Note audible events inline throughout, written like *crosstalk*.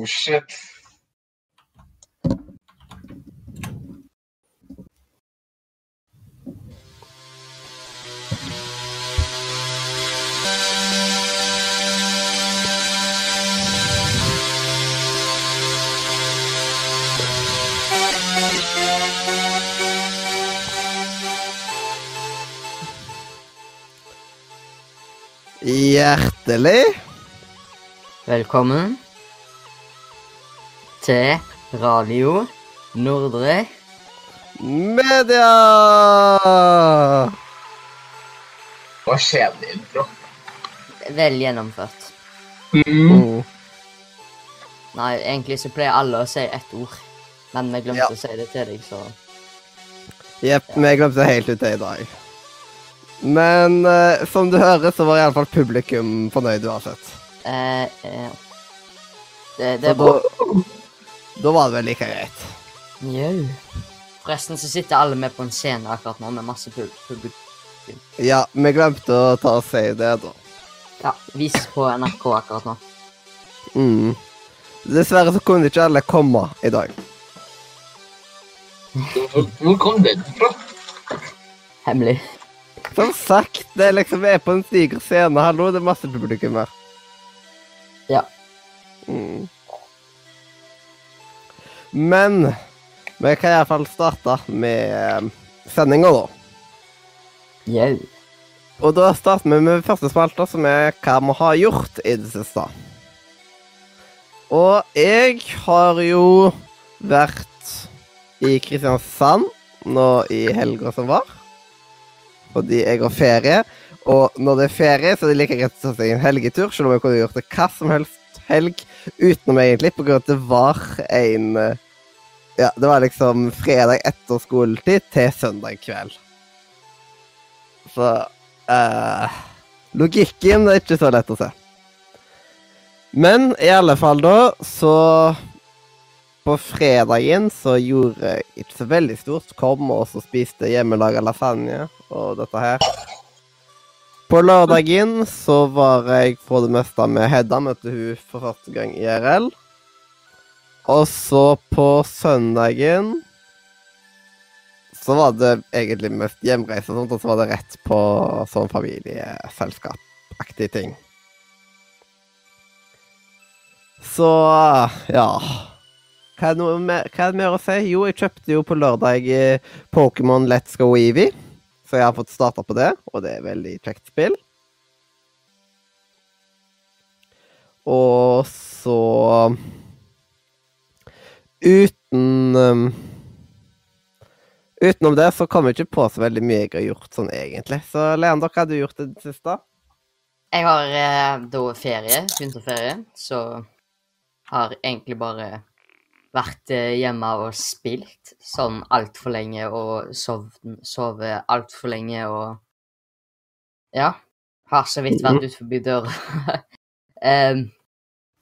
Oh shit. Hjertelig Velkommen til Radio Nordre. media! Hva kjedelig intro. Vel gjennomført. Mm. Mm. Nei, egentlig så pleier alle å si ett ord, men vi glemte Ja. å si det til deg, så Jepp, vi glemte helt ut det i dag. Men uh, som du hører, så var iallfall publikum fornøyd uansett. eh, eh, det, det er bra. da, da var det vel like greit. Jau. Forresten så sitter alle med på en scene akkurat nå, med masse publikum. Ja, vi glemte å ta og si det, da. Ja, Vis på NRK akkurat nå. Mm. Dessverre så kunne ikke alle komme i dag. Hvor, kom den fra? Hemmelig. Som sagt, det er liksom vi er på en diger scene. Hallo, det er masse publikum her. Ja. Mm. Men vi kan iallfall starte med sendinga, da. Yeah. Og da starter vi med første spalte, som er hva vi har gjort i det siste. Og jeg har jo vært i Kristiansand nå i helga som var. Fordi jeg har ferie. Og når det er ferie, så er det like greit å ta seg en helgetur, selv om jeg kunne gjort det hva som helst helg utenom egentlig, på grunn av at det var en eh, Ja, det var liksom fredag etter skoletid til søndag kveld. Så uh, Logikken er ikke så lett å se. Men i alle fall, da, så På fredagen så gjorde jeg ikke så veldig stort. Kom og så spiste hjemmelaga lasagne og dette her. På lørdagen så var jeg på det meste med Hedda. Møtte hun for første gang IRL. Og så på søndagen så var det egentlig mest hjemreise og sånt, og så var det rett på sånn familieselskapaktig ting. Så ja Hva er, det mer, hva er det mer å si? Jo, jeg kjøpte jo på lørdag eh, Pokémon Let's Go Eevee. Så jeg har fått starta på det, og det er veldig kjekt spill. Og så Uten um, Utenom det så kommer jeg ikke på så veldig mye jeg har gjort sånn egentlig. Så Leander, hva har du gjort det siste? Jeg har eh, da ferie, vinterferie, så har egentlig bare vært eh, hjemme og spilt sånn altfor lenge og sovet sove altfor lenge og Ja. Har så vidt vært ut forbi døra. *laughs* um,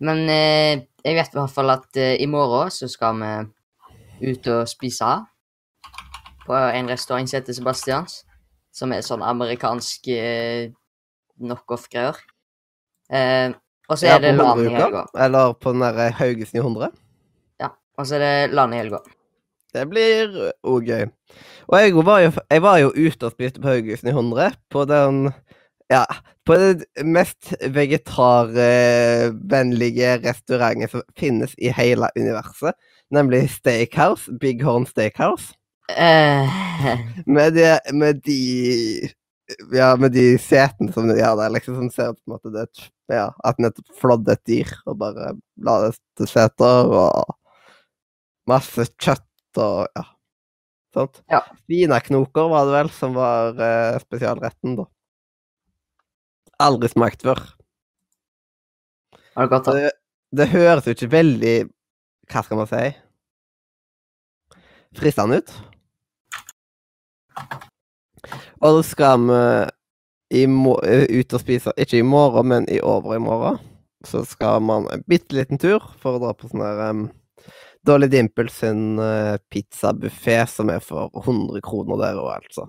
men eh, jeg vet i hvert fall at eh, i morgen så skal vi ut og spise på en restaurant som heter Sebastians, som er sånn amerikansk eh, knockoff-greier. Eh, og så er det LAN i helga. Eller på den der Haugesund i 100. Og så er det LAN i helga. Det blir òg gøy. Og jeg var jo, jeg var jo ute og spiste på Haugesund i 100, på den Ja, på det mest vegetarvennlige restauranten som finnes i hele universet, nemlig Steakhouse. Big Horn Steakhouse. Eh, Med de, med de Ja, med de setene som de har der, liksom, som ser ut som at det er Ja, at nettopp flådde et dyr og bare la det til seter, og masse kjøtt og ja. Sant? Ja. Svineknoker var det vel som var eh, spesialretten, da. Aldri smakt før. det godt? Det, det høres jo ikke veldig Hva skal man si? Fristende ut. Og så skal vi i eh, ut og spise Ikke i morgen, men i overmorgen. Så skal man en bitte liten tur for å dra på sånn der um, Dolly Dimple sin uh, pizzabuffé, som er for 100 kroner der òg, altså.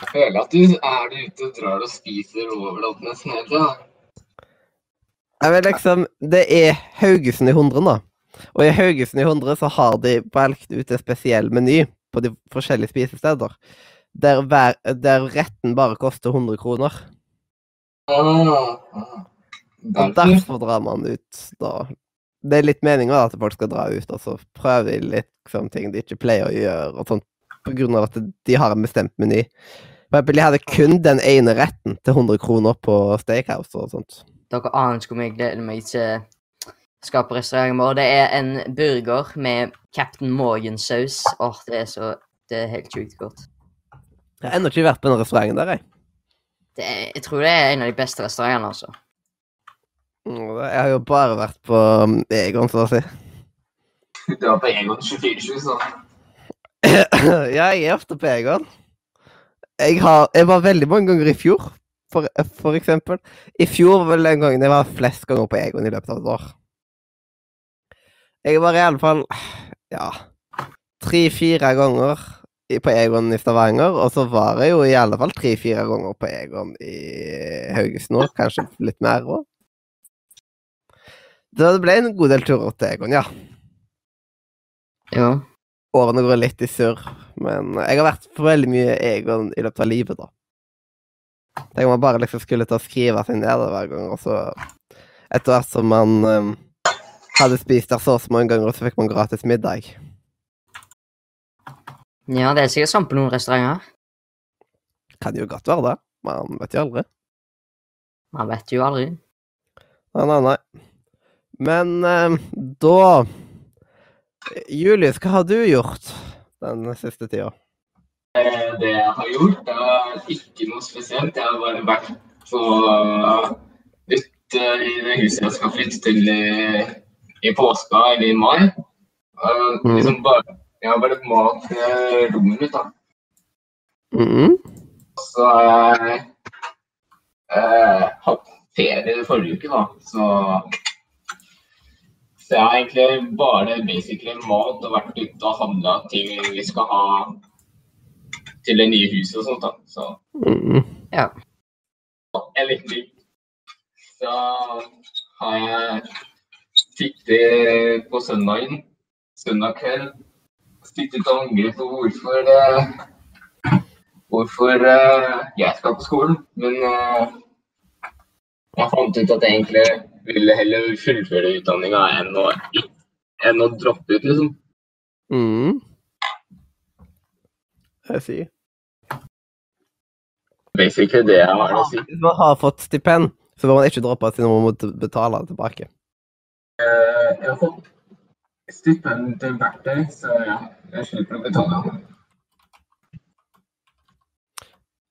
Jeg føler at du er du ute og drar og spiser overalt nesten hele tida. Jeg vet liksom, Det er Haugesund i 100 da. Og i Haugesund i 100 så har de valgt ut en spesiell meny på de forskjellige spisesteder. Der, hver, der retten bare koster 100 kroner. Ah, ah. Og Derfor. derfor drar man ut da. Det er litt meninga at folk skal dra ut, og så prøver de litt sånne ting de ikke pleier å gjøre, og sånt, på grunn av at de har en bestemt meny. For eksempel, de hadde kun den ene retten til 100 kroner på Steakhouse og sånt. Dere aner ikke hvor mye jeg gleder meg til skal på restauranten vår. Det er en burger med Captain Morgan-saus. Åh, det er så Det er helt sjukt godt. Jeg har ennå ikke vært på den restauranten der, jeg. Det jeg tror det er en av de beste restaurantene, altså. Mm, Jeg har jo bare vært på um, Egon, så å si. *laughs* Du var på Egon 24-7, sånn? *laughs* ja, jeg er ofte på Egon. Jeg, har, jeg var veldig mange ganger i fjor, for, for eksempel. I fjor var vel den gangen jeg var flest ganger på Egon i løpet av et år. Jeg var i alle fall ja tre-fire ganger på Egon i Stavanger, og så var jeg jo i alle fall tre-fire ganger på Egon i Haugesund òg, kanskje litt mer òg. Det ble en god del turer til Egon, ja. Ja. årene går litt i surr, men jeg har vært på veldig mye Egon i løpet av livet, da. Tenk om man bare liksom skulle ta og skrive seg ned hver gang, og så etter hvert som man um, hadde spist der så og så mange ganger, så fikk man gratis middag. Ja, det er sikkert sånn på noen restauranter. Kan jo godt være det. Man vet jo aldri. Man vet jo aldri. Nei, nei, nei. Men eh, da Julius, hva har du gjort den siste tida? Eh, Det jeg har gjort, det er ikke noe spesielt. Jeg har bare vært på uh, ute i det huset jeg skal flytte til i, i påska eller i mai. Mm. liksom bare, jeg har bare malt eh, rommet mitt, da. Mm. Så har jeg eh, hatt ferie forrige uke, da. Så, så jeg har egentlig bare basically mat og vært ute og handla ting vi skal ha til det nye huset og sånt. da. Så Mhm. en liten ting. Så har jeg sittet på søndagen, søndag kveld, sittet og angret på hvorfor uh, hvorfor uh, jeg skal på skolen. Men uh, jeg fant ut at egentlig ville heller fullføre utdanninga enn, enn å droppe ut, liksom. Mhm. Jeg sier. Basically det jeg har å si. Hvis man har fått stipend, så bør man ikke droppe siden man må betale det tilbake. Uh, jeg har fått stipend til verktøy, så ja, jeg slipper å betale.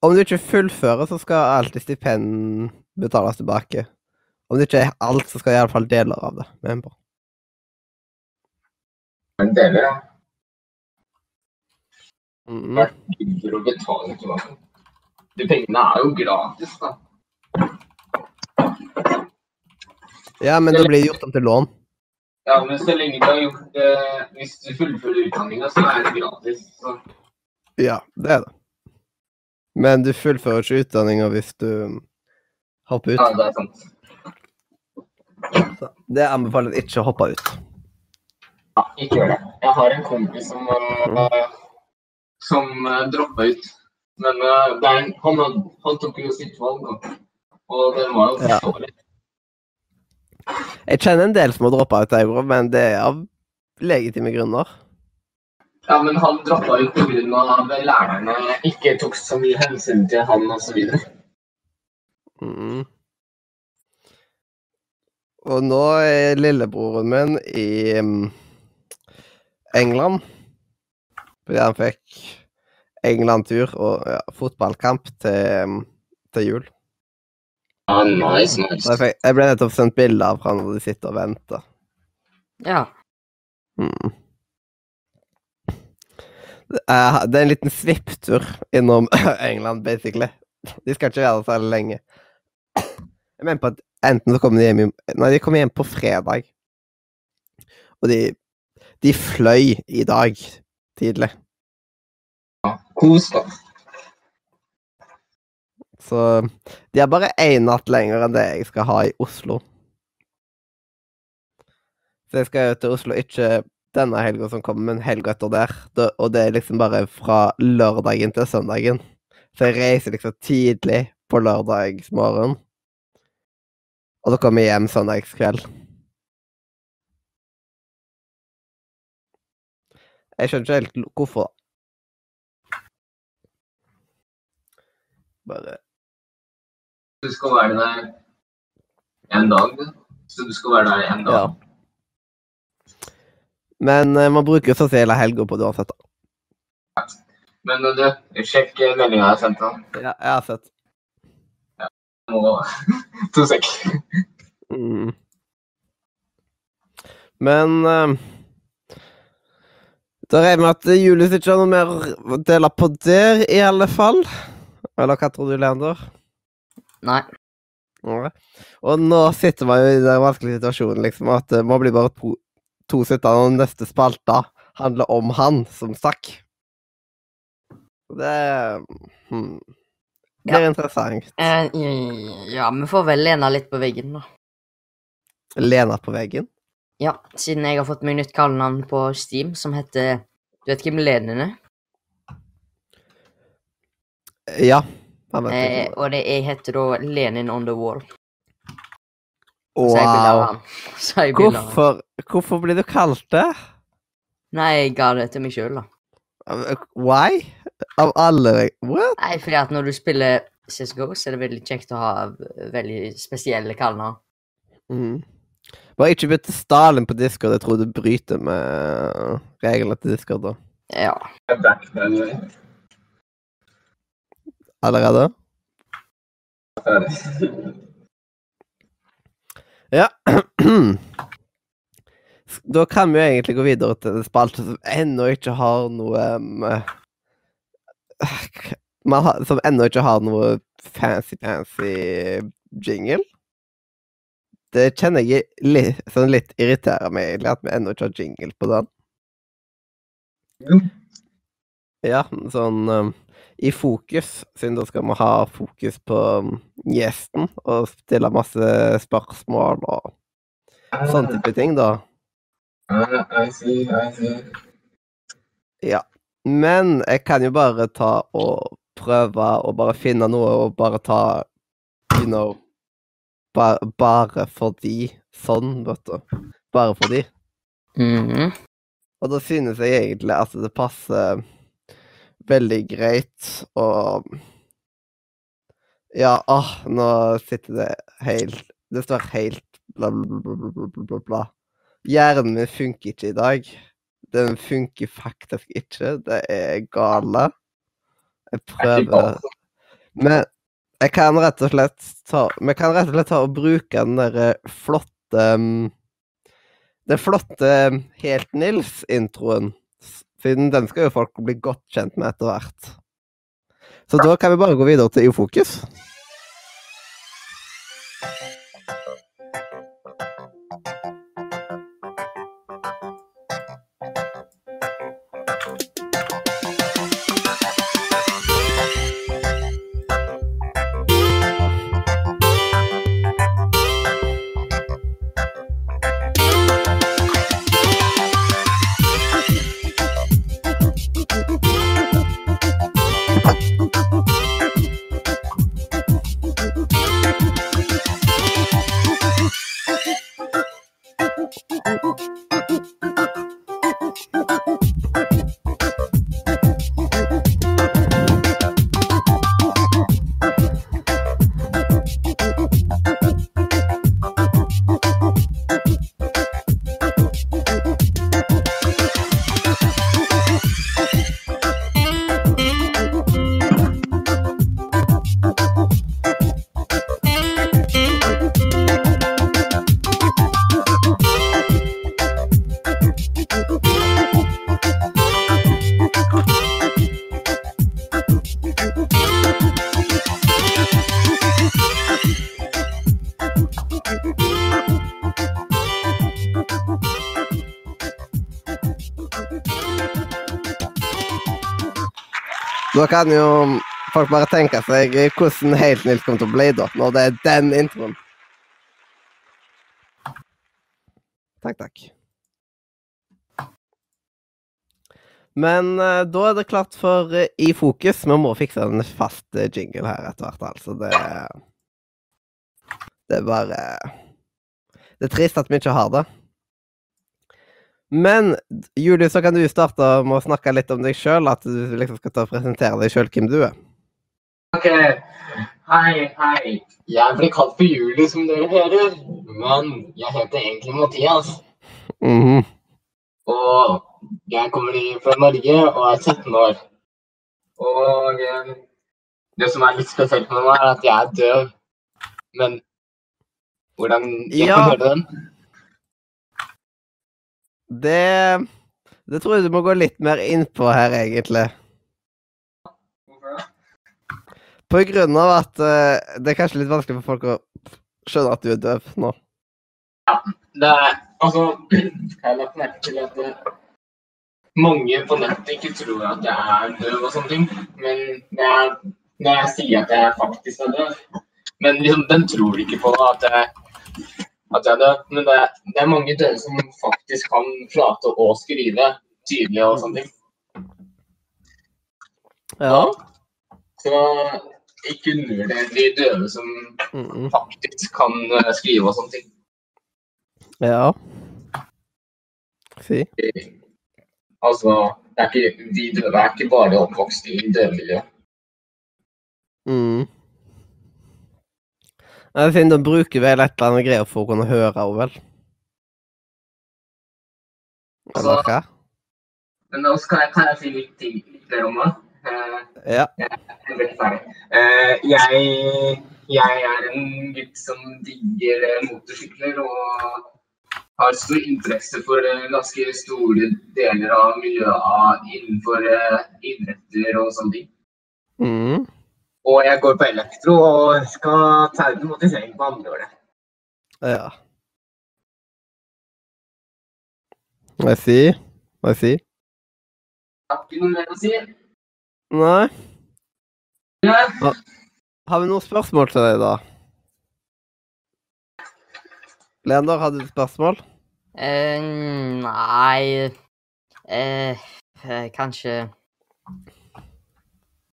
Om du ikke fullfører, så skal alltid stipend betales tilbake. Om det ikke er alt, så skal iallfall deler av det med på. Men deler, ja. Mhm. Hvert gidder å betale tilbake. De pengene er jo gratis, da. Ja, men da blir det gjort om til lån. Ja, men så lenge du har gjort det Hvis du fullfører utdanninga, så er det gratis. Så. Ja, det er det. Men du fullfører ikke utdanninga hvis du hopper ut. Ja, det er sant. Så Det anbefales ikke å hoppe ut. Ja, ikke gjør det. Jeg har en kompis som, uh, som uh, droppa ut. Men eh, er, han, han tok jo sitt valg, da. Og det var jo Ja. forståelig. Jeg kjenner en del som har droppa ut, jeg, men det er av legitime grunner. Ja, men han droppa ut pga. at lærerne ikke tok så mye hensyn til han osv. Mhm. Og nå er lillebroren min i mm, England. Fordi han fikk England-tur og ja, fotballkamp til, mm, til jul. Ah, nice, nice. jeg, fikk, jeg ble nettopp sendt bilde av han når de sitter og venter. Ja. Mm. Det er er en liten svipptur innom *coughs* England, basically. De skal ikke være der så lenge. Jeg mener på at enten så kommer de hjem i Nei, de kommer hjem på fredag. Og de, de fløy i dag tidlig. Kos, da. Så de har bare én natt lenger enn det jeg skal ha i Oslo. Så jeg skal jo til Oslo ikke denne helga som kommer, men helga etter der. Og det er liksom bare fra lørdagen til søndagen. Så jeg reiser liksom tidlig på lørdagsmorgen. Og så kommer jeg hjem søndagskveld. Jeg skjønner ikke helt hvorfor. Bare Du skal være der en dag. Så du skal være der en dag. Ja. Men eh, man bruker jo sånn hele helga på det uansett. da. Men du, sjekk meldinga jeg sendte. Ja, jeg har sett. *laughs* To sek. Mm. Men uh, Da regner jeg med at Julius ikke har noe mer å dele på der, i alle fall. Eller hva tror du, Leander? Nei. Ja. Og nå sitter man jo i den vanskelige situasjonen, liksom, at det må bli bare to, to sittende, og neste spalte handler om han som stakk. Det hmm. Blir Ja. interessant. Eh, ja, vi får vel lene litt på veggen, da. Lena på veggen. Ja, siden jeg har fått meg nytt kallenavn på Steam, som heter Du vet hvem Lenin er? Ja. Han vet Eh, og det, jeg heter da Lenin on the wall. Så jeg av Wow. han. *laughs* Så jeg hvorfor, av han. Hvorfor, blir du kalt det? Nei, jeg ga det til meg sjøl, da. Why? Av alle What? Nei, fordi at når du spiller CSGO, så er det veldig kjekt å ha veldig spesielle kallenavn. Mm. Bare ikke bytte Stalin på Discord. Jeg tror du bryter med reglene til Discord da. Ja. Allerede? Ja. *clears throat* *clears throat* Da kan vi jo egentlig gå videre til en spalte som ennå ikke har noe um, *sighs* man har, Som ennå ikke har noe fancy, fancy jingle. Det kjenner jeg litt, sånn litt irriterer meg egentlig, at vi ennå ikke har jingle på den. Jo. Ja, sånn um, i fokus, siden da skal vi ha fokus på um, gjesten og stille masse spørsmål og sånne type ting, da. Ah, I see, I see. Ja. Men jeg kan jo bare ta og prøve å bare finne noe og bare ta You know ba Bare fordi sånn, vet du. Bare fordi. Mhm. Og da synes jeg egentlig at det passer veldig greit å Ja, åh, nå sitter det helt Det står helt bla, bla, bla, bla, bla, bla, bla. Hjernen min funker ikke i dag. Den funker faktisk ikke. Det er gale. Jeg prøver Men jeg kan rett og slett ta Vi kan rett og slett ta og bruke den derre flotte um, Den flotte um, Helt Nils-introen. Siden den skal jo folk bli godt kjent med etter hvert. Så da kan vi bare gå videre til Ufokus. Nå kan jo folk bare tenke seg hvordan helt Nils kommer til å bli da, når det er den introen. Takk, takk. Men eh, da er det klart for eh, I fokus. Vi må fikse en fast eh, jingle her etter hvert, altså. Det Det er bare Det er trist at vi ikke har det. Men Julie, så kan du starte med å snakke litt om deg sjøl. At du liksom skal ta og presentere deg sjøl hvem du er. Ok, hei, hei. Jeg blir kalt for Julie, som dere hører. Men jeg heter egentlig Mathias. Mhm. Og jeg kommer fra Norge og er 17 år. Og eh, det som er litt spesielt med meg, er at jeg er døv. Men hvordan Jeg Ja. kan høre den. Det Det tror jeg du må gå litt mer inn på her, egentlig. På grunn av at uh, det er kanskje litt vanskelig for folk å skjønne at du er døv nå. Ja, Det er altså *clears throat* Jeg har lagt merke til at uh, mange på nettet ikke tror at jeg er døv og sånne ting. Men det er, når jeg sier at jeg faktisk er døv Men liksom, den tror ikke på at jeg, at jeg hadde. Men det det er mange døde som faktisk kan prate og skrive tydelig og sånne ting. Ja. Så ikke undervurder de døve som faktisk kan eh, skrive og sånne ting. Ja. Si. Altså, det er ikke, de døve er ikke bare oppvokst i døvemiljøet. Mm. Nei, Siden de bruker vel et eller annet greier for å kunne høre henne, vel? Eller hva? Men nå skal jeg, kan jeg si litt, mer om det. Eh, Ja. jeg veldig ferdig. Eh, jeg, jeg er en gutt som digger eh, motorsykler og har stor interesse for ganske store deler av miljøet innenfor idretter og sånne ting. Mm. Og jeg går på elektro og skal ta automatisering på andre året. Ja. I see. I see. Har ikke noe mer å si? Nei. Ja. Har vi noen spørsmål til deg, da? Leander, har du et spørsmål? Eh, nei eh, Kanskje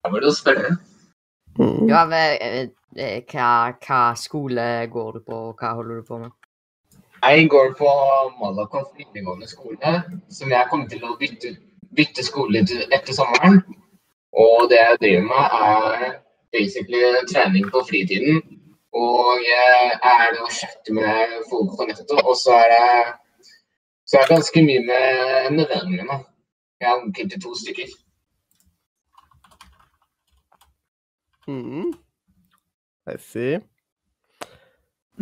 Da må du spørre. Mm. Ja, men eh, eh, hva, hva skole går du på, og hva holder du på med? Jeg går på Malakoff videregående skole, som jeg kommer til å bytte, bytte skole til etter sommeren. Og det jeg driver med, er basically trening på fritiden. Og jeg er å chatte med folk på nettet, og så er det så er det ganske mye med, med vennene mine. Jeg har onkel til to stykker. Mm. I see.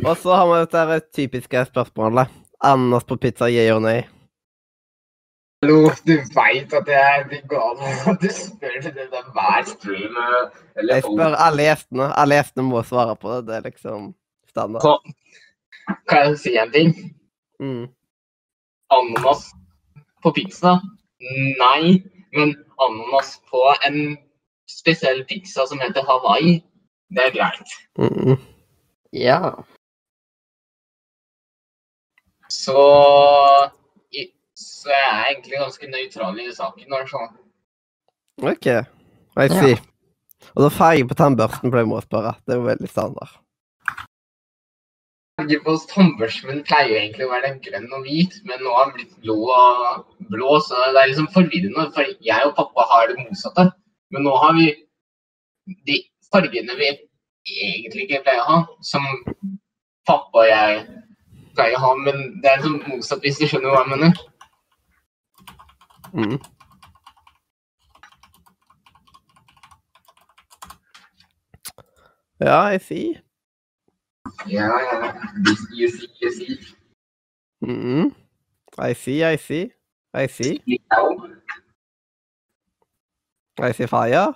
Og så har vi dette typiske spørsmålet. Ananas på pizza, yeah or nay? Hallo, du veit at jeg er vegan, og *laughs* du spør det der hver stream. Eller Jeg spør alle gjestene. Alle gjestene må svare på det. Det er liksom standard. Så, kan jeg si en ting? Mm. Ananas på pizza? Nei, men ananas på en spesiell pizza som heter Hawaii, det er greit. Mm. Ja. Så, så jeg er egentlig ganske nøytral i saken. Altså. OK. I see. Og da farge på tannbørsten pleier vi å spørre. Det er jo veldig standard. På tannbørsten pleier egentlig å være grønn og hvit, men nå har den blitt blå og blå, så det er liksom forvirrende. For jeg og pappa har det motsatte. Men nå har vi de fargene vi egentlig ikke pleier å ha, som pappa og jeg pleier å ha, men det er liksom motsatt, hvis du skjønner hva jeg mener. Mm. Ja, I see. Ja, ja. You see, you see. Mm. I see, I see. I see. See fire.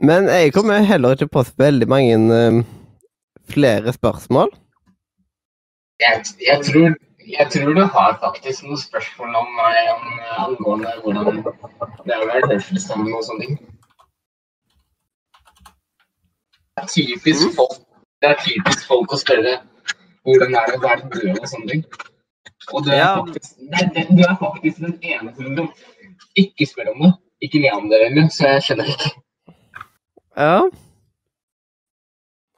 Men jeg kommer heller ikke på så veldig mange um, flere spørsmål. Jeg, jeg, tror, jeg tror du har faktisk noen spørsmål om meg om, angående hvordan det er å være hørselsstemme og sånne ting. Det er typisk folk, det er typisk folk å spørre hvordan er det å være død og sånne ting. Og du er, Ja. faktisk, det det- du er faktisk den eneste som ikke spør om det. Ikke Leander engang, så jeg skjønner ikke. Ja.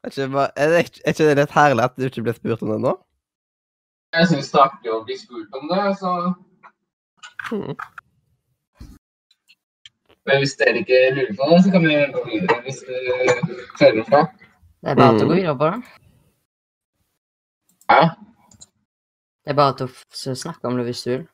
Er ikke, bare- er, det, er ikke det litt herlig at du ikke ble spurt om det nå? Jeg syns det er artig å bli spurt om det, så hmm. Men hvis dere ikke lurer på det, så kan vi gå videre hvis du føler for det. Det er bare mm. å gå videre på det. Ja. Det er bare å snakke om det hvis du vil.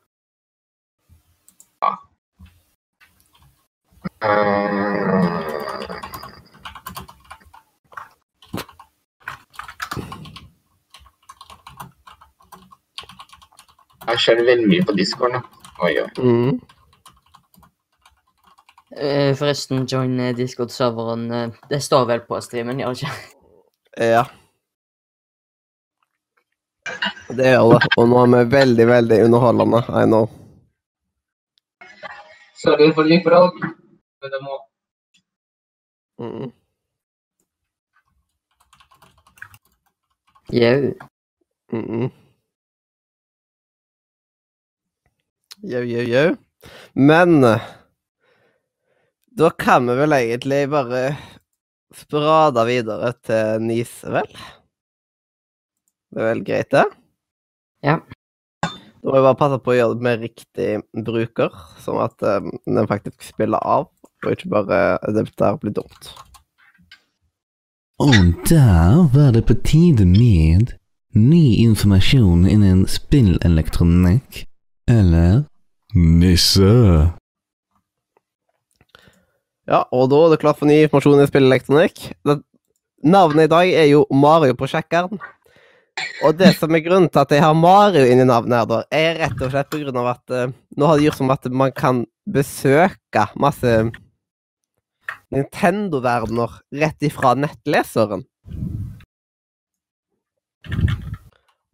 Jeg kjører veldig mye på Discord nå. Oi, oi. Mm. Eh, Forresten, join eh, Discord-serveren. eh, Det står vel på streamen, gjør det ikke? Ja. Det gjør det. Og nå er vi veldig, veldig underholdende. I know. Sorry for litt men Mm. Jau. Mm. Jau, jau, jau. Men eh, da kan vi vel egentlig bare sprade videre til NIS, vel? Det er vel greit, det? Ja. Da må vi bare passe på å gjøre det med riktig bruker, sånn at eh, den faktisk spiller av, og ikke bare det der blir dumt. Og der var det på tide med ny informasjon innen spillelektronikk. Eller nisse. Ja, og da er det klart for ny informasjon i spillelektronikk. Navnet i dag er jo Mario på sjekkeren. Og det som er grunnen til at jeg har Mario inni navnet her, da, er rett og slett på grunn av at uh, nå har de gjort som at man kan besøke masse Nintendo-verdener rett ifra nettleseren.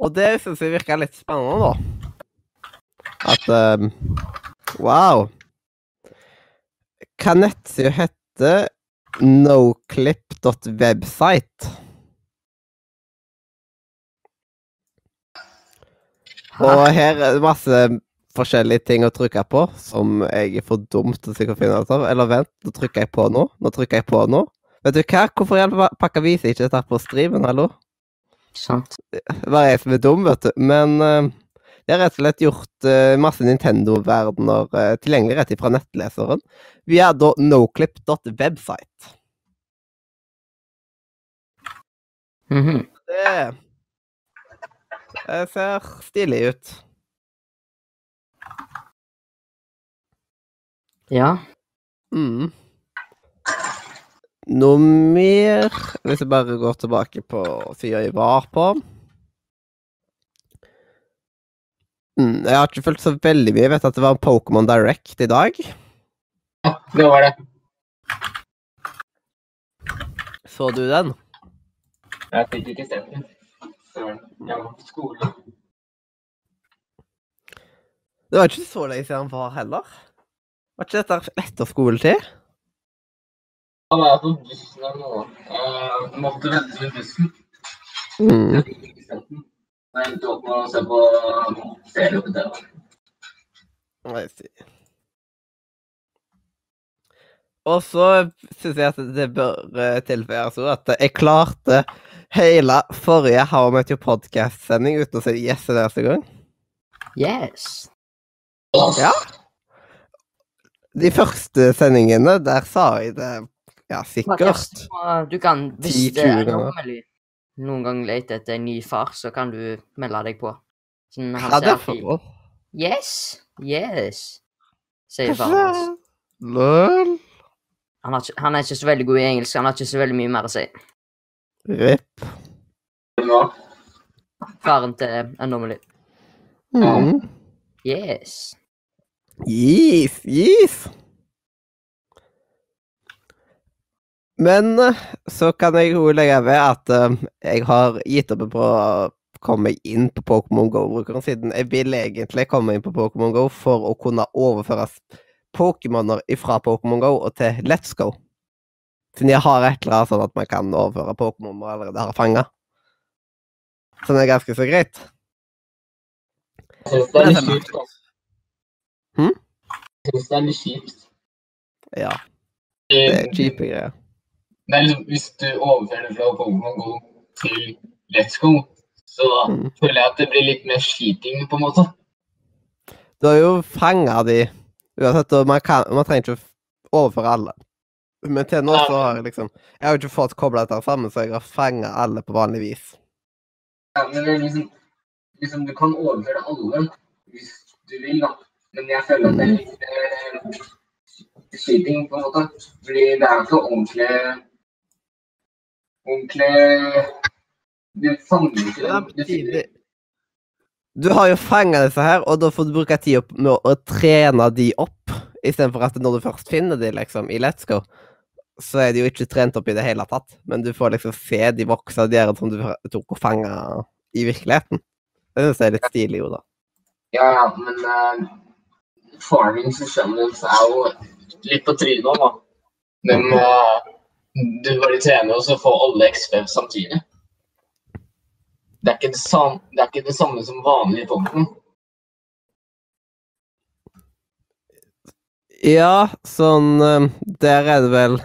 Og det syns jeg virker litt spennende, da. At um, Wow. Hva nettsida heter noclip.website? Og her er det masse forskjellige ting å trykke på som jeg er for dum til å finne ut av. Eller vent, nå trykker jeg på nå. Nå trykker jeg på nå. Vet du hva? Hvorfor i all pakka viser ikke dette på streamen, hallo? Sant. Bare jeg som er dum, vet du. Men uh, det er rett og slett gjort uh, masse Nintendo-verdener uh, tilgjengelig rett ifra nettleseren via da noclip.website. Mm Det, det ser stilig ut. Ja. Mm. Noe mer Hvis jeg bare går tilbake på sida jeg var på. Mm, jeg har ikke fulgt så veldig mye. Jeg vet at det var Pokémon Direct i dag. Ja, det var det. Så du den? Jeg fikk ikke sett den. Søren. Jeg var på skole. Det var ikke så lenge siden han var heller. Var ikke dette etter skoletid? Han er på bussen eller noe. Jeg måtte vente med bussen. Mm. Jeg endte opp med å se på serie på TV. Og så syns jeg at det bør eh, tilføyes at jeg klarte hele forrige How I Met Your Podcast-sending uten å si yes en eneste gang. Yes. Ja. De første sendingene, der sa jeg det ja, sikkert. Du kan, hvis det er normally noen gang leter etter en ny far, så kan du melde deg på. Sånn, han Ja, alltid får Yes, yes, sier faren hans. Lol. Han, har ikke, han er ikke så veldig god i engelsk, han har ikke så veldig mye mer å si. Rip. Faren til Anomaly. Mm. Yes. Yes, yes. Men eh, så kan jeg jo legge ved at uh, jeg har gitt opp på å komme inn på Pokémon Go-brukeren, siden jeg vil egentlig komme inn på Pokémon Go for å kunne overføre Pokémoner fra Pokémon Go og til Let's Go. Siden jeg har et eller annet sånn at man kan overføre Pokémon man allerede har fanga. Som er ganske så greit. Jeg syns det er litt er kjipt. Hm? Jeg syns det er litt kjipt. Ja, det er kjipe greier. er liksom, hvis du overfører det fra Pokémon GO til Let's Go, så Mm. føler jeg at det blir litt mer skyting, på en måte. Du har jo fanga de uansett, og man, kan, man trenger ikke å overføre alle. Men til nå så har jeg liksom Jeg har jo ikke fått kobla dette sammen, så jeg har fanga alle på vanlig vis. Ja, men det liksom, liksom Du kan overføre alle hvis du vil, da. Men jeg føler at det er litt eh, cheating, på en måte. Fordi det er jo ikke ordentlig Ordentlig Du fanger ikke Det Du Du har jo fanga disse her, og da får du bruke tid med å trene de opp. Istedenfor at når du først finner de liksom i Let's Go, så er de jo ikke trent opp i det hele tatt. Men du får liksom se de vokse, de her som du tok og fanga i virkeligheten. Det syns jeg er litt stilig, jo, da. Ja, ja, men uh, farming systemet er jo litt på trynet òg, da. Men eh, du bare trener og så får alle XP samtidig. Det er, samme, det er ikke det samme som vanlige Pokémon. Ja, sånn eh, Der er det vel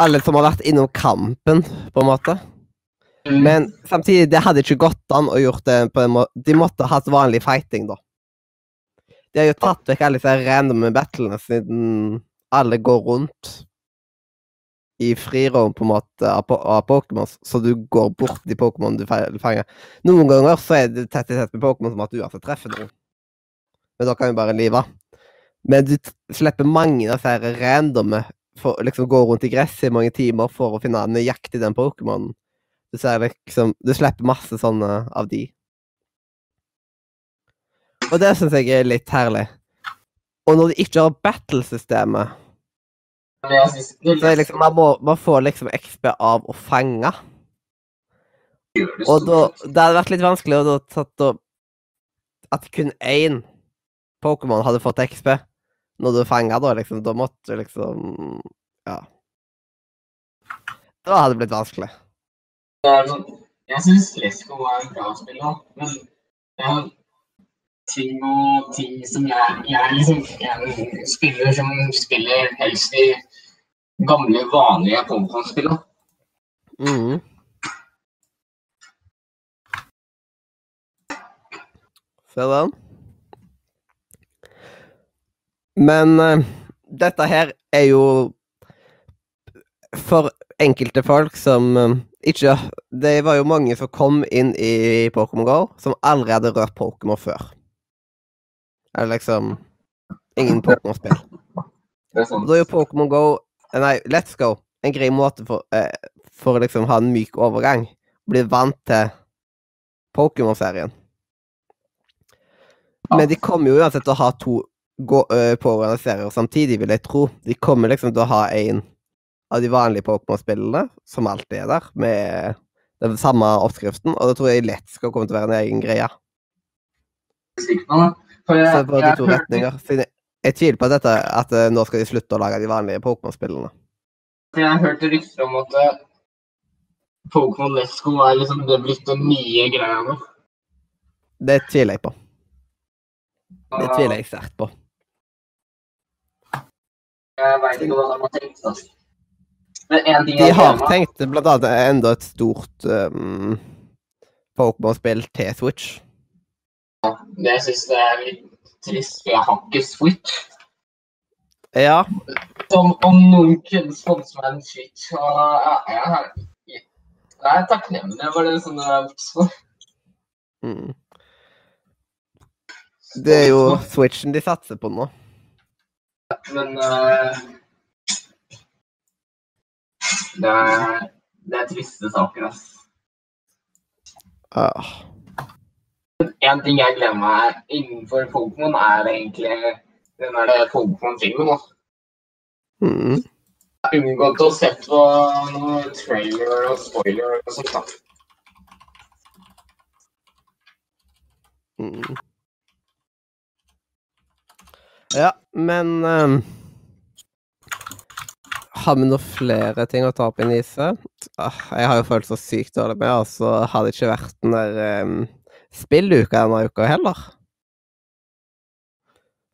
alle som har vært innom kampen, på en måte. Mm. Men samtidig, det hadde ikke gått an å gjort det på en måte De måtte hatt vanlig fighting, da. De har jo tatt vekk alle disse randome battlene, siden alle går rundt i frirom på en måte av, Pokémon, så du går bort de Pokémon du fanger. Noen ganger så er det tett i tett med Pokémon som at du uansett treffer noen. Men da kan jo bare live. Men du slipper mange av disse randomme for å liksom gå rundt i gresset i mange timer for å finne nøyaktig den Pokémonen. Du ser liksom Du slipper masse sånne av de. Og det syns jeg er litt herlig. Og når de ikke har battle-systemet, jeg det så liksom man, må, man får liksom XP av å fange. Og da. Det hadde vært litt vanskelig å da tatt og At kun én Pokémon hadde fått XP når du fanga, da, liksom. Da måtte du liksom Ja. Da hadde det blitt vanskelig. Det er sånn- Jeg syns Lesko var en bra spill, da. Men er ting og ting som jeg Jeg er liksom en spiller som spiller helst i gamle, vanlige Pokémon-spill. da. Mhm. Se den. Men uh, dette her er jo for enkelte folk som uh, ikke Det var jo mange som kom inn i Pokémon GO som hadde rørt Pokémon før. Eller liksom Ingen Pokémon-spill. *laughs* Det er. Da er jo Pokémon Go Nei, Let's Go en grei måte for, eh, for å liksom ha en myk overgang. Bli vant til Pokémon-serien. Men de kommer jo uansett til å ha to eh, pågående serier samtidig, vil jeg tro. De kommer liksom til å ha en av de vanlige Pokémon-spillene, som alltid er der, med den samme oppskriften, og da tror jeg Let's Go kommer til å være en egen greie. Sikker på det. For jeg, Så på de to hørte- retninger. Jeg- jeg tviler på at, dette, at eh, nå skal de slutte å lage de vanlige Pokémon-spillene. Jeg hørte rykter om at eh, Pokémon Let's Go er liksom det blitt den nye greia nå. Det tviler jeg på. Det tviler jeg sterkt på. Jeg veit ikke hva de har tenkt. Altså. De har tenkt blant annet enda et stort um, Pokémon-spill til Switch. Det syns jeg er litt trist, for jeg har ikke Switch. Ja, Som om noen kunne sponse meg en Switch, og ja, jeg er jeg er takknemlig for det sånne vokst for. mm. det er jo Switchen de satser på nå. Men uh, det, er, det er triste saker, ass. Ah. En ting jeg gleder meg innenfor Pokémon, er egentlig den der Pokémon-filmen. Mm. Jeg har unngått å se på noen trailer og spoiler og sånt. da. Mm. Ja, men um, Har vi noen flere ting å ta opp i Nise? Ah, jeg har jo følt så sykt dårlig med, og så har det ikke vært den der um, spilluka denne uka heller.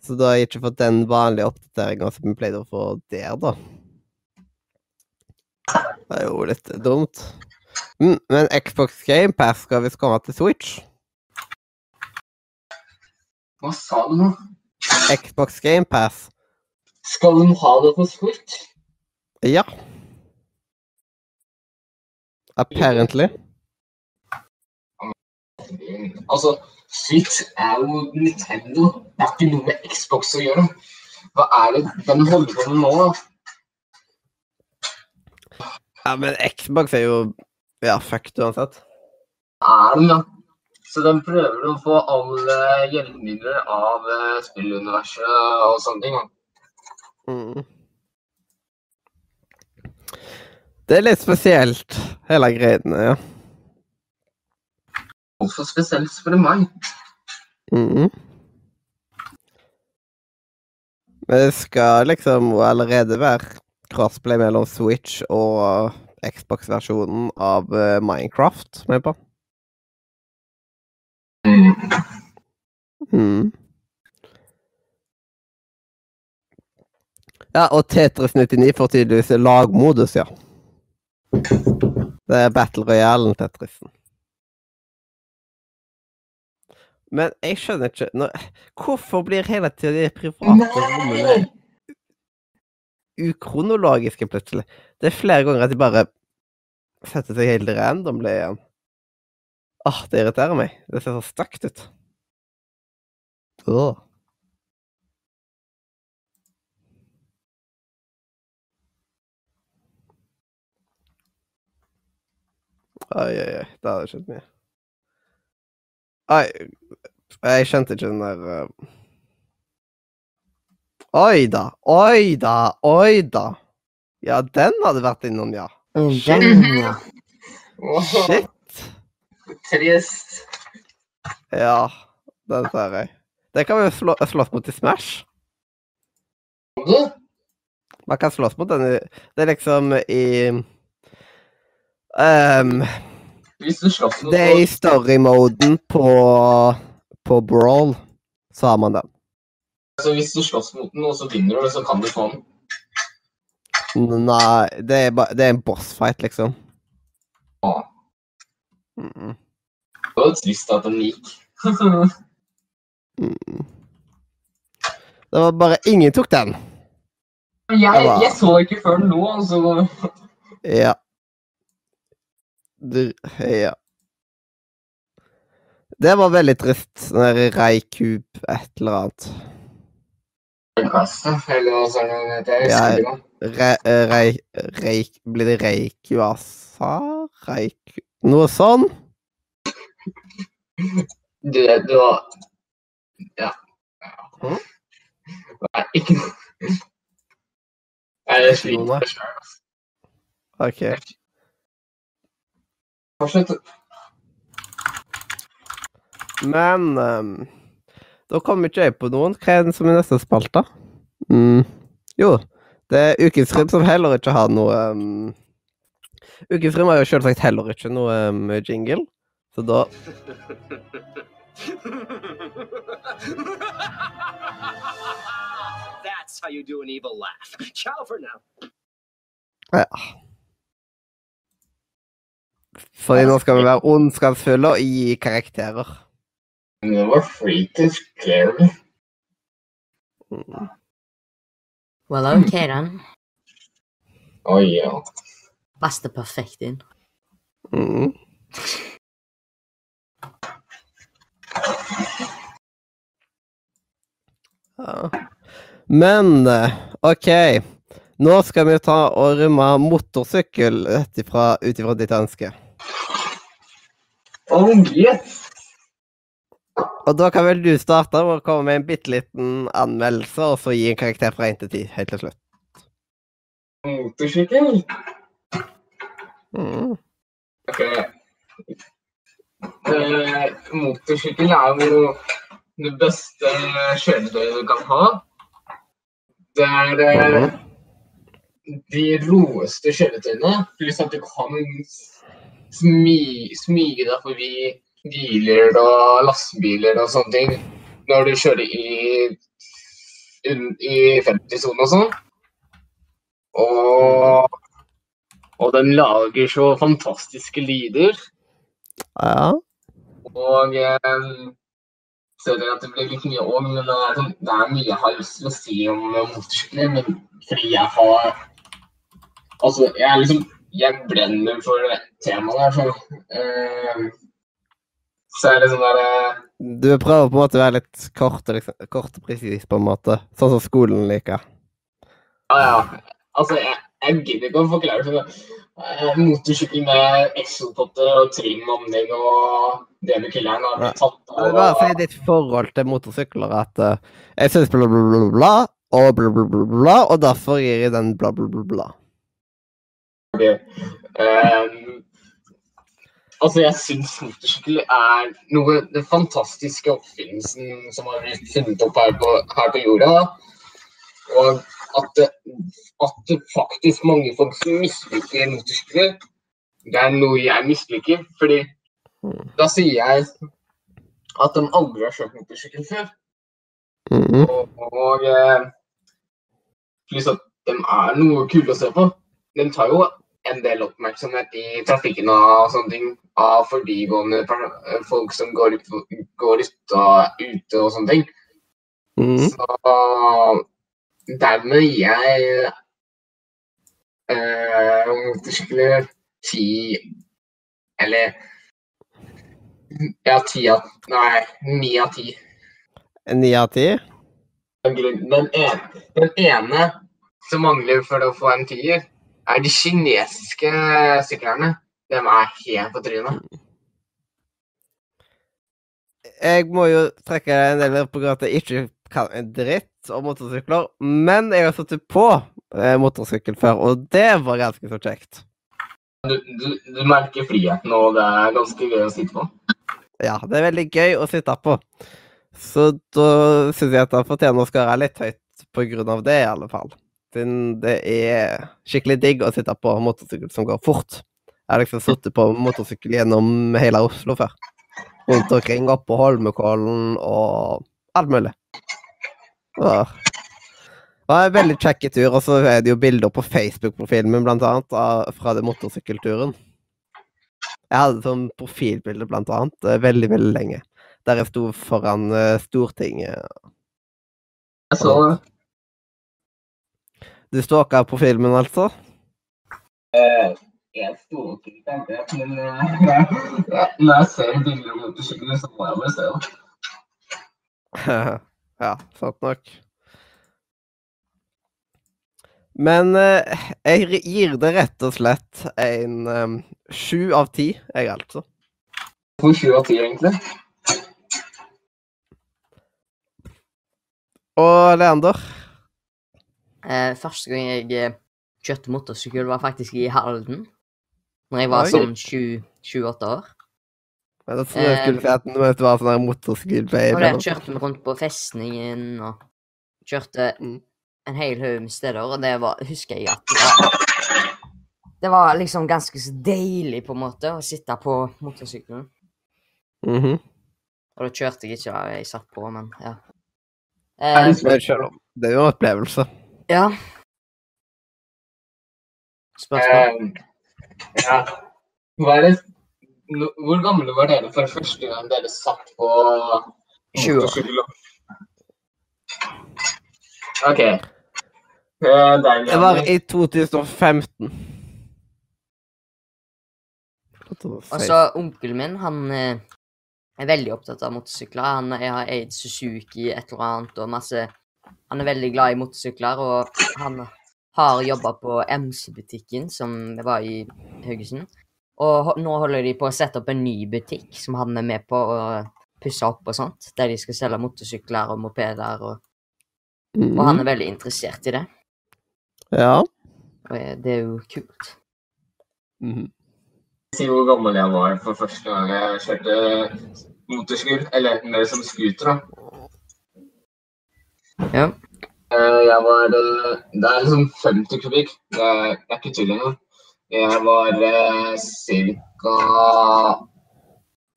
Så da har jeg ikke fått den vanlige oppdateringa som vi pleide å få der, da. Det er jo litt dumt. Mm, men Xbox Game Pass skal visst komme til Switch. Hva sa du nå? Xbox Game Pass. Skal de ha det på Switch? Ja. Apparently. Altså, Switch er jo Nintendo. Det er ikke noe med Xbox å gjøre. Hva er det den holder på med nå, da? Ja, men Xbox er jo Ja, fucked uansett. Er den, ja. Så de prøver å få alle hjelpemidler av eh, spilluniverset og sånne ting. da. Mm. Det er litt spesielt, hele greiene, ja. Hvorfor spesielt, spør du meg? -hmm. Men det skal liksom allerede være crossplay mellom Switch og Xbox-versjonen av eh, Minecraft, med på. Mm. Mhm. Ja, og Tetris 99 får tydeligvis lagmodus, ja. Det er Battle Royalen, Men jeg skjønner ikke Nå, Hvorfor blir hele tida de private rommene ukronologiske, plutselig? Det er flere ganger at de bare setter seg helt randomly igjen. Åh, det irriterer meg. Det ser så stygt ut. Åh. Oi, oi, oi. Det hadde skjedd mye. Oi, jeg skjønte ikke den der uh... Oi da, oi da, oi da. Ja, den hadde vært innom, ja. Den, ja. Shit. Trist. Ja, den ser jeg. Det kan vi slå, slåss mot i Smash. Man kan slåss mot den i Det er liksom i ehm, Hvis du slåss mot Det er i story-moden på, på Brawl, så har man den. altså, Hvis du slåss mot den, og så vinner du, så kan du få den. Nei, det er, ba, det er en bossfight, liksom. Ja. Mm, Det var trist at den gikk. *laughs* mm. Det var bare Ingen tok den. jeg, jeg så ikke før nå, altså. Ja. Ja. Det var veldig trist. Den der Reikub et eller annet. Kasse, eller det. Jeg. Re, eh, reik, blir det Reikuasa? Reik... Noe sånn? Du, du har Ja. Hæ? Nei, ikke noe Nei, jeg sliter med altså. OK. Fortsett. Men um, da kommer ikke jeg på noen. Hva er den som er neste spalte? Mm. Jo, det er Ukens Rim som heller ikke har noe um... Ukens Rim har jo selvsagt heller ikke noe um, jingle, så da That's how you do an evil laugh. Ciao for now. Ja. Fordi nå skal vi være ondskapsfulle og gi karakterer. Det var freaking scary. Mm. Well, OK, then. Oi, ja. Pass perfekt inn. Mm. Ja. Men eh, OK. Nå skal vi ta og rømme motorsykkel ut ifra ditt ønske. Oh, yes! Og da kan vel du starte med å komme med en bitte liten anmeldelse, og så gi en karakter fra 1 til 10 helt til slutt. Motorsykkel? Mm. Ok. Eh, motorsykkel er jo det beste kjøretøyet du kan ha. Det er eh, de roeste kjøretøyene, pluss at du kan smi, smyge deg forbi biler og lastebiler og sånne ting når du kjører i i 50-sonen og sånn. Og, og den lager så fantastiske lyder. Ja. Og eh, ser at det blir litt mye òg, men det er, sånn- det er mye jeg har lyst til å si om motorsykler. Men fordi jeg har Altså, jeg er liksom Jeg brenner for temaet der, så eh, Så er det sånn der eh, Du prøver på en måte å være litt kort liksom, kort og presis, på en måte. Sånn som skolen liker. Ja, ja. Altså, jeg, jeg gidder ikke å forklare det. Eh, Motorsykkel med exopotter og trim-omlegg og det med killeren har blitt tatt av. bare si ditt forhold til motorsykler at uh, jeg syns bla, bla, bla, bla, og bla, bla, bla, bla, og derfor gir jeg den bla, bla, bla, bla. Ehm, altså, jeg syns motorsykkel er noe den fantastiske oppfinnelsen som har blitt funnet opp her på, her på jorda. Og at det, at det faktisk mange folk som misliker motorsykler, det er noe jeg misliker. Fordi da sier jeg at de aldri har kjørt motorsykkel før. Mhm. Og, og eh, pluss at de er noe kule å se på. De tar jo en del oppmerksomhet i trafikken og sånne ting av forbigående folk som går går ut og ute og sånne ting. Mm. Så dermed gir jeg eh, skulle ti Eller ja, ti av Nei, ni av ti. Ni av ti? Den, ene, den ene som mangler for å få en tier, er de kinesiske syklerne, De er helt på trynet. Jeg må jo trekke en del på grunn av at jeg ikke kan en dritt om motorsykler, men jeg har sittet på eh, motorsykkel før, og det var ganske så kjekt. Du, du, du merker friheten, og det er ganske gøy å sitte på. Ja, det er veldig gøy å sitte på. Så da syns jeg at han fortjener å skåre litt høyt på grunn av det, i alle fall. Siden det er skikkelig digg å sitte på motorsykkel som går fort. Jeg har liksom sittet på motorsykkel gjennom hele Oslo før. Rundt omkring, opp på Holmenkollen og alt mulig. Ja. det var en veldig kjekk tur, og så er det jo bilder på Facebook-profilen min, blant annet, fra den motorsykkelturen. Jeg hadde sånn profilbilde, blant annet, veldig, veldig lenge. Der jeg sto foran eh, Stortinget. Jeg så Du stalka på filmen, altså? eh, Jeg sto ikke det, men eh, *laughs* når jeg ser bilder av motorsykler, så må jeg bare se det. *laughs* ja, sant nok. Men eh, jeg gir det rett og slett en sju um, av ti, jeg altså. Hvorfor sju av ti, egentlig? Og Leander? Eh, første gang jeg eh, kjørte motorsykkel, var faktisk i Halden. Når jeg var Oi. sånn 28 år. Men jeg du vet at det var sånn her motorsykkelbaby. Og der kjørte vi rundt på festningen og kjørte Mm. en hel haug med steder, og det var, husker jeg at det var, det var liksom ganske så deilig, på en måte, å sitte på motorsykkelen. Mhm. Og da kjørte jeg ikke, da jeg satt på, men ja. Eh, Det er jo en opplevelse. Ja. Spørsmål? Uh, ja. Det Hvor gamle var dere for første gang dere satt på 20 år. OK. Uh. Det var i 2015. Altså, onkelen min, han eh, er veldig opptatt av motorsykler. Han har eid Suzuki, et eller annet, og masse Han er veldig glad i motorsykler, og han har jobba på MC-butikken, som var i Haugesund. Og nå holder de på å sette opp en ny butikk som han er med på å pusse opp og sånt, der de skal selge motorsykler og mopeder, og, og han er veldig interessert i det. Ja. Og det er jo kult. Mhm. Si hvor gammel jeg var for første gang jeg kjørte motorsykkel. Eller mer som scooter, da. Ja. Eh, Jeg var eh, Det er liksom 50 kubikk. Det er, det er ikke tull engang. Jeg var eh, ca.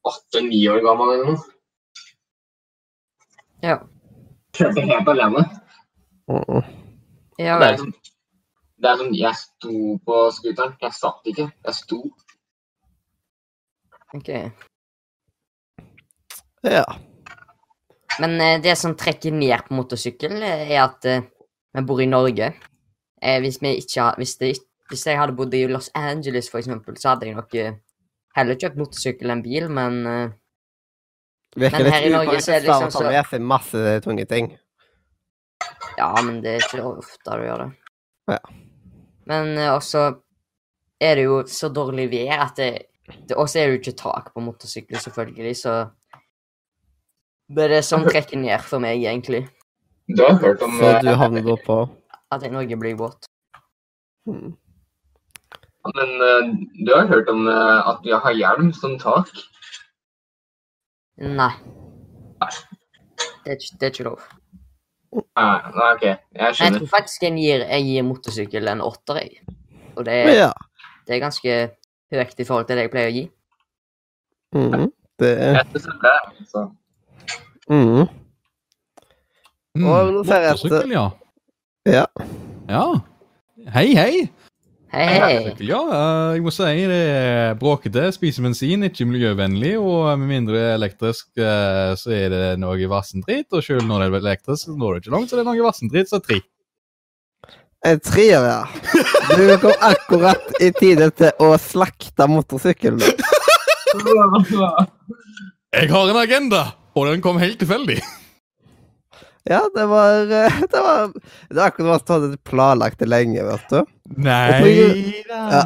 åtte-ni år gammel eller noe. Ja. Prøvde helt alene. Mm. Ja Det er vel. sånn, det er som Jeg sto på scooteren. Jeg satt ikke. Jeg sto. Ok. Ja. Men eh, det som trekker ned på motorsykkel, eh, er at eh, vi bor i Norge. Eh, hvis, vi ikke, hvis, det, hvis jeg hadde bodd i Los Angeles, for eksempel, så hadde jeg nok heller kjøpt motorsykkel enn bil, men Virker Men litt Norge så er det upraktisk liksom å masse tunge ting. Ja, men det er ikke ofte du gjør det. Ja. Men også er det jo så dårlig vær at det, det også er det jo ikke tak på motorsykler, selvfølgelig, så Det er det som trekker ned for meg, egentlig. Du har hørt om Så eh, du havner da på At jeg Norge blir våt. Hmm. Men uh, du har hørt om uh, at vi har hjelm som tak? Nei. Det er, det er ikke lov. Nei, nei, OK. Jeg skjønner. jeg tror faktisk jeg gir, jeg gir motorsykkel en åtter, jeg. Og det er, Ja. det er ganske høyt i forhold til det jeg pleier å gi. Mm. Det Jeg synes det er det. Så. Mm. Mm, Og nå ser jeg etter. ja. Ja. Ja. Hei, hei. Hei, hei. Ja. Eh, Jeg må si det er bråkete, spiser bensin, ikke miljøvennlig, og med mindre elektrisk eh, så er det noe vassendrit, og selv når det er elektrisk så når det ikke langt, så det er noe vassendrit, så tre. En trier, ja. Du kom akkurat i tide til å slakte motorsykkelen. *laughs* Jeg har en agenda, og den kom helt tilfeldig. Ja, det var eh, *laughs* Det var, det var akkurat som du hadde planlagt det lenge, vet du. Nei da. Ja,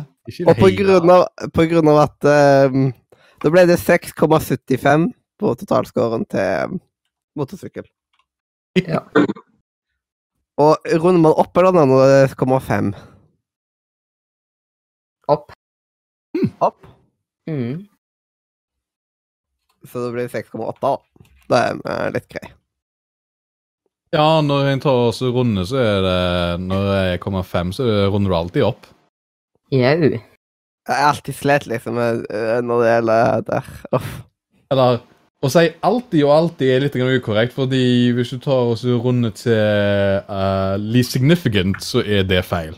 Og på grunn av, på grunn av at um, Da ble det 6,75 på totalscoren til motorsykkel. Ja. Og runder man opp eller ned når det er 0,5? Opp. Opp. Mm. Så det blir 6,8, da. Det er litt grei. Ja, når en tar oss runde, så er det Når jeg kommer fem, så runder du alltid opp. Jau. Jeg er alltid slet, liksom, når det gjelder der. Uff. Eller å si alltid og alltid er litt ukorrekt, fordi hvis du tar oss runde til uh, least significant, så er det feil.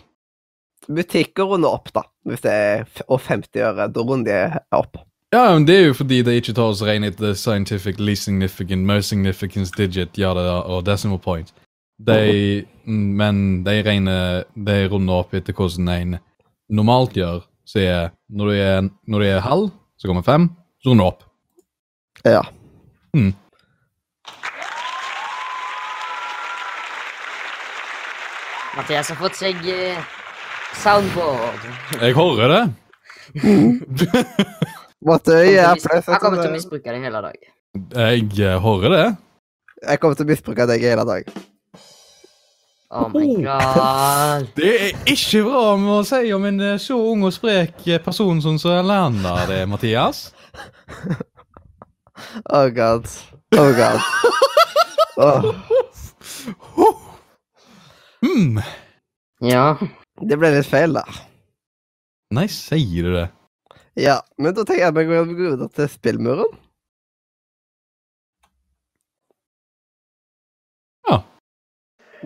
Butikker runder opp, da. Hvis det er og 50 øre. Da runder de opp. Ja, men det er jo fordi det ikke tar oss rene etter scientific least significant, most significant digit, ja, det der, og decimal point. De, mm, men de regner De runder opp etter hvordan en normalt gjør. Så er når du er, når du er halv, så kommer fem, så runder du opp. Ja. Mm. Mathias har fått seg eh, soundboard. Jeg hører det. *laughs* Å mis- eplet. Han kommer til å misbruke det hele dag. Jeg eh, hører det. Jeg kommer til å misbruke deg hele dag. Oh my god. *laughs* Det er ikke bra med å si om en eh, så ung og sprek eh, person som Erlender det, Mathias. *laughs* Oh god. Oh god. *laughs* Oh. Mm. Ja. Det ble litt feil, da. Nei, sier du det? Ja, men da tenker jeg vi går videre til spillmuren. Ja.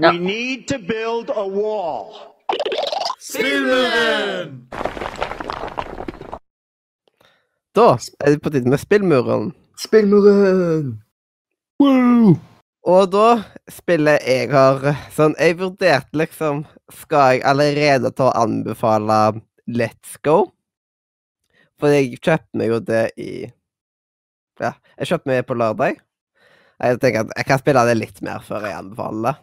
Ja. We need to build a wall. Spillmuren! Da er det på tide med spillmuren. Spillmuren! Woo! Og da spiller jeg har Sånn, jeg vurderte liksom Skal jeg allerede ta å anbefale Let's Go? For jeg kjøpte meg jo det i Ja, jeg kjøpte meg det på lørdag. Jeg tenker at jeg kan spille det litt mer før jeg anbefaler det.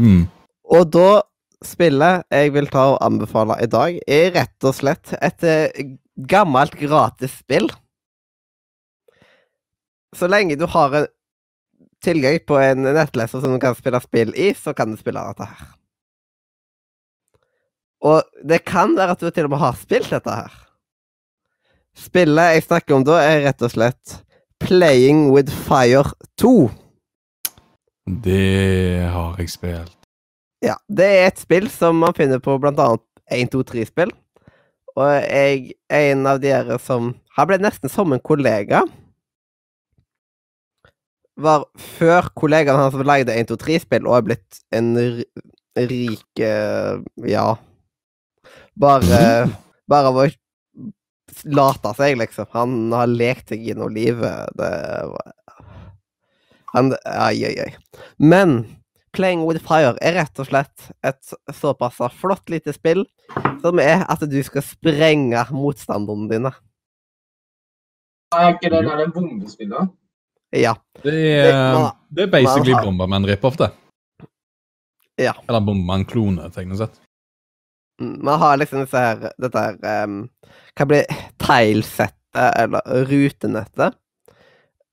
Mm. Og da spillet jeg vil ta og anbefale i dag, er rett og slett et eh, gammelt gratis spill. Så lenge du har tilgang på en nettleser som du kan spille spill i, så kan du spille dette her. Og det kan være at du til og med har spilt dette her. Spillet jeg snakker om da, er rett og slett Playing with Fire 2. Det har jeg spilt. Ja, det er et spill som man finner på blant annet 1, 2, 3-spill. Og jeg er en av dere som Han ble nesten som en kollega. var før kollegaen hans som lagde 1-2-3-spill og er blitt en rik Ja. Bare Bare av å late seg, liksom. Han har lekt seg gjennom livet. Det var han, Ai, ai, ai. Men Playing with Fire er rett og slett et såpass flott lite spill som er at du skal sprenge motstanderne dine. Er ikke det der det bombespillet? Ja. Det er, det er basically man har- Bomberman rip-off, det. Ja. Eller Bomberman-klone, teknisk sett. Man har liksom disse her Dette her um, Hva blir tilesettet, eller rutenettet.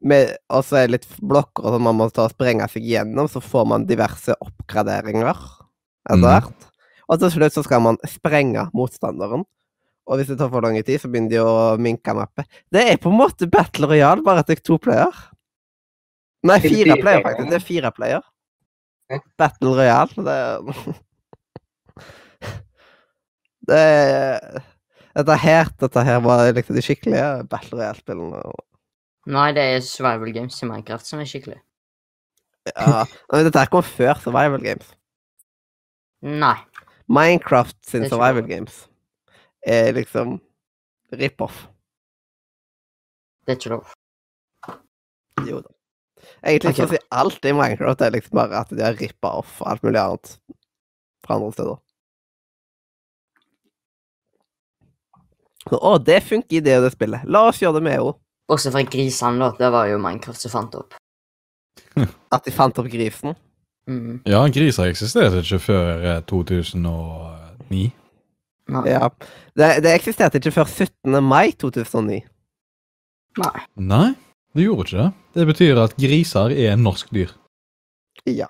Og så er det litt blokker som man må ta og sprenge seg gjennom, så får man diverse oppgraderinger etter hvert. Mm. Og til slutt så skal man sprenge motstanderen. Og hvis det tar for lang tid, så begynner de å minke mappet. Det er på en måte Battle Royale, bare at det er to player. Nei, fire player. faktisk. Det er fire player. Battle Royale, det er *laughs* Det Dette her, dette her var liksom de skikkelige Battle Royale-spillene. Nei, det er survival games i Minecraft som er skikkelig. Ja. Men dette her kom før Survival Games. Nei. Minecraft sin Survival lov. Games er liksom rip-off. Det er ikke lov. Jo da. Egentlig så Ok. å si alt i Minecraft er liksom bare at de har rippa off alt mulig annet fra andre steder. Å, det funker i det og det spillet. La oss gjøre det med henne. Også fra en da. Det var jo Minecraft som fant opp. *laughs* At de fant opp grisen. Mm. Ja, griser eksisterte ikke før eh, 2009. Nei. Ja. Det, det eksisterte ikke før 17. mai 2009. Nei. Nei, det gjorde ikke det. Det betyr at griser er en norsk dyr. Ja.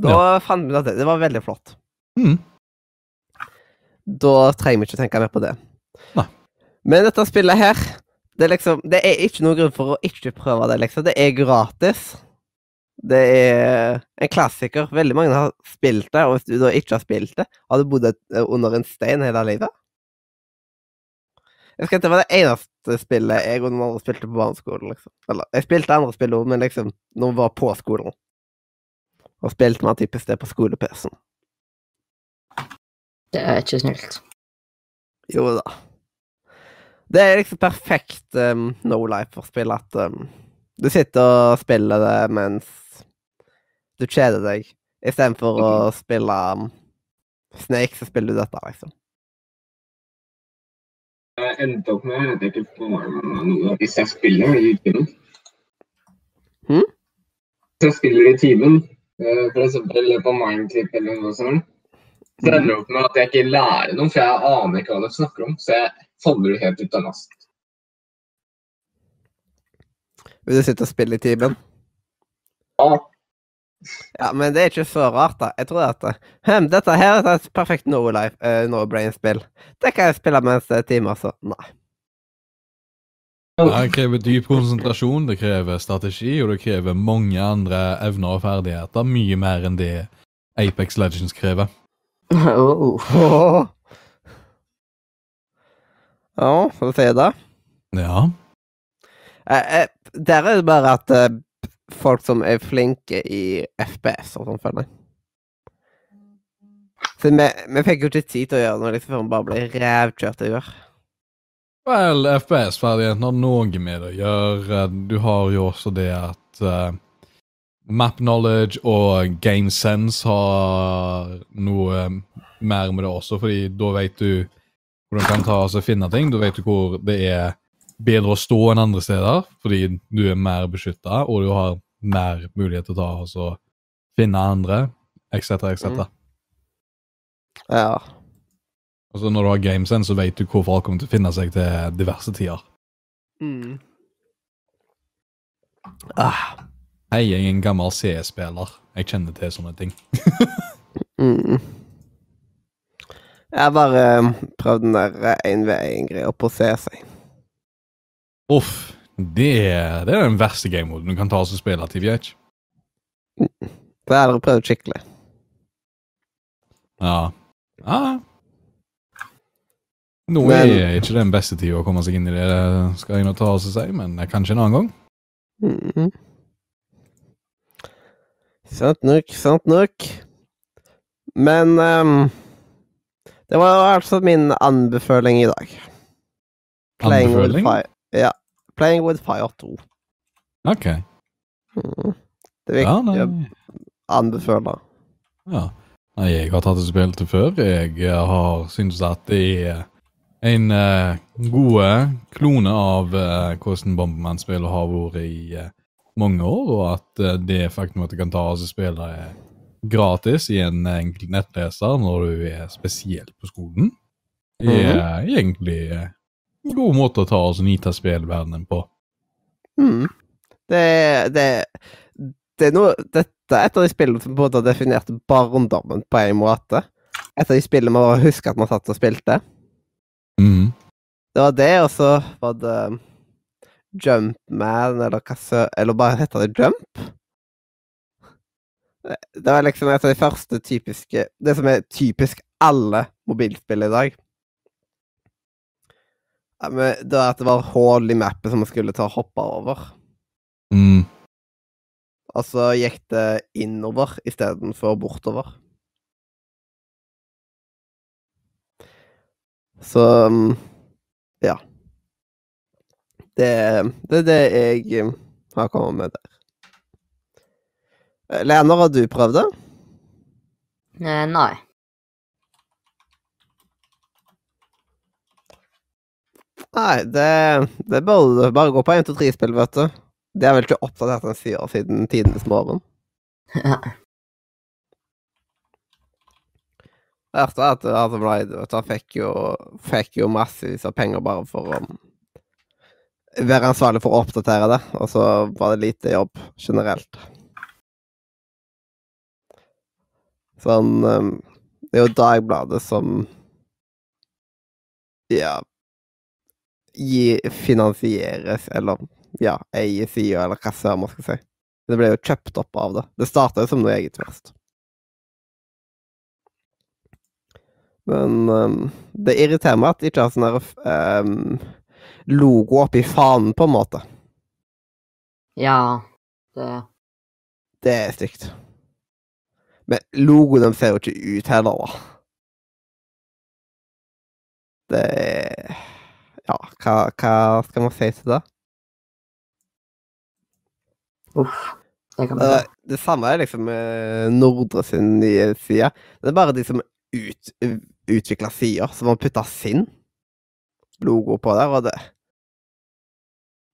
Da fant vi ut at det, det var veldig flott. Mm. Da trenger vi ikke tenke mer på det. Nei. Men dette spillet her, det er liksom Det er ikke noen grunn for å ikke prøve det, liksom. Det er gratis. Det er en klassiker. Veldig mange har spilt det, og hvis du da ikke har spilt det, har du bodd under en stein hele livet? Jeg husker at det var det eneste spillet jeg og noen andre spilte på barneskolen. liksom. Eller, jeg spilte andre spill òg, men liksom når vi var på skolen. Og spilte man typisk det på skole-PC-en. Det er ikke snilt. Jo da. Det er liksom perfekt um, no life-spill at um, du sitter og spiller det mens du kjeder deg. Istedenfor å spille um, Snake, så spiller du dette, liksom. Jeg endte opp med jeg vet ikke med noe hvis jeg spiller i timen. Hm? Hvis jeg spiller i timen, eksempel på Mindclip eller noe sånt, så ender det opp med at jeg ikke lærer noe, for jeg aner ikke hva de snakker om. Så jeg faller helt ut av last. Vil du sitte og spille i timen? Ja, Ja, men det er ikke så rart, da. Jeg tror at hm, dette her er et perfekt no life, uh, no brain-spill. Det kan jeg spille mens det er timer, så nei. Det krever dyp konsentrasjon, det krever strategi, og det krever mange andre evner og ferdigheter. Mye mer enn det Apex Legends krever. *laughs* oh. Åh. Ja, hva sier si det. Ja. Eh, eh, der er det bare at eh, folk som er flinke i FPS og sånn, føler jeg. Så vi, vi fikk jo ikke tid til å gjøre noe liksom, før vi bare ble rævkjørt i år. Vel, FPS-ferdigheten har noe med det å gjøre. Du har jo også det at uh, Map knowledge og game sense har noe mer med det også, fordi da vet du hvor du kan ta og finne ting. Du vet hvor det er bedre å stå enn andre steder, fordi du er mer beskytta, og du har mer mulighet til å ta og finne andre, etc., etc. Mm. Ja. Altså Når du har gamesen, så vet du hvor folk kommer til å finne seg til diverse tider. Mm. Ah. Jeg er en gammel CS-spiller. Jeg kjenner til sånne ting. *laughs* Mm. Jeg har bare eh, prøvd den der 1v1-greia på se seg. Uff. Det det er den verste game-moden du kan ta oss og spille til VH. Det har jeg prøvd skikkelig. Ja. ja. Nå Men- er ikke den beste tida å komme seg inn i det, skal jeg nå ta oss og si, men kanskje en annen gang. Mm. Sant nok, sant nok. Men ehm, Det var altså min anbefaling i dag. Playing with Anbefaling? fire. Ja. Playing with fire 2. OK. Mm. Det er Ja, viktig å nei. anbefale. Ja. Nei, jeg har tatt et spill til før. Jeg eh, har syntes at det er en uh, god klone av uh, hvordan Bomberman-spillet har vært i uh, mange år, og at uh, det faktum at du kan ta og spille det gratis i en enkel nettleser når du er spesielt på skolen, Det er egentlig eh, en god måte å ta og nita spillverdenen på. Mm. Det, det, det er noe Dette er et av de spillene som både har definert barndommen på en måte. Et av de spillene man husker at man satt og spilte. Mhm. Det var det, og så var det Jumpman, eller hva sø... Eller bare heter det Jump? Det var liksom et av de første typiske Det som er typisk alle mobilspill i dag. Det var at det var hull i mappet som man skulle ta og hoppe over. Mm. Og så gikk det innover istedenfor bortover. Så mm, ja. Det, det er det jeg mm, har kommet med der. Leander, har du prøvd det? Eh, nei. Nei, det, det bare bare gå på 1, 2, 3-spill, vet du. Det har vel ikke oppdatert en sier siden tidenes morgen. *laughs* Verst er at Adam Blythe vet du, fikk jo, fikk jo massevis av penger bare for å være ansvarlig for å oppdatere det, og så var det lite jobb generelt. Sånn um, Det er jo Dagbladet som Ja gi, finansieres, eller ja, eier sida, eller hva søren man skal si. Det ble jo kjøpt opp av det. Det starta jo som noe eget først. Men um, det irriterer meg at de ikke har sånn um, logo oppi fanen, på en måte. Ja, det Det er stygt. Men logoen ser jo ikke ut heller, da. Det Ja, hva, hva skal man si til det? Uff. Det Det, det samme er liksom med Nordre sin nye side. Det er bare de som ut, utvikla sider, som har putta sin logo på der, og det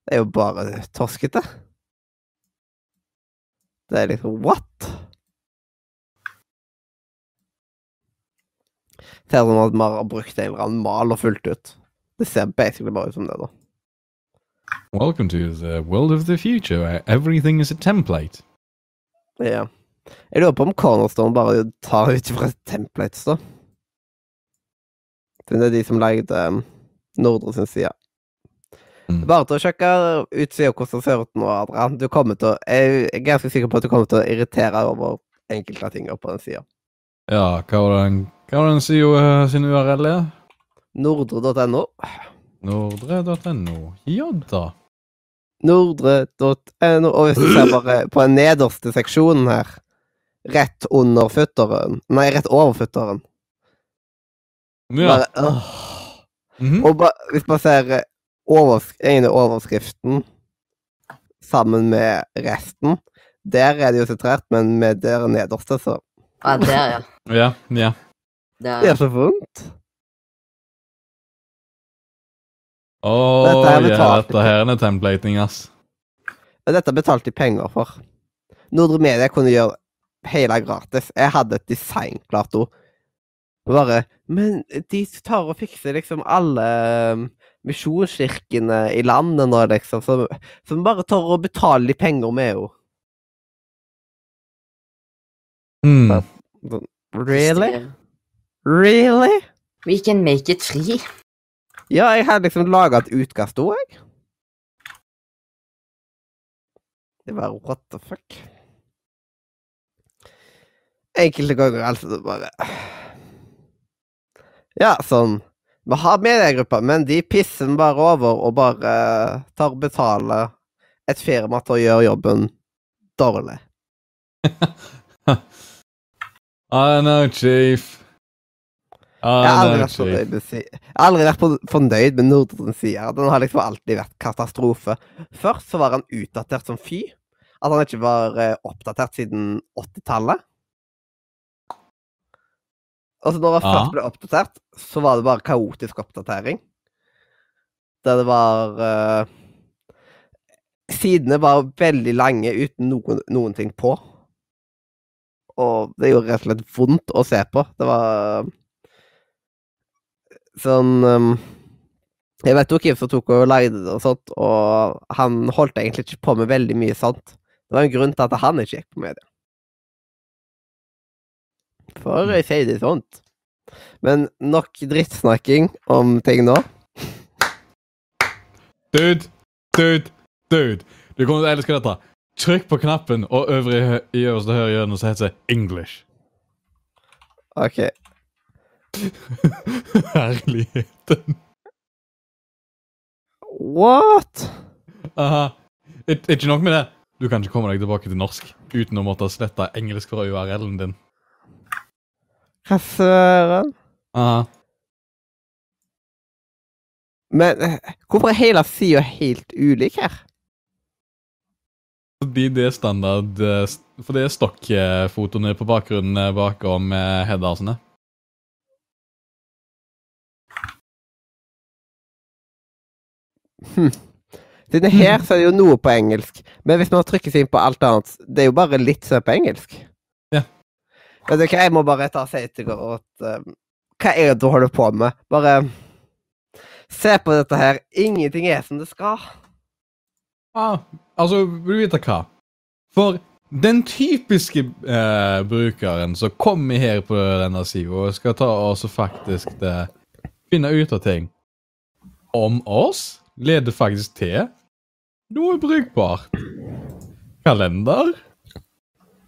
Det er jo bare torskete. Det er liksom what? Ser som at man har brukt en eller annen mal og fulgt ut. Det ser basically bare ut som det, da. Welcome to the world of the future, where everything is a template. Ja. Jeg lurer på om Cornerstone bare tar ut fra templates, da. Det er de som lagde um, Nordre sin side. Mm. Bare til å sjekke utsida hvordan det ser ut nå, Adrian. Du kommer til å, jeg er ganske sikker på at du kommer til å irritere over enkelte ting på den sida. Ja, hva var den, hva var den SIO uh, sin URL er? Nordre.no. Nordre.no. Ja da. Nordre.no. Og hvis du ser bare på den nederste seksjonen her, rett under futteren Nei, rett over futteren. Ja. Bare, øh. mm -hmm. Og ba, hvis man ser eh, oversk ene overskriften sammen med resten, der er det jo sentrert, men med der nederste, så Ja, der, ja. Ja, ja. Der, Det ja. er så vondt. Å, Dette er ja, dette her er templating, ass. Dette betalte de penger for. Nordre Media kunne gjøre hele gratis. Jeg hadde et design klart òg. Bare Men de tar og fikser liksom alle um, misjonskirkene i landet nå, liksom, som, som bare tar og betaler de penger med henne. Mm. Really? Really? We can make it free. Ja, jeg hadde liksom laga et utkast òg, jeg. Det var what the fuck. Enkelte ganger altså det bare Ja, sånn Vi har mediegrupper, men de pisser bare over og bare tar og betaler et firma til å gjøre jobben dårlig. *laughs* I know, chief. I Jeg har aldri vært fornøyd med, si aldri vært fornøyd med Nordre side. Den har liksom alltid vært katastrofe. Først så var han utdatert som fy. At han ikke var eh, oppdatert siden 80-tallet. Og så når han først ble oppdatert, så var det bare kaotisk oppdatering. Der det var uh, Sidene var veldig lange uten noen, noen ting på. Og det gjorde rett og slett vondt å se på. Det var sånn um, Jeg vet jo hvem som tok og lagde det og sånt, og han holdt egentlig ikke på med veldig mye sånt. Det var en grunn til at han ikke gikk på media. For jeg sier det sånt. Men nok drittsnakking om ting nå. Dude, dude, dude. Du kommer til å elske dette. Trykk på knappen, og øvre i øverste høyre hjørne så heter det English. OK. *laughs* Herligheten. What? Aha. Ik- Ikke nok med det. Du kan ikke komme deg tilbake til norsk uten å måtte slette engelsk fra URL-en din. Hva søren? Aha. Men eh, hvorfor er hele sida helt ulik her? Fordi det er standard eh, For det er stokkfotoene på bakgrunnen eh, bakom eh, Hm. Siden her så er det jo noe på engelsk, men hvis man trykker seg inn på alt annet, det er jo bare litt som på engelsk. Ja. Vet du hva, jeg må bare ta og si til dere at Hva er det du holder på med? Bare se på dette her. Ingenting er som det skal. Ah, altså, vil du vite hva? For den typiske eh, brukeren som kommer her på denne sida og skal ta oss og faktisk det, finne ut av ting om oss, leder faktisk til noe brukbart. Kalender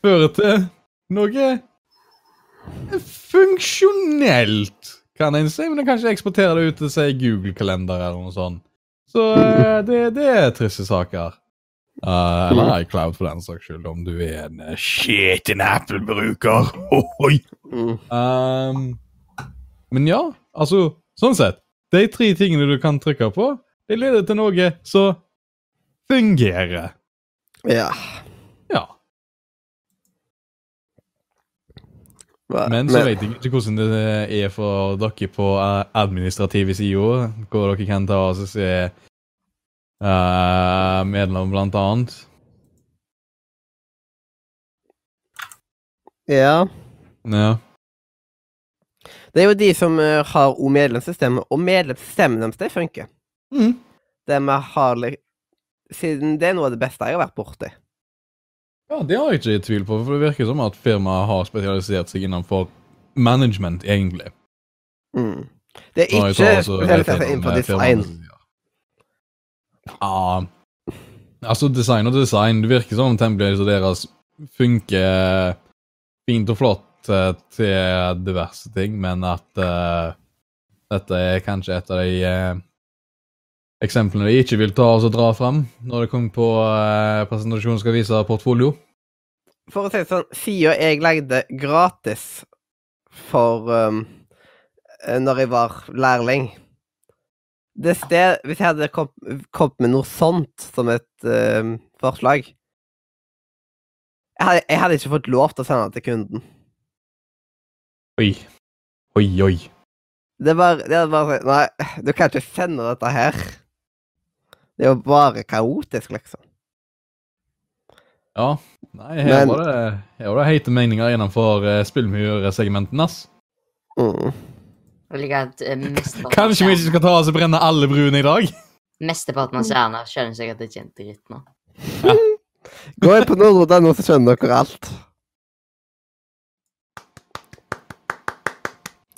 fører til noe funksjonelt, kan en si. Men en kan eksportere det ut til si Google-kalender eller noe sånt. Så eh, det, det er triste saker. Uh, eller iCloud, for den saks skyld, om du er en uh, Apple-bruker. *laughs* Mm. Um, men ja, altså, sånn sett. De tre tingene du kan trykke på, det leder til noe som fungerer. Ja. Hva- Men så vet jeg ikke hvordan det er for dere på eh, administrative sider, hvor dere kan ta og se uh, medlem, blant annet. Ja. Ja. Det er jo de som eh, har òg medlemssystemet, og medlemssystemet deres, det funker. Mm. Det vi har Siden det er noe av det beste jeg har vært borti. Ja, Det har jeg ikke i tvil på, for det virker som at firmaet har spesialisert seg innenfor management, egentlig. Mm. Det er ikke spesialisert vet innenfor eh, design. Ja, altså design og design, det virker som templates deres funker fint og flott eh, til diverse ting, men at uh, dette er kanskje et av de eh, eksemplene de ikke vil ta oss og dra fram når det kommer på eh, presentasjonen skal vise portfolio. For å si det sånn, siden jeg lagde gratis for um, eh, når jeg var lærling det sted, Hvis jeg hadde kom, kommet med noe sånt som et um, forslag jeg hadde, jeg hadde ikke fått lov til å sende det til kunden. Oi. Oi, oi. Det var, det var sånn Nei, du kan ikke sende dette her. Det er jo bare kaotisk, liksom. Ja. Nei, her Men- var det, her var det heite meninger innenfor uh, spillmyrsegmenten, ass. Mm. Jeg liker at eh, av Kanskje vi ikke skal ta oss og brenne alle bruene i dag? *laughs* Mesteparten av seerne skjønner sikkert ikke en dritt nå. *laughs* Gå inn på nordro.no, så skjønner dere alt.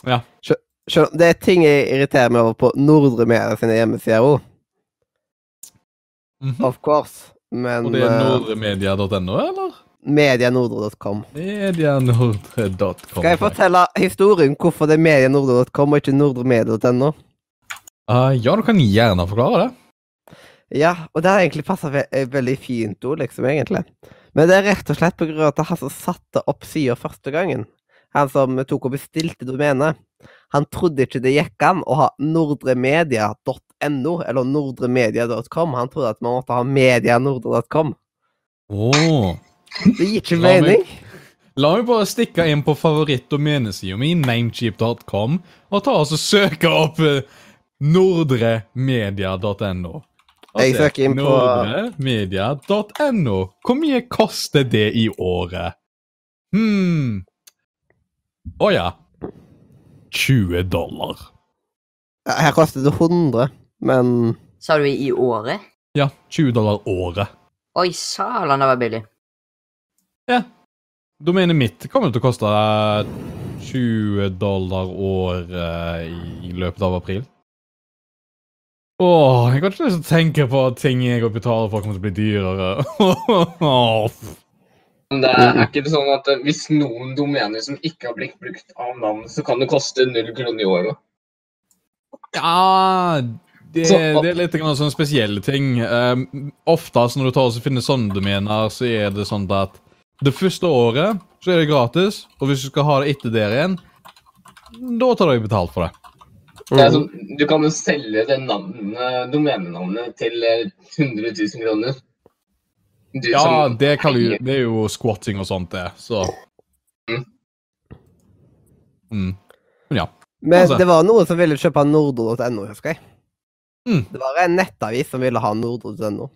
Ja. Skjønner, det er ting jeg irriterer meg over på Nordre Media sine hjemmesider òg, Mhm. of course. Men Og det er eh, nordremedia.no, eller? medianordre.com. Medianordre.com. Skal jeg fortelle historien hvorfor det er medianordre.com og ikke nordremedia.no? Uh, ja, du kan gjerne forklare det. Ja, og det har egentlig passa ve eh, veldig fint ord, liksom, egentlig. Men det er rett og slett på grunn av at han som satte opp sida første gangen, han som tok og bestilte domenet, han trodde ikke det gikk an å ha nordremedia.no eller nordremedia.com. Han trodde at man måtte ha medianordre.com. Åh. Det gir ikke mening. La meg bare stikke inn på favoritt-domenesida mi, namecheap.com, og ta oss og søke opp eh, nordremedia.no. Jeg søker inn på- Nordremedia.no. Hvor mye koster det i året? Hm Å ja. 20 dollar. Her koster det 100, men Sa du i året? Ja, 20 dollar året. Oi, salen, det var billig. Ja. Domenet mitt kommer til å koste eh, 20 dollar året i løpet av april. Åh, jeg har ikke lyst til å tenke på at ting jeg går betaler for, kommer til å bli dyrere. *laughs* Men det er, er ikke det sånn at eh, hvis noen domener som ikke har blitt brukt av navn, så kan det koste null kroner i året? ja det, det er litt grann sånn spesielle ting. Um, oftest når du tar og finner sånne domener, så er det sånn at det første året så er det gratis, og hvis du skal ha det etter der igjen, da tar du betalt for det. Mm. Altså, du kan jo selge det navnet, domenenavnet til eh, 100 000 kroner. Du Ja, som det, jo- det er jo squatting og sånt, det. Så Mm. mm. Men ja. Men Altså. det var noen som ville kjøpe nordo.no, husker jeg. Mm. Det var en nettavis som ville ha nordre.no.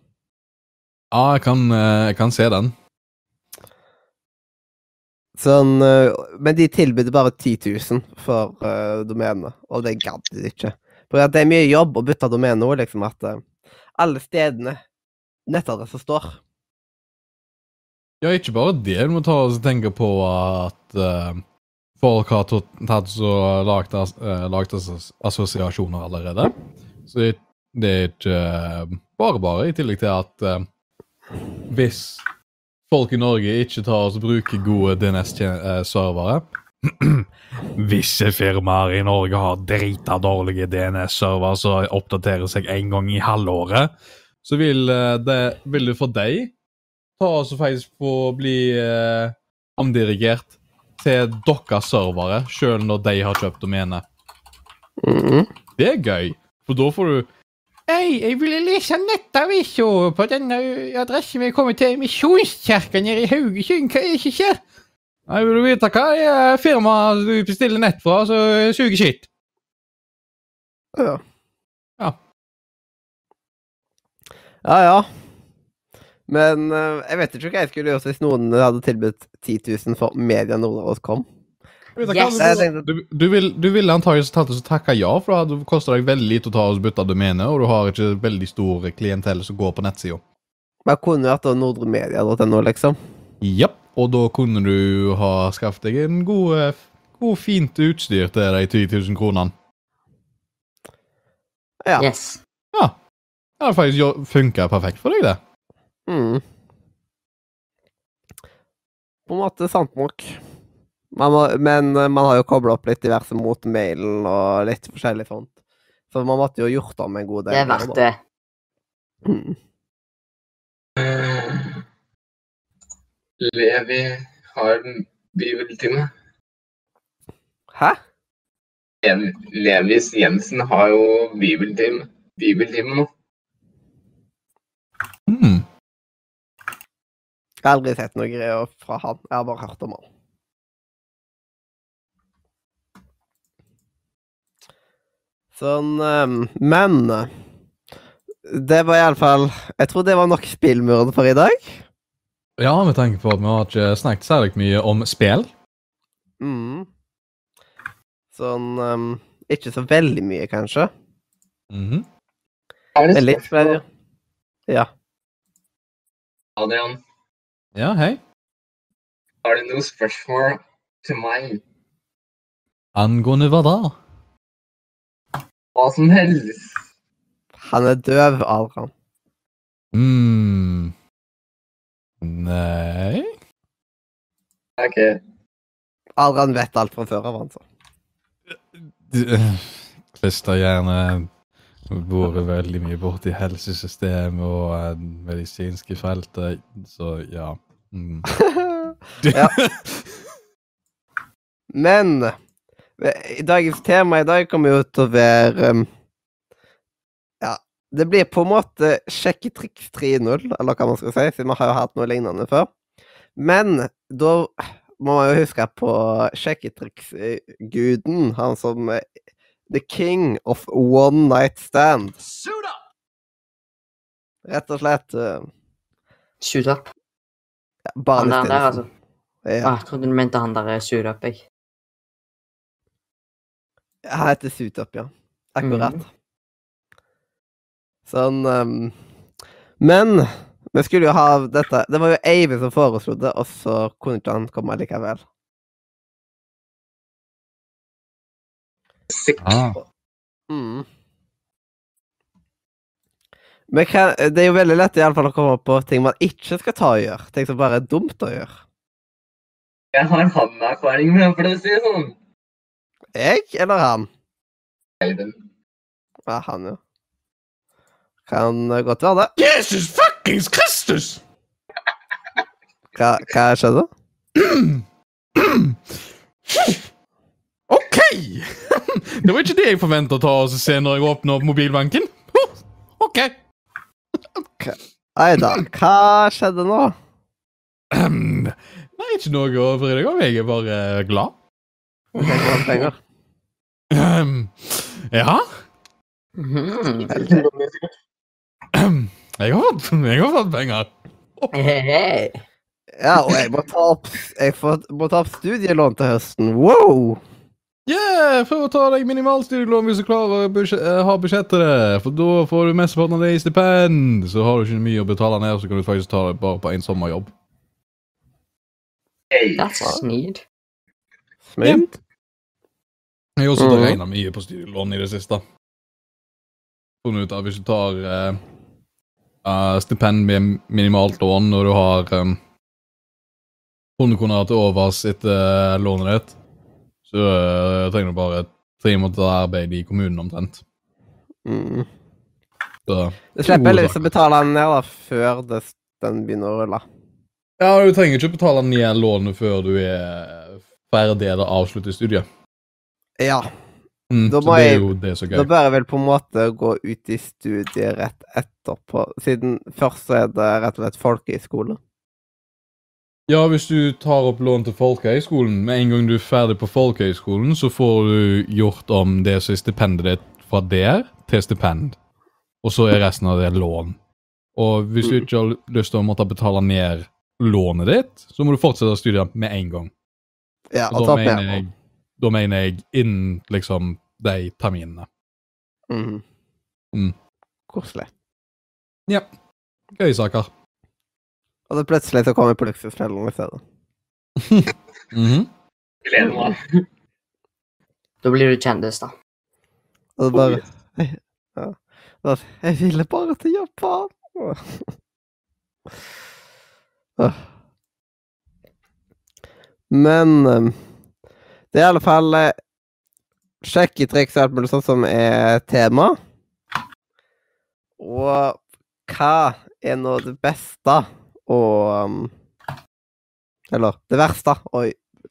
Ja, jeg kan, eh, jeg kan se den. Sånn, øh, men de tilbød bare 10 000 for uh, domenet, og det gadd de ikke. For det er mye jobb å bytte domene nå, liksom at uh, alle stedene nettadresser står. Ja, ikke bare det. Du må ta og tenke på at uh, folk har tatt og lagd eh, assosiasjoner allerede. Så det, det er ikke eh, bare bare, i tillegg til at eh, hvis folk i Norge ikke tar og bruker gode DNS-servere *clears throat* Visse firmaer i Norge har drita dårlige DNS-servere som oppdaterer seg en gang i halvåret, så vil eh, det, vil det for deg ta oss faktisk få bli eh, omdirigert til deres servere, sjøl når de har kjøpt domenet. Mhm. Det er gøy, for da får du Hei, jeg ville lese nettavisa på denne adressen vi kommer til Misjonskirka nede i Haugesund. Hva er det som skjer? Nei, Vil du vite hva det er firmaet du bestiller nett fra, så suger skitt? Ja. Ja. Ja, ja. Men øh, jeg vet ikke hva jeg skulle gjort hvis noen hadde tilbudt 10 000 for mer enn noen av oss Jeg tenkte- du, du, vil, du ville antakeligvis takka ja, for det hadde kosta deg veldig lite å ta og bytte domene, og du har ikke veldig stor klientell som går på nettsida. jeg kunne vært nordremedia.no, liksom. Japp. Og da kunne du ha skaffet deg en god, eh, god fint utstyr til de 10 000 kronene. Ja. Yes. Ja. Det hadde faktisk funka perfekt for deg, det. Mm. På en måte sant nok. Man må, men øh, man har jo kobla opp litt diverse mot mailen og litt forskjellig sånt. Så man måtte jo gjort om en god del. Det er verdt det. Mm. Eh, Levi har bibeltime. Hæ? En, Levis Jensen har jo bibeltime. Bibeltime nå. Mm. Jeg har aldri sett noe greier fra han. Jeg har bare hørt om han. Sånn ehm, Men det var iallfall Jeg tror det var nok spillmuren for i dag. Ja, med tanke på at vi har ikke snakket særlig mye om spill. Mm. Sånn um, Ikke så veldig mye, kanskje. Mhm. Er det litt flere. Ja. Adrian, Ja, hei. har du noe spørsmål til meg? Angående hva da? Hva som helst. Han er døv, Adrian. mm. Nei Ok. Adrian vet alt fra før av, altså. Klister gjerne borer veldig mye borti helsesystemet og eh, medisinske feltet, så ja. Mm. *laughs* Ja. *laughs* Men eh, dagens tema i dag kommer jo til å være um, Ja, det blir på en måte sjekketriks 3.0, eller hva man skal si, siden vi har jo hatt noe lignende før. Men da må man jo huske på sjekketriksguden, han som eh, The king of one night stand. Suit up! Rett og slett uh, Shoot up. bare Han der, der, altså. Ja. Ah, jeg trodde du mente han der er shoot up, jeg. Han heter Sutup, ja. Akkurat. Sånn um, Men vi skulle jo ha dette Det var jo Eivind som foreslo det, og så kunne ikke han komme likevel. Ah. Mm. Men kan, det er jo veldig lett i alle fall å komme på ting man ikke skal ta og gjøre. Ting som bare er dumt å gjøre. Jeg har han-erfaring med det, for å si det sånn. Jeg eller han? Aiden. Ja, han, jo. Kan godt være det. Jesus fuckings Kristus! Hva, hva skjedde? OK! Det var ikke det jeg forventa å ta og se når jeg åpner opp mobilbanken. OK. Nei da, hva skjedde nå? Det Nei, ikke noe å bry deg om. Jeg er bare glad. Jeg tenker på penger. Ehm, ja. Ehm, Jeg har fått, jeg har fått penger. Ja, og jeg må ta opp, jeg får, må ta opp studielån til høsten. Wow! Yeah, Prøv å ta deg minimalstudielån hvis du klarer å eh, ha budsjett til det. For da får du mesteparten av det i stipend. Så har du ikke mye å betale ned, så kan du faktisk ta det bare på en sommerjobb. Hey. That's Smid? Smooth. Jeg har også mm. regna mye på studielån i det siste. Funnet ut at hvis du tar eh, eh, stipend med minimalt lån når du har um, 100 kroner til overs etter eh, lånet ditt, så uh, trenger du bare tre måneder arbeid i kommunen omtrent. Mm. Så, Du slipper heldigvis å betale den ned da, før det, den begynner å rulle. ja, du trenger ikke betale ned lånet før du er ferdig eller avslutter studiet. Ja. Mm, Da må det jeg- det er Da bør jeg vel på en måte gå ut i studiet rett etterpå, siden først er det rett og slett folkehøyskole. Ja, hvis du tar opp lån til folkehøyskolen, med en gang du er ferdig på folkehøyskolen, så får du gjort om det som er stipendet ditt fra der til stipend. Og så er resten av det lån. Og hvis du Mm. ikke har lyst til å måtte betale ned lånet ditt, så må du fortsette å studere med en gang. Ja, Og og da ta mener jeg, da mener jeg innen liksom de terminene. Mm. Mm. Koselig. Gøye saker. Og det plutselig så kommer på luksusfellen i stedet. *laughs* Mhm. Gleder meg. *laughs* Da blir du kjendis, da. Og det bare jeg, *laughs* ja. Jeg ville bare til Japan! Men ehm, det er i alle fall eh, sjekketriks og alt mulig sånt som er tema. Og hva er nå det beste å ehm, Eller det verste å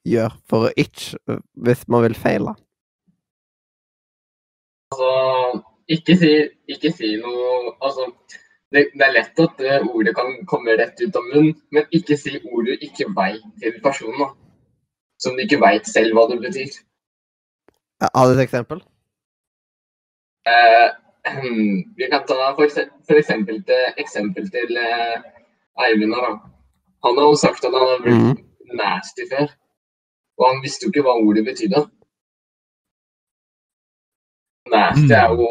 gjøre for å ikke Hvis man vil feile. Altså, ikke si, ikke si noe Altså, det, det er lett at det ordet kan komme rett ut av munnen, men ikke si ord du ikke veit til personen. da. Som du ikke veit selv hva det betyr. Har du et eksempel? Eh, vi kan ta for, for eksempel til, eksempel til eh, Eivind her. da. Han har jo sagt at han har blitt nasty før. Og han visste jo ikke hva ordet betydde. Nasty er jo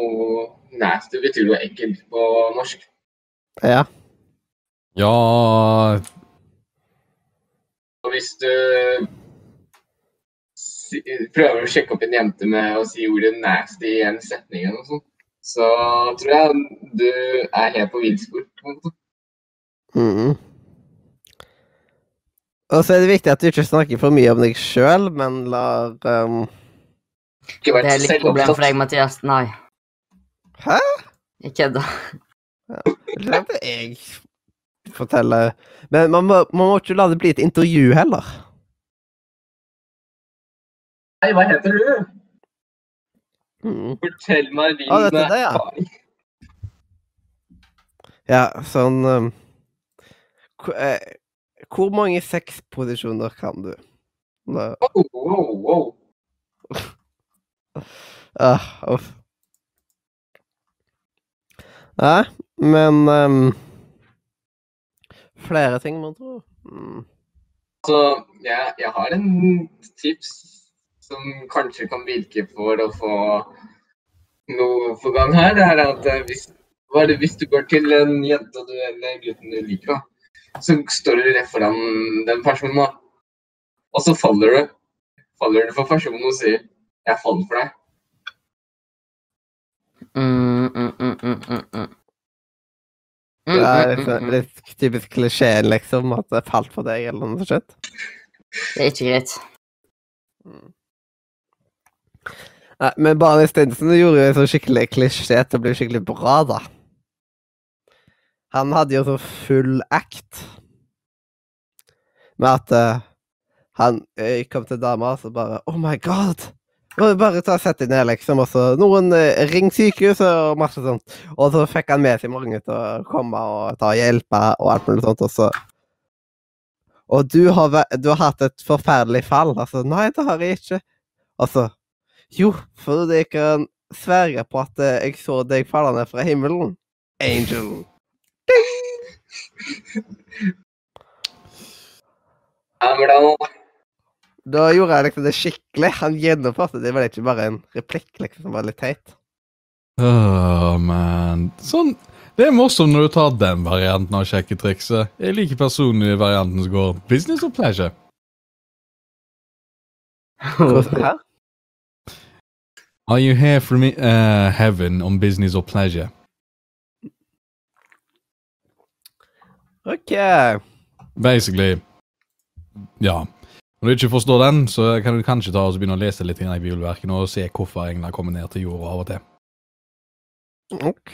Nasty betyr jo ekkelt på norsk. Ja. Ja Og hvis du prøver å sjekke opp en jente med å si ordet 'nasty' i en setning, eller noe sånt, så tror jeg du er helt på villspor. Mm. Mhm. Og så er det viktig at du ikke snakker for mye om deg sjøl, men lar um... Det er litt problem for deg, Mathias. Nei. Hæ? Jeg kødder. Jeg fortelle Men man må, man må ikke la det bli et intervju heller. Hei, hva heter du? Mm. Fortell meg din ah, dette det, ja. Ja, sånn um, hvor, eh, hvor mange sexposisjoner kan du? Nå, Oh, oh, oh. ah, uff. Nei, men um, Flere ting, man tror. Mm. Så jeg, jeg har en tips som kanskje kan virke for å få noe på gang her. Det er at eh, hvis, bare hvis du går til en jente du, eller gutten du liker, da, så står du rett foran den personen, da. og så faller du. Faller du for personen og sier 'jeg faller for deg'. Mm, mm, mm, mm, mm, mm. Mm, Det er mm, litt, mm, mm. litt typisk klisjeen, liksom, at det falt for deg, eller noe sånt. Det er ikke greit. Nei, men Barney Stinson gjorde jo en sånn skikkelig klisjé til å bli skikkelig bra, da. Han hadde jo så full act med at uh, han eh, kom til dama og så bare Oh my god! Bare ta og sett deg ned, liksom. Og så noen eh, ring sykehuset og masse sånt. Og så fikk han med seg mange til å komme og ta og hjelpe og alt mulig sånt. Og så Og du har, du har hatt et forferdelig fall. Altså, nei, det har jeg ikke. Altså Jo, for jeg kan sverge på at eh, jeg så deg falle ned fra himmelen. Angel. Da, gjorde jeg liksom det skikkelig. Han gjennomførte det. Det var ikke bare en replikk liksom, som var litt teit. Åh, man. Sånn. Det er morsomt når du tar den varianten av sjekketrikset. Jeg liker personlig varianten som går business or pleasure. Hæ? *laughs* Are you here from uh, heaven on business or pleasure? OK. Basically. Ja. Når du ikke forstår den, så kan du kanskje ta og begynne å lese litt i bibelverkene og se hvorfor engler kommer ned til jorda av og til. OK.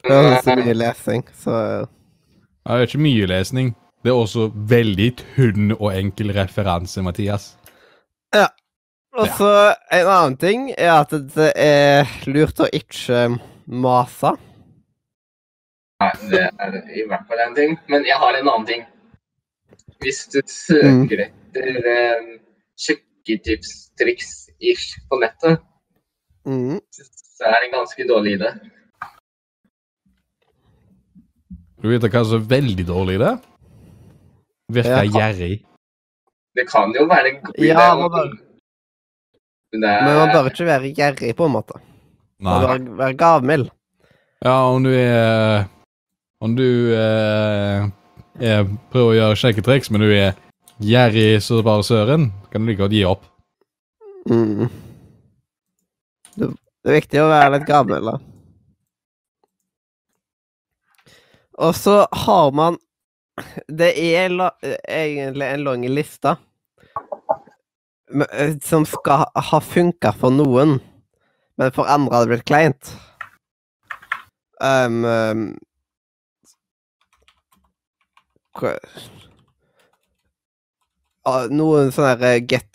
Det er så mye lesing, så Ja, det er ikke mye lesning. Det er også veldig tynn og enkel referanse, Mathias. Og så en annen ting er at det er lurt å ikke mase. Nei, det er i hvert fall en ting. Men jeg har en annen ting. Hvis du søker etter eh, sjekketips-triks på nettet, Mm. så er det en ganske dårlig idé. Du vet hva som er veldig dårlig i det? Virker gjerrig. Det kan jo være en god idé. Ja, men det er, Men man bør ikke være gjerrig, på en måte. Nei. Man bør være gavmild. Ja, om du er Om du eh, er, prøver å gjøre sjekketriks, men du er gjerrig så bare søren, kan du like godt gi opp. Mm. Det, det er viktig å være litt gavmild, da. Og så har man Det er la, egentlig en lang liste eh, som skal ha funka for noen, men for andre hadde det blitt kleint. Um, um, Ah, Noen sånne eh, get,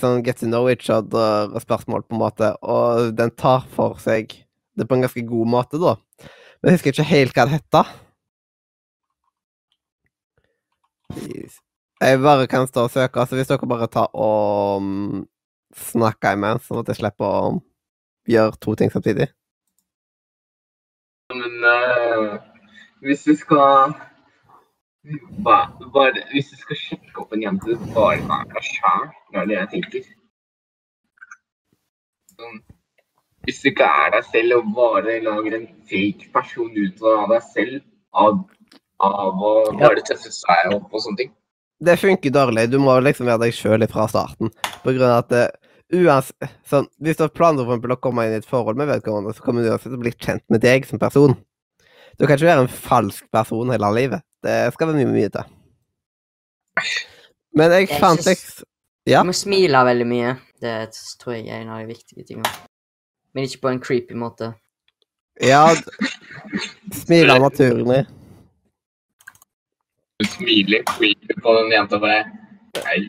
sånn get to know each other-spørsmål, på en måte, og den tar for seg det på en ganske god måte, da. Men jeg husker ikke helt hva det heter. Jeg bare kan stå og søke, altså hvis dere bare tar og mm, snakker imens, sånn at jeg slipper å gjøre to ting samtidig. Men uh, hvis du skal ba, bare, Hvis du skal sjekke opp en jente, bare vær deg sjæl. Det er det jeg tenker. Sånn, hvis du ikke er deg selv og bare lager en fake person ut av deg selv av, av å bare tøffe seg opp og sånne ting Det funker dårlig. Du må liksom være deg sjøl fra starten. På grunn av at det, uansett, sånn, Hvis du har planer for å komme inn i et forhold med vedkommende, så kommer du uansett til å bli kjent med deg som person. Du kan ikke være en falsk person hele livet. Det skal være mye mye til. Men jeg Jeg fant liksom Ja. Du må smile veldig mye. Det tror jeg er en av de viktige tingene. Men ikke på en creepy måte. Ja, smile naturlig. Du smiler, creepy på den jenta bare Hei.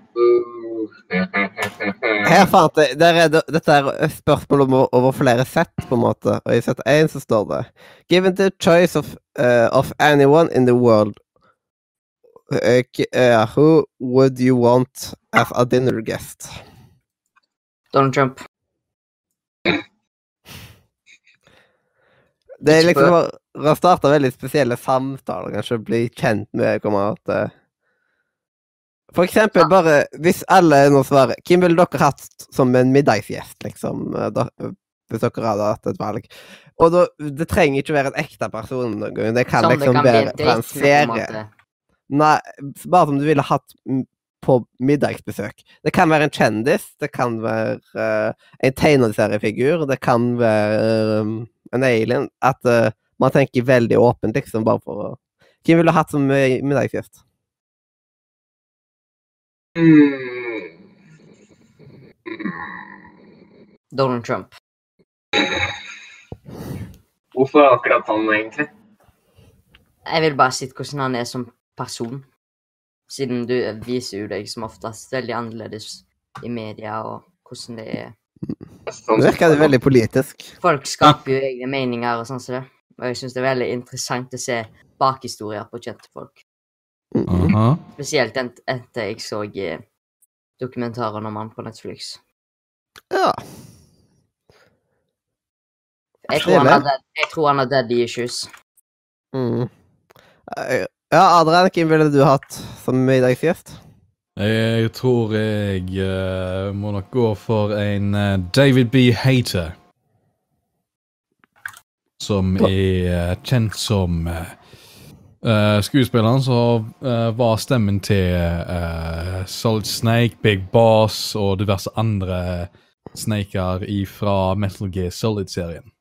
Her fant jeg der er det, Dette er spørsmål om, over flere sett, på en måte. Og i sett én så står det Given the choice of, uh, of anyone in the world uh, uh, Who would you want as a dinner guest? Donald Trump. Det er liksom å, å starte veldig spesielle samtaler, kanskje bli kjent med eh, For eksempel bare Hvis alle nå svarer Hvem ville dere hatt som en middagsgjest, liksom? hvis dere hadde hatt et valg. Og da, det trenger ikke være en ekte person. noen gang, Det kan det liksom kan være en fra serie. Nei, bare som du ville hatt på middagsbesøk. Det kan være en kjendis, det kan være uh, en tegneseriefigur, det kan være um, en alien. At eh, man tenker veldig åpent, liksom, bare for å Hvem ville du hatt som middagsgjest? Mm. Donald Trump. Hvorfor akkurat han, egentlig? Jeg vil bare si hvordan han er som person. Siden du viser jo deg som oftest veldig annerledes i media, og hvordan det er. Det Nå virker det veldig politisk. Folk skaper jo egne meninger og sånn som det. Og jeg syns det er veldig interessant å se bakhistorier på kjente folk. Mhm. Aha. Spesielt etter jeg så eh, dokumentaren om han på Netflix. Ja. Jeg tror han hadde, jeg tror han har daddy issues. Mm. Eh, Ja, Adrian, hvem ville du hatt som middagsgjest? Jeg tror jeg uh, må nok gå for en uh, David B. Hater. Som er eh, kjent som eh, skuespilleren som uh, var stemmen til uh, Solid Snake, Big Boss og diverse andre snaker fra Metal Gear Solid-serien.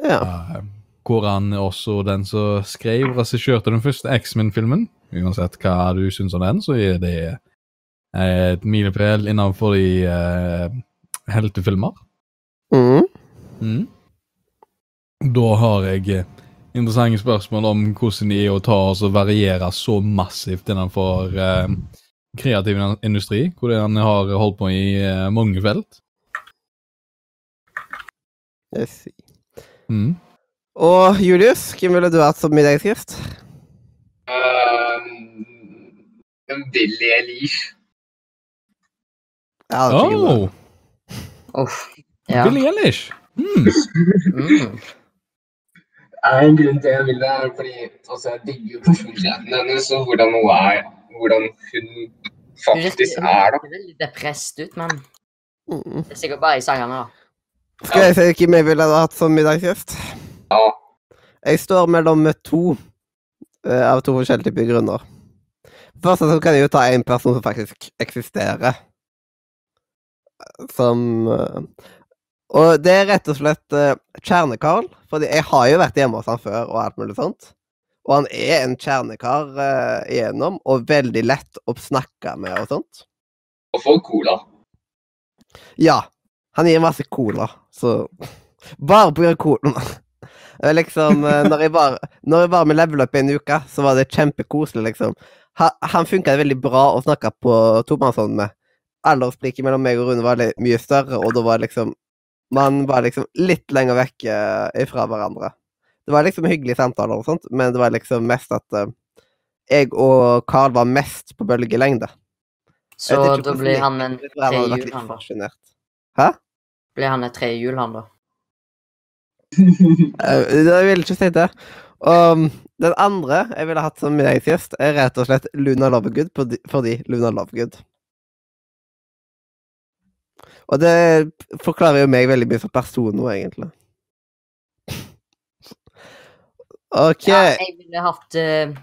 Ja. Uh, hvor han også den som skrev og regissørte den første X-Men-filmen. Uansett hva du syns om den, så er det et milepæl innenfor de uh, heltefilmer. Mm. Mm. Da har jeg eh, interessante spørsmål om hvordan det er å ta og variere så massivt innenfor eh, kreativ industri, hvor han har holdt på i eh, mange felt. Yes. Mm. Og Julius, hvem ville du hatt som middagsgjest? Um, en Billy Elish. Ja, det er sikkert. Oh, Ja. Billy Elish. Mm. *laughs* Mm. Er en grunn til jeg vil det, er fordi altså, jeg digger jo personligheten hennes og hvordan hun er. Hvordan hun faktisk er, da. hun virker veldig depressed ut, men Mm. det er sikkert bare i sangene, da. Skal jeg si hvem jeg ville hatt som middagsgjest? Ja. Jeg står mellom to, eh, av to forskjellige typer grunner. Først så kan jeg jo ta en person som faktisk eksisterer. Som eh, Og det er rett og slett uh, kjernekaren. For jeg har jo vært hjemme hos han før, og alt mulig sånt. Og han er en kjernekar uh, igjennom, og veldig lett å snakke med og sånt. Og få cola. Ja. Han gir masse cola, så *laughs* Bare på grunn av colaen. Liksom, eh, *laughs* når jeg var, når jeg var med level up i en uke, så var det kjempekoselig, liksom. Ha, han funka veldig bra å snakke på tomannshånd med. Aldersspriket mellom meg og Rune var mye større, og da var liksom Man var liksom litt lenger vekk eh, ifra hverandre. Det var liksom hyggelige samtaler og sånt, men det var liksom mest at eh, jeg og Carl var mest på bølgelengde. Så da blir han en trehjul, han da. Hæ? Blir han et trehjul, han da? Eh, Jeg vil ikke si det. Og den andre jeg ville hatt som middagsgjest, er rett og slett Luna Lovegood fordi Luna Lovegood. Og det forklarer jo meg veldig mye som person nå, egentlig. OK. Ja, jeg ville hatt uh,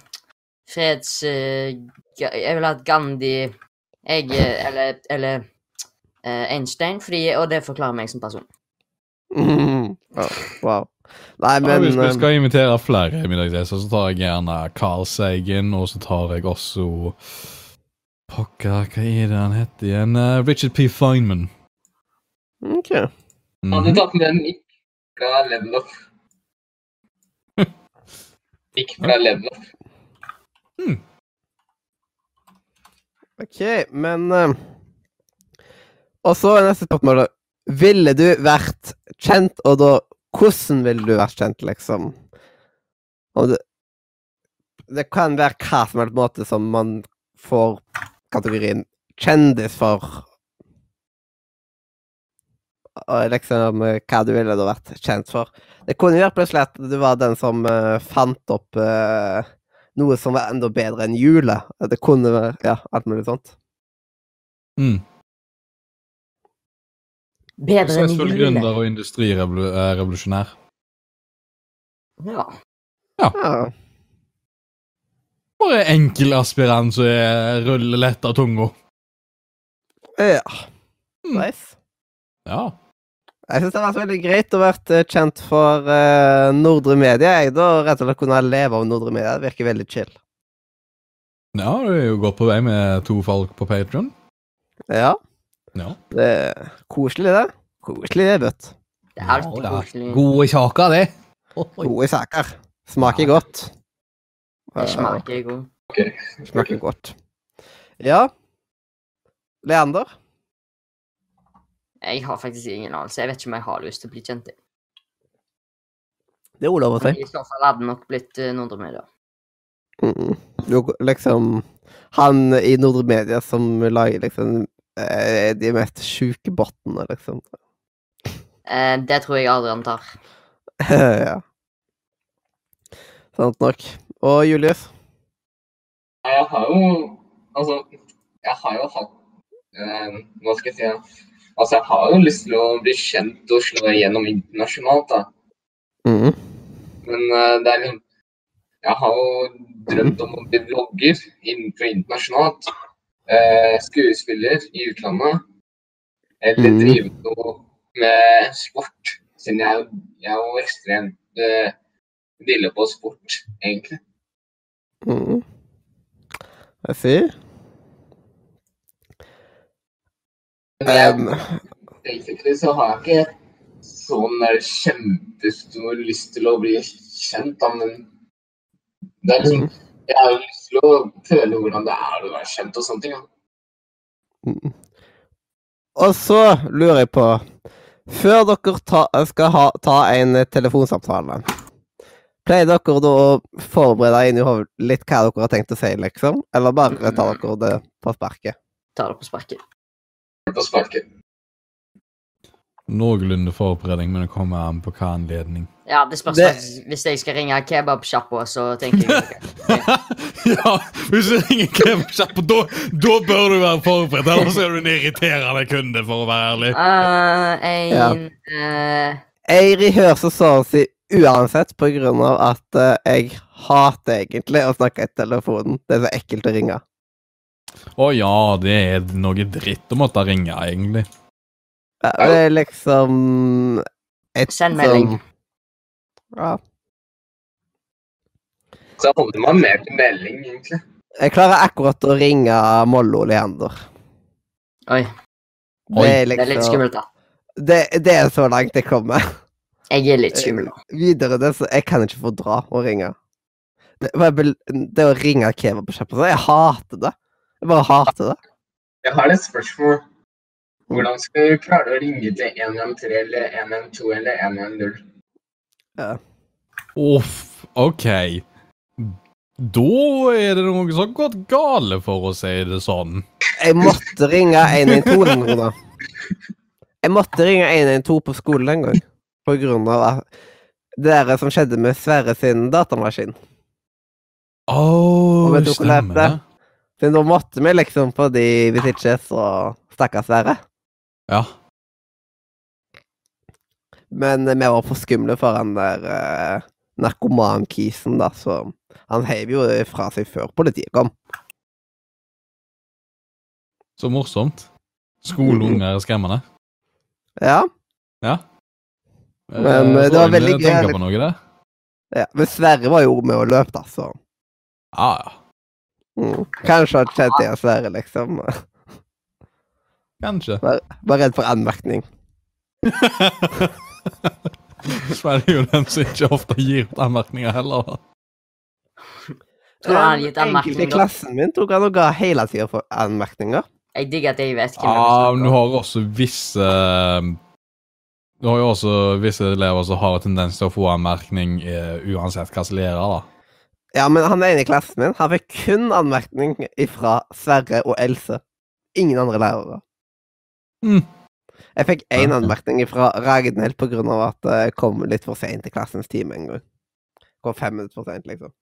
freds... Uh, jeg ville hatt Gandhi jeg, eh, Eller, eller uh, Einstein, fordi, og det forklarer meg som person. Mm. Oh, wow. Nei, Ja, men hvis vi skal invitere flere middagsgjester, så tar jeg gjerne Carl Sagen, og så tar jeg også Pokker, hva er det han heter igjen? Richard P. Feynman. OK. Hadde Mhm. tatt med en Nick fra Level Up. For det er ledd nok. OK, men uh, Og så er neste spørsmål. da. Ville du vært kjent, og da hvordan ville du vært kjent, liksom? Og det, det kan være hva som helst måte som man får kategorien kjendis for. Og liksom eh, hva du ville da vært kjent for. Det kunne jo plutselig at du var den som eh, fant opp eh, noe som var enda bedre enn hjulet. Det kunne være Ja, alt mulig sånt. Mm. Bedre enn hjulet. jule. gründer og industrirevolusjonær. Ja. Ja. Bare enkel aspirant som er ruller lett av tunga. ja. Mm. Nice. Ja. Jeg syns det har vært veldig greit å vært eh, kjent for uh, Nordre Media. Jeg da rett og slett kunne leve av Nordre Media. Det virker veldig chill. ja, du er jo godt på vei med to folk på Patron. Ja, Ja. det er koselig, det. Koselig, det, vet Det er alltid koselig. Gode saker, det. Gode saker. Smaker godt. Det smaker godt. Smaker godt. Ja. Leander? Jeg har faktisk ingen anelse. Jeg vet ikke om jeg har lyst til å bli kjent. i. Det er Olav og å. I så fall hadde det nok blitt uh, Nordre Media. Mm. Liksom Han i Nordre Media som lager liksom eh, de mest sjuke bottene, liksom. Eh, det tror jeg Adrian tar. *laughs* ja. Sant nok. Og Julius? Jeg har jo Altså, jeg har jo hatt eh, Hva skal jeg si? Altså, jeg har jo lyst til å bli kjent og slå igjennom internasjonalt, da. Mm. Men uh, det er liksom Jeg har jo drømt om å bli vlogger innenfor internasjonalt. Uh, skuespiller i utlandet. Eller mm. drive noe med sport. Siden jeg, jo- jeg er jo ekstremt uh, dille på sport, egentlig. Mm. Jeg sier Men jeg, um, basically så har jeg ikke sånn der kjempestor lyst til å bli kjent, da, men det er liksom Jeg har jo lyst til å føle hvordan det er å være kjent og sånne ting. Da. mm. Og så lurer jeg på Før dere ta, skal ha, ta en telefonsamtale Pleier dere da å forberede inn i hodet litt hva dere har tenkt å si, liksom? Eller bare tar dere det på sparket? Tar det på sparket. På sparket. Noenlunde forberedning, men det kommer an på hva anledning. Ja, det spørs Det- Hvis jeg skal ringe kebabsjappa, så tenker jeg okay. *laughs* ja, hvis du ringer kebabsjappa, da, da bør du være forberedt. Ellers er du en irriterende kunde, for å være ærlig. Eh, Ja. uh... eh, Jeg hører så så å si uansett på grunn av at eh, jeg hater egentlig å snakke i telefonen. Det er så ekkelt å ringe. Å ja, det er noe dritt å måtte ringe, egentlig. Ja, Det er liksom et Send melding. sånn- Ja. Så holder man mer til melding, egentlig. Jeg klarer akkurat å ringe Mollo Leander. Oi, Det er det er litt liksom skummelt, da. det, det er så langt jeg kommer. Jeg er litt skummel. nå. *laughs* Videre det, så jeg kan ikke få dra og ringe. Det, det å ringe Keva på kjøpet, jeg hater det. Jeg bare hater det. Jeg har et spørsmål. Hvordan skal du klare å ringe til 113 eller 112 eller 110? Uff, OK. Da er det noe som har gått gale, for å si det sånn. Jeg måtte ringe 112 en gang. da. Jeg måtte ringe 112 på skolen en gang. På grunn av det der som skjedde med Sverre sin datamaskin. Å, lett stemmer det? Så da måtte vi liksom, fordi hvis ikke, så stakkars Sverre. Ja. Men eh, vi var for skumle for han der eh, narkomankisen, da, så han heiv jo fra seg før politiet kom. Så morsomt. Skoleunger er skremmende. Ja, Ja. Men, Eh, det var veldig gøy, ja. Men Sverre var jo med og løp, da, så Ja, ja. Mm. Kanskje at kjente igjen Sverre, liksom. Kanskje. Var redd for anmerkning. Sverre er det jo den som ikke ofte gir ut anmerkninger heller. Tror du han gitt anmerkninger? i klassen min tok han og ga hele tida for anmerkninger. Jeg digger at jeg vet hvem Ja, Ah, men du har også visse Du har jo også visse elever som har en tendens til å få anmerkning eh, uansett hva som lærer, da. Ja, men han ene i klassen min han fikk kun anmerkning fra Sverre og Else. Ingen andre lærere. Mm. Jeg fikk én anmerkning fra Ragnhild av at jeg kom litt for seint til klassens time en gang. Kom fem minutter for seint, liksom.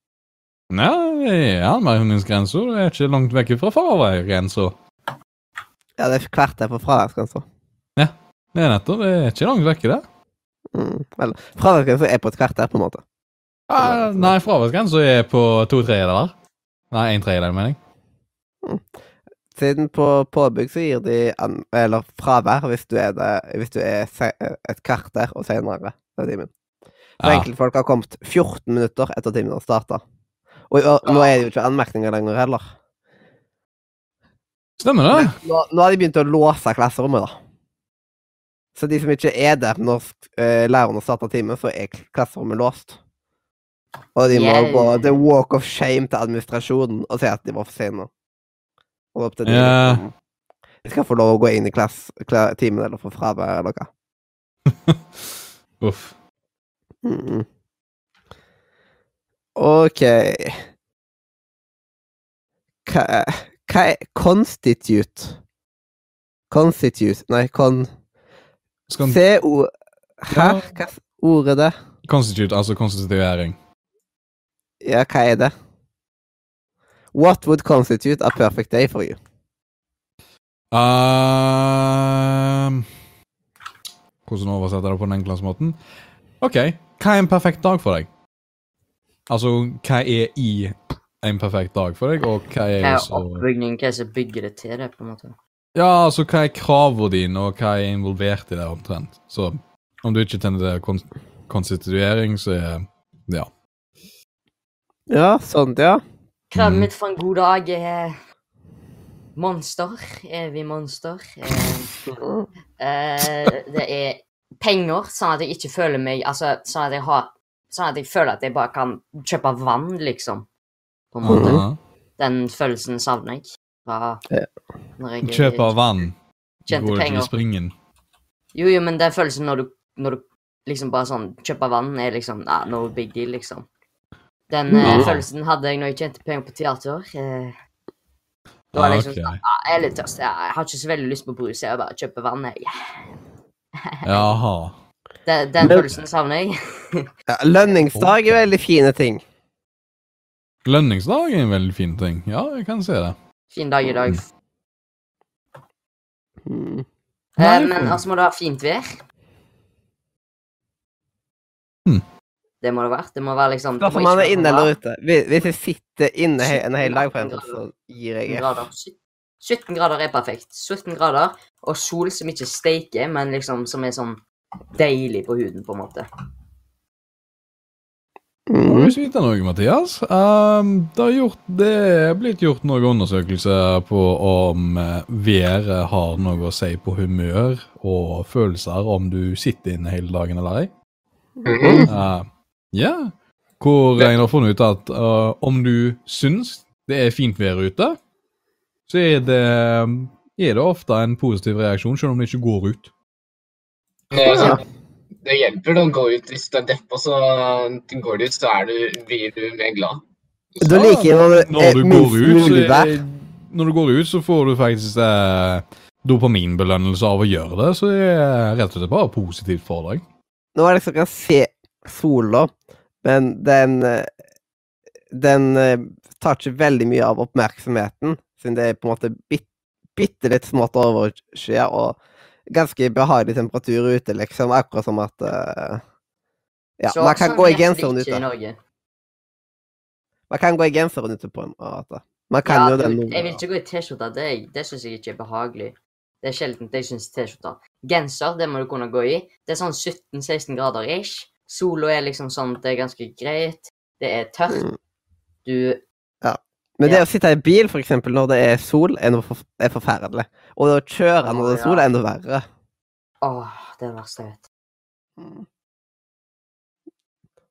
Ja, er anmerkningsgrensa. Er ikke langt vekk fra fraværsgrensa. Ja, det er kvarter på fraværsgrensa. Det er nettopp. Det er ikke langt vekk, det. Mm. Eller fraværsgrensa er på et kvarter, på en måte. Ja, nei, fraværsgrensa er på to tredjedeler. Nei, en tredjedel, mener jeg. Siden på påbygg så gir de an, eller fravær hvis du er, det, hvis du er se, et kvarter og senere til timen. Så Ja. enkelte folk har kommet 14 minutter etter timen har starta. Og, og nå er det jo ikke anmerkninger lenger heller. Stemmer det? Nå, nå har de begynt å låse klasserommet, da. Så de som ikke er der når uh, lærerne starter timen, så er klasserommet låst. Og de må Yeah. gå the walk of shame til administrasjonen og si at de var for sene. Og opp til de, Ja. liksom, de skal få lov å gå inn i klass, kla, timen eller få fravær eller hva. *laughs* Uff. Mm. OK Hva, hva er constitute? Constitute Nei, con... Skal CO... Hæ? Ja. Hva er ordet det? Constitute, altså konstituering. Ja, hva er det? What would constitute a perfect day for you? Uh, hvordan oversetter jeg det på den enkleste måten? OK, hva er en perfekt dag for deg? Altså, hva er i en perfekt dag for deg, og hva er Hva er er hva er det som bygger det til det, på en måte? Ja, altså, hva er kravene dine, og hva er involvert i det, omtrent? Så om du ikke tenner til kon konstituering, så er Ja. Ja, sånt, ja. Kravet Mm. mitt for en god dag er monster. Evig monster. Eh, eh, det er penger, sånn at jeg ikke føler meg Altså, sånn at jeg har Sånn at jeg føler at jeg bare kan kjøpe vann, liksom. På en måte. Aha. Den følelsen savner jeg fra når jeg Kjøp vann. Tjente Går penger. i springen. Jo, jo, men den følelsen når du, når du liksom bare sånn Kjøper vann er liksom nah, no big deal, liksom. Den eh, Ja. følelsen hadde jeg når jeg tjente penger på teater. Eh, da var jeg det liksom sånn ah, Jeg er litt tørst. Jeg, jeg har ikke så veldig lyst på brus. Jeg bare kjøper vann, jeg. *laughs* Jaha. Den, den Men- følelsen savner jeg. *laughs* ja. Lønningsdag er veldig fine ting. Lønningsdag er en veldig fin ting. Ja, jeg kan se det. Fin dag i dag. Mm. Eh, Nei, men altså må det ha fint vær. Hmm. Det må det være. Det må være liksom Spørs det om må man er inne eller ute. Hvis hvis jeg sitter inne he en hel dag, på en eksempel, så gir jeg F. 17 grader er perfekt. 17 grader og sol som ikke steiker, men liksom som er sånn deilig på huden, på en måte. Må Mm. du vite noe, Mathias? Um, det, er gjort, det er blitt gjort noen undersøkelser på om eh, været har noe å si på humør og følelser om du sitter inne hele dagen eller ei. Mhm. Uh, ja. Hvor en har funnet ut at uh, om du syns det er fint vær ute, så er det, er det ofte en positiv reaksjon, selv om det ikke går ut. Men altså, det hjelper å gå ut hvis du er deppa, så går du ut, så er du, blir du mer glad. Da liker jeg når Når du går minst ut, så, mulig vær. når du går ut, så får du faktisk eh, dopaminbelønnelse av å gjøre det, så det er rett og slett bare positivt for deg. Nå er det liksom kan se sola, men den eh, Den eh, tar ikke veldig mye av oppmerksomheten, siden det er på en måte bit, bitte litt smått overskya og ganske behagelig temperatur ute, liksom. Akkurat som at uh, Ja, Så- man kan gå i er genseren ute. Man kan gå i genseren ute på en måte. Man kan Ja, jo den jeg vil ikke gå i T-skjorte. Det, det syns jeg ikke er behagelig. Det er sjelden jeg syns T-skjorte. Genser, det må du kunne gå i. Det er sånn 17-16 grader ish. Sola er liksom sånn det er ganske greit. Det er tørt. Du Ja. Men det Ja. å sitte i bil, for eksempel, når det er sol, er, for, er forferdelig. Og det å kjøre når det er sol, er enda verre. Åh, det er det verste jeg vet.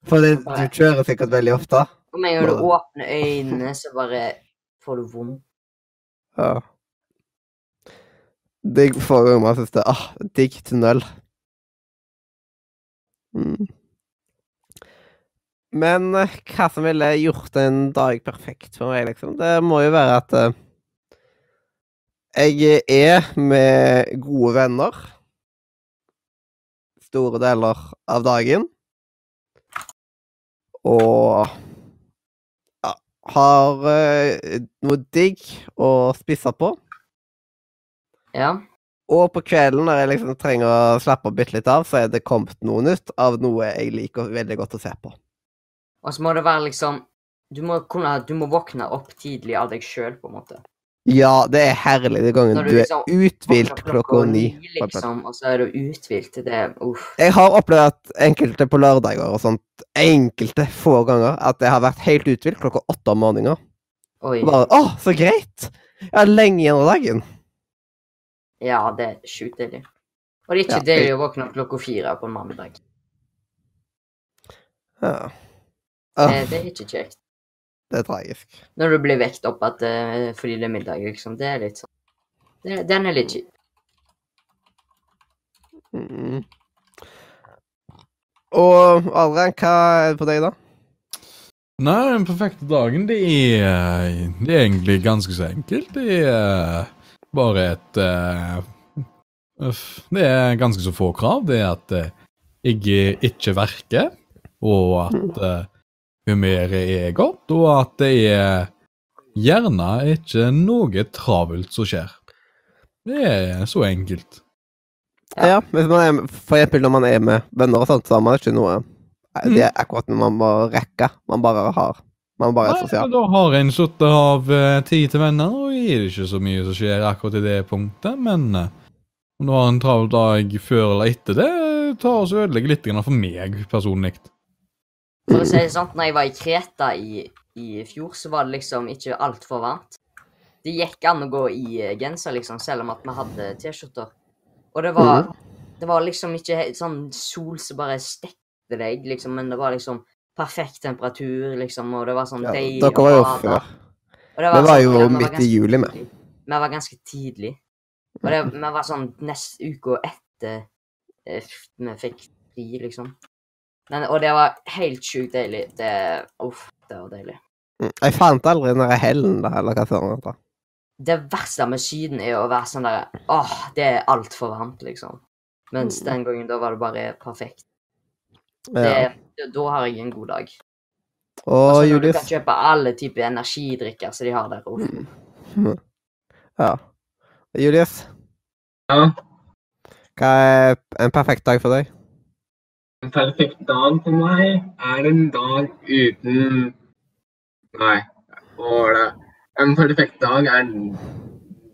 For det, du kjører sikkert veldig ofte. Og med en gang du åpner øynene, så bare får du vondt. Ja. Digg forrige gang jeg synes det ah, digg tunnel. Mm. Men eh, hva som ville gjort en dag perfekt for meg, liksom? Det må jo være at uh, jeg er med gode venner store deler av dagen. Og ja, har uh, noe digg å spise på. Ja. Og på kvelden når jeg liksom trenger å slappe bitte litt av, så er det kommet noe nytt av noe jeg liker veldig godt å se på. Og så må det være liksom Du må kunne Du må våkne opp tidlig av deg sjøl, på en måte. Ja, det er herlig den gangen du du er liksom uthvilt klokka ni. liksom, og så er du uthvilt. Det er uff. Jeg har opplevd at enkelte på lørdager og sånt, enkelte få ganger, at jeg har vært helt uthvilt klokka åtte om morgenen. Oi. Og Bare, Å, så greit! Jeg har lenge igjen av dagen. Ja, det er sjukt deilig. Og det er ikke Ja, deilig å våkne opp klokka fire på en mandag. Ja. Det, det er ikke kjekt. det er tragisk. Når du blir vekt opp at, uh, fordi det er middag, liksom. Det er litt sånn det, Den er litt kjip. Mm. Og Adrian, hva er det på deg, da? Nei, den perfekte dagen, det er, det er egentlig ganske så enkelt. Det er bare et uh, Det er ganske så få krav. Det er at uh, jeg ikke verker, og at uh, humøret er godt, og at det er gjerne ikke noe travelt som skjer. Det er så enkelt. Ja, hvis man er, For eksempel når man er med venner og sånt, så har man ikke noe eh, Det er akkurat når man må rekke. Man bare har Man bare er Nei. Da har en sluttet av eh, tid til venner, og er det ikke så mye som skjer akkurat i det punktet. Men eh, om du har en travel dag før eller etter det, tar og ødelegger litt for meg personlig. For å si det sånn, når jeg var i Kreta i, i fjor, så var det liksom ikke altfor varmt. Det gikk an å gå i eh, genser, liksom, selv om at vi hadde T-skjorter. Og det var, det var liksom ikke sånn sol som bare stekte deg, liksom, men det var liksom perfekt temperatur, liksom, og det var sånn Ja, deilig dere var jo før. Vi var sånn- jo vi var midt i juli med. tidlig. Vi var ganske tidlig. Og det, vi var sånn neste uke etter eh, vi fikk fri, liksom. Men, og det var helt sjukt deilig. Det Uff, det var deilig. Mm. Jeg fant aldri den der hellen, da, eller hva søren heter. Det verste med Syden er å være sånn der Åh, det er altfor varmt, liksom. Mens den gangen, da var det bare perfekt. Det, Ja. Da har jeg en god dag. Å, Altså, når du kan kjøpe alle typer energidrikker som de har der. Uff. *laughs* Ja. Julius, Ja, hva er en perfekt dag for deg? En perfekt dag for meg er en dag uten Nei, hva var det? En perfekt dag er en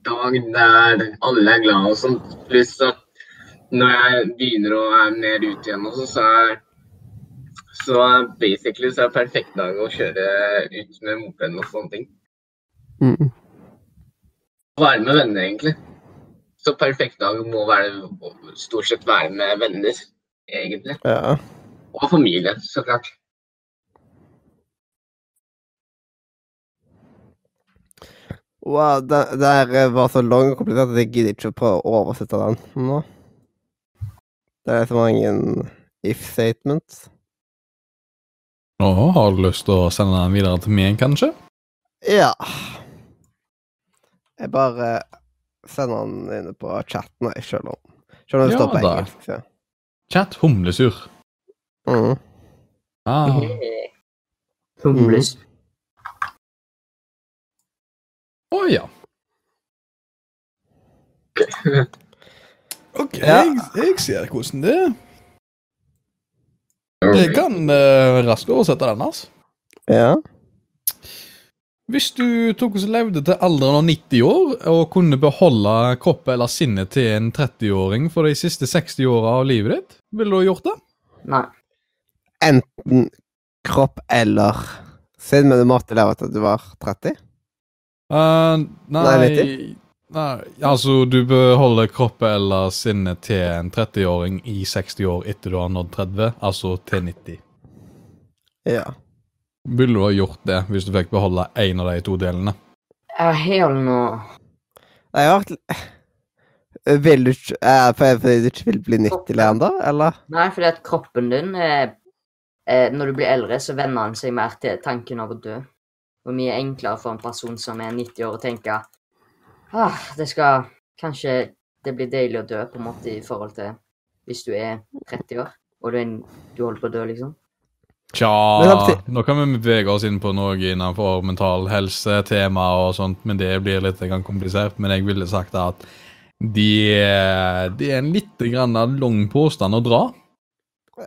dag der alle er glad og sånt. Pluss at når jeg begynner å være mer ute igjen også, så er så basically så er perfekt dag å kjøre ut med mopeden og sånne ting. Mm. Være med venner, egentlig. Så perfekt dag må være stort sett være med venner, egentlig. Ja. Og familie, så klart. Wow, det der var så lang og komplisert at jeg gidder ikke å prøve å oversette den nå. Det er så mange if statements. Nå har du lyst til å sende den videre til meg, kanskje? Ja. Jeg bare sender den inne på chatten, jeg, selv om Selv om det Ja står på engelsk. Så. Chat humlesur. Mm. Ah. Humles. Å ja. *laughs* OK, Ja. jeg, jeg ser hvordan det er. Jeg kan uh, raskt oversette den, altså. Ja. Hvis du tok og levde til alderen av 90 år og kunne beholde kroppen eller sinnet til en 30-åring for de siste 60 åra av livet ditt, ville du gjort det? Nei. Enten kropp eller sinn, men du måtte leve til du var 30? Uh, nei, Nei, nei Altså, du beholder kroppen eller sinnet til en 30-åring i 60 år etter du har nådd 30, altså til 90. Ja. Ville du ha gjort det hvis du fikk beholde én av de to delene? Jeg har nå Jeg har Vil du ikke eh, for- Fordi du ikke vil bli nytt til det ennå, eller? Nei, fordi at kroppen din eh, eh, Når du blir eldre, så venner han seg mer til tanken av å dø. Og mye enklere for en person som er 90 år, å tenke ah, det skal Kanskje det blir deilig å dø, på en måte, i forhold til hvis du er 30 år, og du, er, en- du holder på å dø, liksom. Tja, nå kan vi bevege oss inn på noe innenfor mental helse-tema og sånt, men det blir litt komplisert. Men jeg ville sagt at det de er en litt grann lang påstand å dra.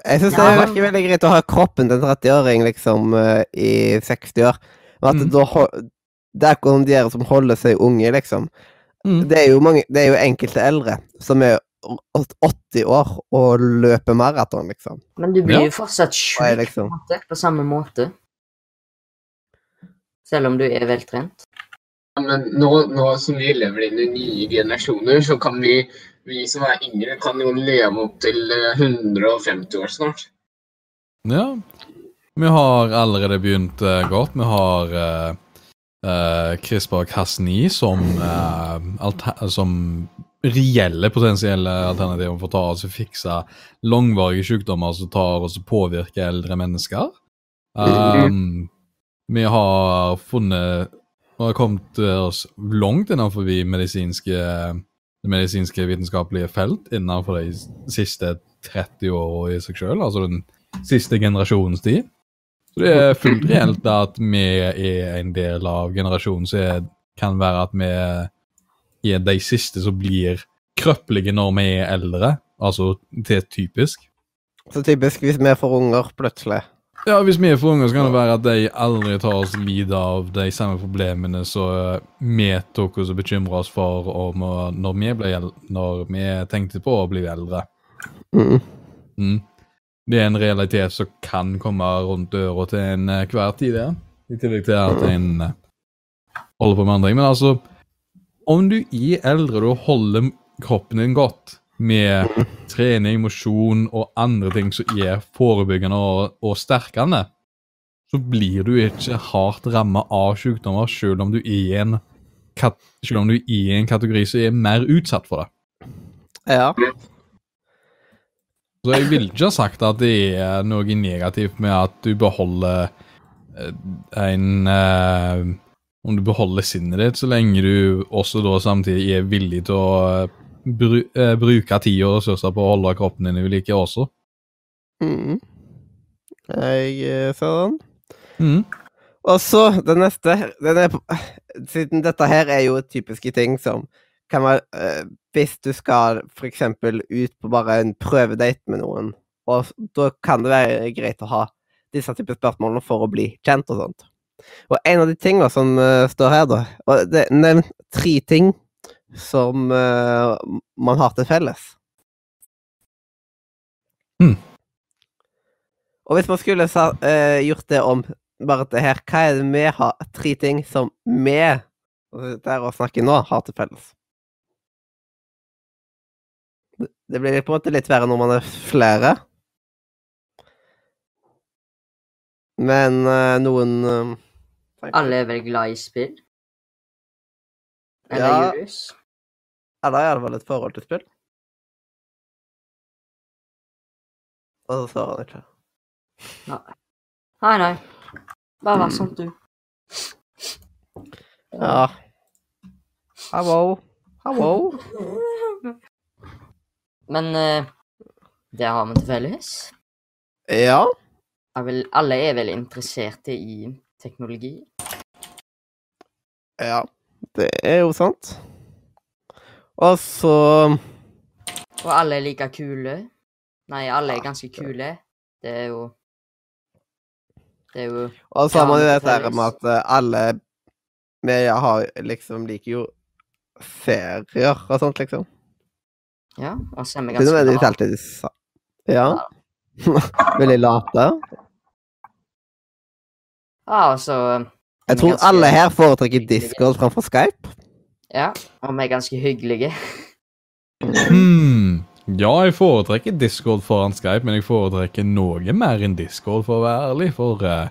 Jeg syns det er virker veldig greit å ha kroppen til en 30-åring liksom eh, i 60 år. Men at Mm. da Det er ikke de er som holder seg unge, liksom. Mm. Det er jo mange Det er jo enkelte eldre som er 80 år og løper maraton, liksom. Men du blir Ja. jo fortsatt sjuk på, liksom på samme måte. Selv om du er veltrent. Ja, Men nå, nå som vi lever inn i nye generasjoner, så kan vi, vi som er yngre, kan jo leve opp til eh, 150 år snart. Ja. Vi har allerede begynt uh, godt. Vi har uh, CRISPR-Cas9 som, eh, alter som reelle potensielle alternativer for å ta og og fikse langvarige sykdommer som tar og påvirker eldre mennesker. Um, vi har funnet Vi har kommet oss langt innenfor medisinske, det medisinske vitenskapelige felt innenfor de siste 30 åra i seg selv, altså den siste generasjonens tid. Så det er fullt reelt at vi er en del av generasjonen som kan være at vi er de siste som blir krøppelige når vi er eldre. Altså det er typisk. Så typisk hvis vi får unger plutselig. Ja, hvis vi er for unge, så kan det være at de aldri tar oss lide av de samme problemene som vi tok oss og bekymra oss for om, når, vi ble, når vi tenkte på å bli eldre. Mm. Mm. Det er en realitet som kan komme rundt døra til enhver tid, det. I tillegg til at en eh, holder på med andre ting. Men altså, om du er eldre og holder kroppen din godt med trening, mosjon og andre ting som er forebyggende og, og sterkende, så blir du ikke hardt rammet av sykdommer selv om du er i en, selv om du er i en kategori som er mer utsatt for det. Ja. Så jeg ville ikke ha sagt at det er noe negativt med at du beholder eh, en eh, Om du beholder sinnet ditt, så lenge du også da samtidig er villig til å eh, bru, eh, bruke tid og ressurser på å holde kroppen din i like også. Mm. Jeg eh, ser den. Mm. Og så, den neste den er *sighs* Siden dette her er jo typiske ting som kan være eh, Hvis du skal eksempel ut på bare en prøvedate med noen, og da kan det være greit å ha disse typer spørsmålene for å bli kjent og sånt. Og en av de tingene som uh, står her, da og det Nevn tre ting som uh, man har til felles. Mm. Og hvis man skulle sa, uh, gjort det om bare det her, hva er det vi har Tre ting som vi der å snakke nå, har til felles. Det- blir på en måte litt verre når man er flere. Men eh, noen tenker- Alle er vel glad i spill? Eller Ja. Julius? Eller i det fall et forhold til spill. Og så svarer han ikke. Nei, nei. Bare vær sånn, du. Ja. Hallo. Hallo. Men eh, det har vi til felles. Ja. Er vel, alle er vel interesserte i teknologi? Ja. Det er jo sant. Og så Og alle er like kule? Nei, alle er ganske kule. Det er jo Det er jo Og så har man jo det dette med at alle Vi har liksom liker jo serier og sånt, liksom. Ja, og så er vi ganske late. Ja. *laughs* Veldig late. Ja, og så er Jeg tror ganske alle her foretrekker. Discord framfor Skype. Ja, og vi er ganske hyggelige. Hmm. Ja, jeg foretrekker Discord foran Skype, men jeg foretrekker noe mer enn Discord, for å være ærlig. For uh,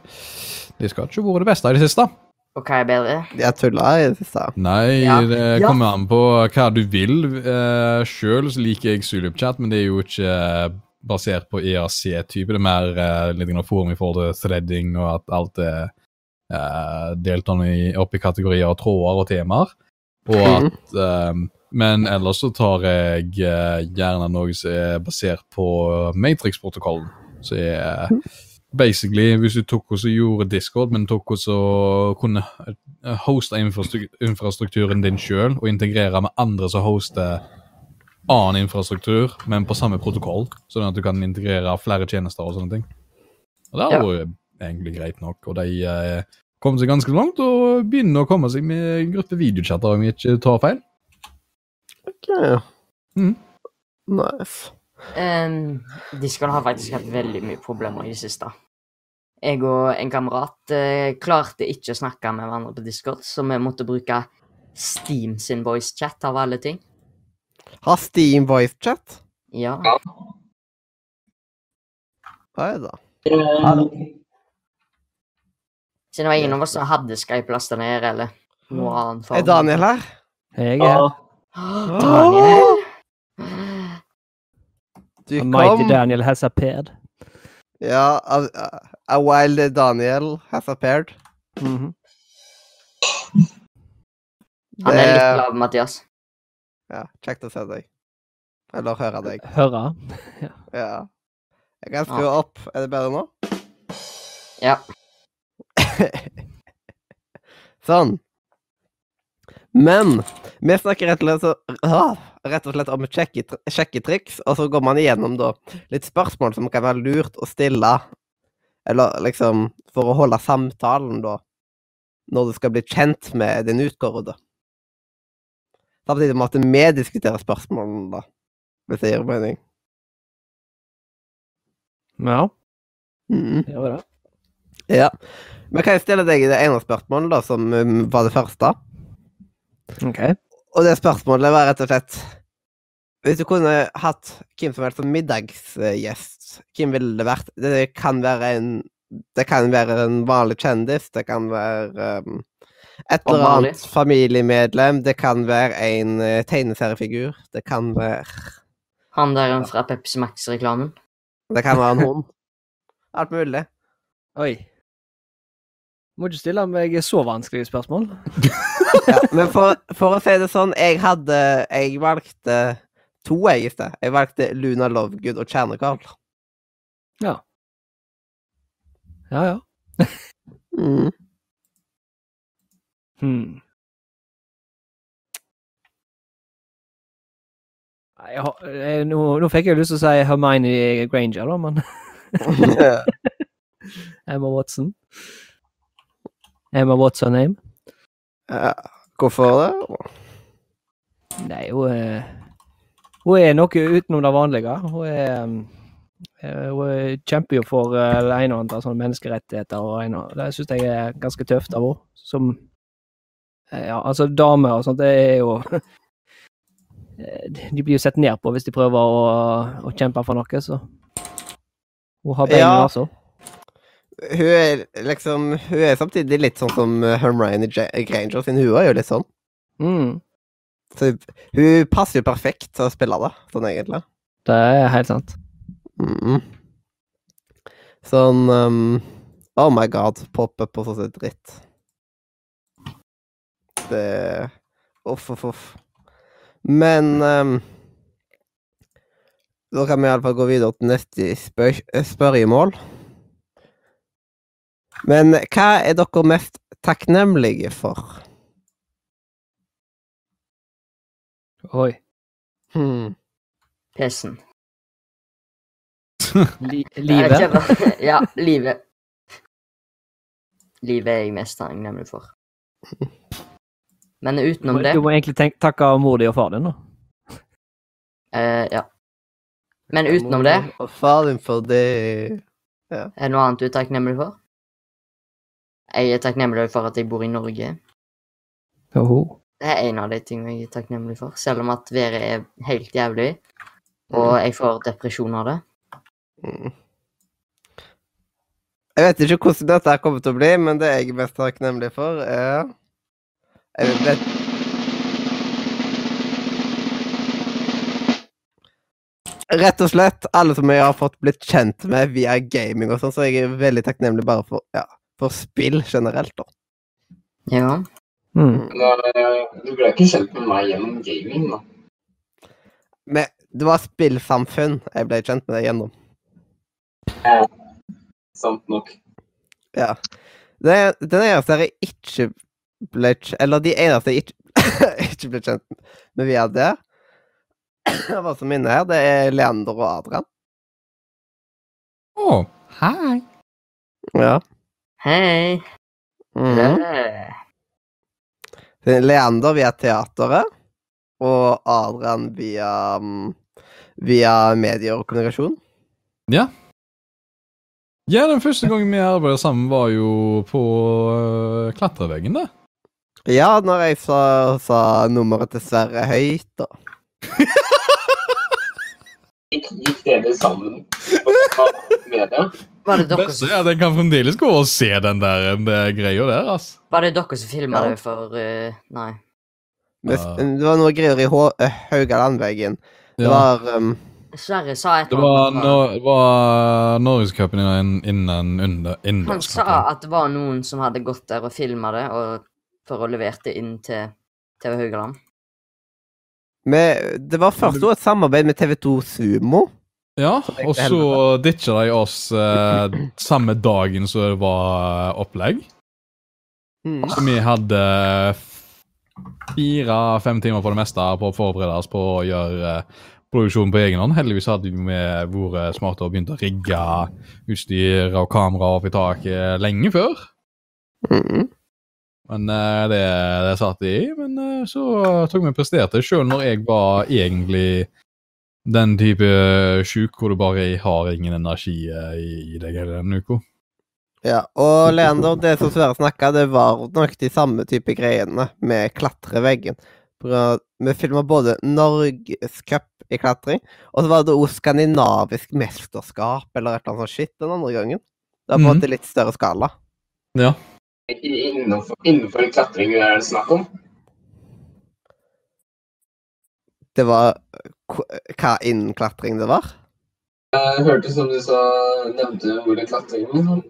De skal ikke vært det beste i det siste. Og hva er bedre? Jeg tulla i det siste. Nei, Ja. det Ja. kommer an på hva du vil. Uh, Sjøl liker jeg Zulupchat, men det er jo ikke eh, basert på IAC-type. Det er mer uh, litt forum i forhold til threading, og at alt er uh, delt opp i kategorier og tråder og temaer. Og at um, Men ellers så tar jeg uh, gjerne noe som er basert på Matrix-protokollen. Så er basically, hvis du tok og gjorde Discord, men tok og kunne hoste infrastrukturen din sjøl, og integrere med andre som hoster annen infrastruktur, men på samme protokoll, sånn at du kan integrere flere tjenester og sånne ting. Og det er jo egentlig greit nok, og de eh, kom seg ganske langt, og begynner å komme seg med en gruppe videochatter, om jeg ikke tar feil. Ok. Mm. Nice. Um, Discord har faktisk hatt veldig mye problemer i det siste. Jeg og en kamerat eh, klarte ikke å snakke med hverandre på Discord, så vi måtte bruke Steam sin voicechat av alle ting. Har Steam voicechat? Ja. Hva er det? Siden det var ingen av oss som hadde Skype lasta ned, eller noe annet. Er Daniel her? Jeg er *gasps* Daniel! *gasps* Du Mighty. Daniel has appeared. Ja, a, a, wild Daniel has appeared. Mhm. Han er litt lav, Mathias. Ja, kjekt å se deg. Eller høre deg. Høre. *laughs* Ja. Jeg kan skru opp. Er det bedre nå? Ja. *laughs* sånn. Men vi snakker rett og slett, så, ah, rett og slett om sjekketr- sjekketriks, og så går man igjennom da litt spørsmål som kan være lurt å stille, eller liksom for å holde samtalen, da, når du skal bli kjent med din utkårede. Samtidig at vi diskuterer spørsmålene, da, hvis det gir mening. Ja, Mm. det gjør det. Ja. Men kan jeg stille deg det ene spørsmålet, da, som um, var det første? OK. Og det spørsmålet var rett og slett Hvis du kunne hatt hvem som helst som middagsgjest, hvem ville det vært? Det kan være en Det kan være en vanlig kjendis, det kan være um, et eller annet familiemedlem, det kan være en uh, tegneseriefigur, det kan være Han der fra Pepsi Max-reklamen. Det kan være en *laughs* hund. Alt mulig. Oi. Må ikke stille meg så vanskelige spørsmål. *laughs* Ja, men for, for å si det sånn, jeg hadde Jeg valgte to, jeg, i sted. Jeg valgte Luna Lovegood og Kjernekarl. Ja, ja. Mm. Hmm. Jeg har, jeg, nå, nå fikk jeg lyst til å si Hermione Granger, da, men *laughs* Emma Watson. Emma Watson name? Ja, Hvorfor det? Nei, hun er Hun er noe utenom det vanlige. Hun er eh, Hun er- kjemper jo for eh, det ene og andre sånne menneskerettigheter, og ene. og det syns jeg er ganske tøft av henne. Som eh, Ja, altså, damer og sånt, det er jo *laughs* eh, De blir jo sett ned på hvis de prøver å, å kjempe for noe, så Hun har beina, Ja. altså. Hun er liksom Hun er samtidig litt sånn som uh, Hermione Granger sin. Hun er jo litt sånn. Mm, Så hun passer jo perfekt til å spille det, sånn egentlig. det er helt sant. Mm. Sånn um, Oh my god, pop-up og sånn dritt. Det Uff, uff, uff. Men um, Da kan vi iallfall gå videre til neste spør spørremål. Men hva er dere mest takknemlige for? Oi. Hmm. PC-en. *laughs* Li livet. *laughs* Ja, livet. Livet er jeg mest takknemlig for. *laughs* Men utenom det Du må egentlig tenk, takke mor di og far din, da. eh, Ja. Men utenom det, Og far din for det er det noe annet du er takknemlig for? Jeg er takknemlig for at jeg bor i Norge. Oho. Det er en av de tingene jeg er takknemlig for, selv om at været er helt jævlig, og jeg får depresjon av det. Mm. Jeg vet ikke hvordan dette her kommer til å bli, men det jeg er mest takknemlig for, er Jeg Rett og slett alle som jeg har fått blitt kjent med via gaming og sånn, så jeg er veldig takknemlig bare for, ja, for spill generelt, da. Ja. Mm. Nå, eh, du ble ikke kjent med meg gjennom gaming, da. Men det var spillsamfunn jeg ble kjent med deg gjennom. Sant nok. Ja. Det, den eneste jeg ikke ble kjent Eller de eneste jeg ikke, *laughs* ikke ble kjent med via det, *clears throat* hva som inne her, det er Leander og Adrian. Å, hei. Ja. Hei. Mm. Er Leander via teateret, og Adrian via mm, Via medier og kommunikasjon. Ja. Ja, den første gangen vi arbeidet sammen, var jo på uh, klatreveggen, det. Ja, når jeg sa, sa nummeret til Sverre høyt, da. Gikk, gikk dere sammen med media? Var det dere som, er at kan fremdeles gå og se den der den der greia der, ass. var det dere som filma Ja. det for uh, Nei. Men, Det var noe greier i eh, Haugalandveggen. Det Ja. var um, Sverre sa et eller annet. det var Norgescupen innen, innen Han sa at det var noen som hadde gått der og filma det, og for å levere det inn til TV Haugaland. Men Det var først et samarbeid med TV2 Sumo. Ja, og så ditcha de oss eh, samme dagen som det var eh, opplegg. Mm. Så vi hadde fire-fem timer på det meste på å forberede oss på å gjøre eh, produksjonen på egen hånd. Heldigvis hadde vi vært smarte og begynt å rigge utstyr og kamera opp i taket lenge før. Mm. Men uh, det, det satt de i. Men uh, så tok vi og presterte, sjøl når jeg var egentlig den type sjuk hvor du bare har ingen energi uh, i, i deg hele den uka. Ja, og Leander, det som Sverre snakka, det var nok de samme type greiene med klatreveggen. Vi filma både Norgescup i klatring, og så var det òg skandinavisk mesterskap eller et eller annet sånt shit den andre gangen. Det var på en Mhm. måte litt større skala. Ja. Innenfor, innenfor klatring er det snakk om? Det var hva innen klatring det var. Jeg hørte som du sa, nevnte ordet klatring. liksom.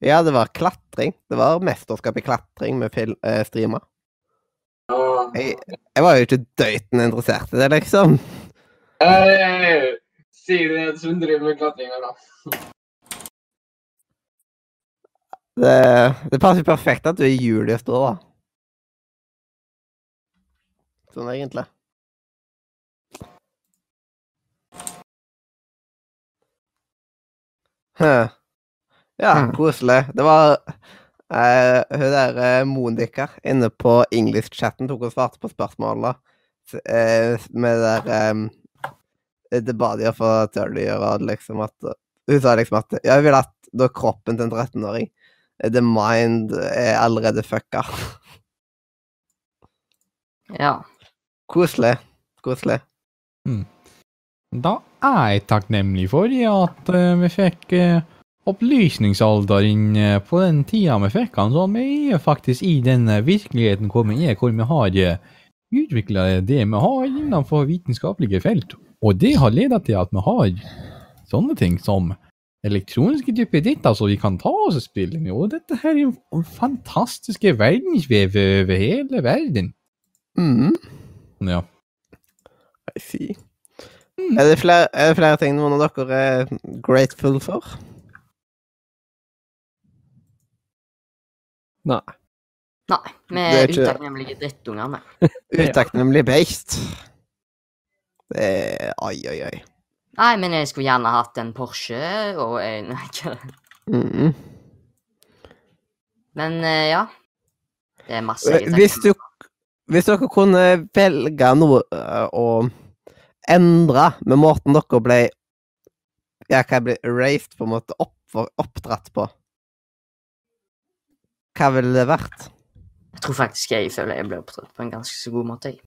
Ja, det var klatring. Det var mesterskap i klatring med film, eh, streama. Jeg, jeg var jo ikke døyten interessert i det, liksom. Sier det som driver med klatring her, da? Det, det passer perfekt at du er Julius da, da. Sånn egentlig. Huh. Ja, koselig. Det var uh, hun der uh, Monica inne på English-chatten tok og svarte på spørsmålet S- eh, med det der eh, Det ba de for å gjøre, liksom at Hun sa liksom at jeg vil at da kroppen til en 13-åring The mind er allerede fucka. Ja. Koselig. Koselig. Da er jeg takknemlig for at eh, vi fikk uh, opplysningsalderen eh, på den tida vi fikk den, så vi er faktisk i den eh, virkeligheten hvor vi er, hvor vi har uh, utvikla det vi har innenfor vitenskapelige felt. Og det har ledet til at vi har sånne ting som elektroniske typer ditt, altså vi kan ta oss og spille med. Og dette her er jo fantastiske verdensvev over hele verden. Mm. Ja. I see. Er det, flere, er det flere ting noen av dere er grateful for? Nei. Nei, vi er er utakknemlige drittunger, vi. *laughs* Utakknemlig beist. Det er Oi, oi, oi. Nei, men jeg skulle gjerne hatt en Porsche og en *laughs* Mm. Men eh, ja. Det er masse jeg er Hvis, du, hvis dere kunne velge noe øh, å endre med måten dere ble Ja, hva ble raved på en måte opp, oppdratt på Hva ville det vært? Jeg tror faktisk jeg føler jeg ble oppdratt på en ganske så god måte. jeg.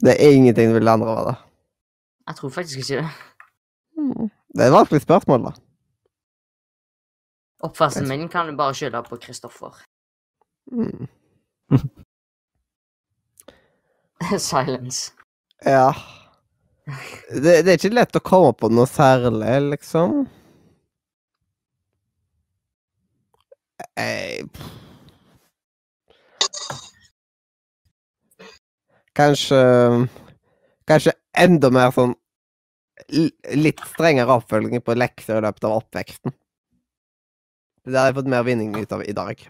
Det er ingenting du vil andre over da. Jeg tror faktisk ikke det. Mm. Det er et vanskelig spørsmål, da. Oppførselen min kan du bare skylde på Kristoffer. Mm. *laughs* Silence. Ja. Det, det er ikke lett å komme på noe særlig, liksom. Eh, Kanskje Kanskje enda mer sånn Litt strengere oppfølging på lekser i løpet av oppveksten. Det har jeg fått mer vinning ut av i dag.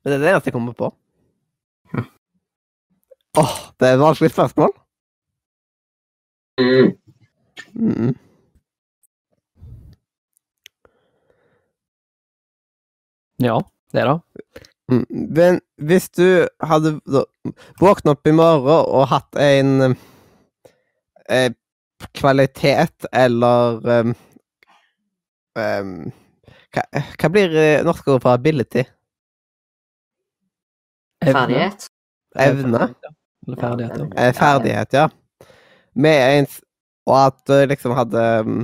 Men det er det eneste jeg kommer på. Åh, det er et vanskelig spørsmål. Mm. Mm. Ja, det da. Mm. Men hvis du hadde våknet opp i morgen og hatt en eh, kvalitet eller em, em, hva, hva blir eh, norsk ord for ability? Evne. Ferdighet. Evne? Eller ferdighet, ja. Eh, ferdighet, ja. Med en Og at du liksom hadde um,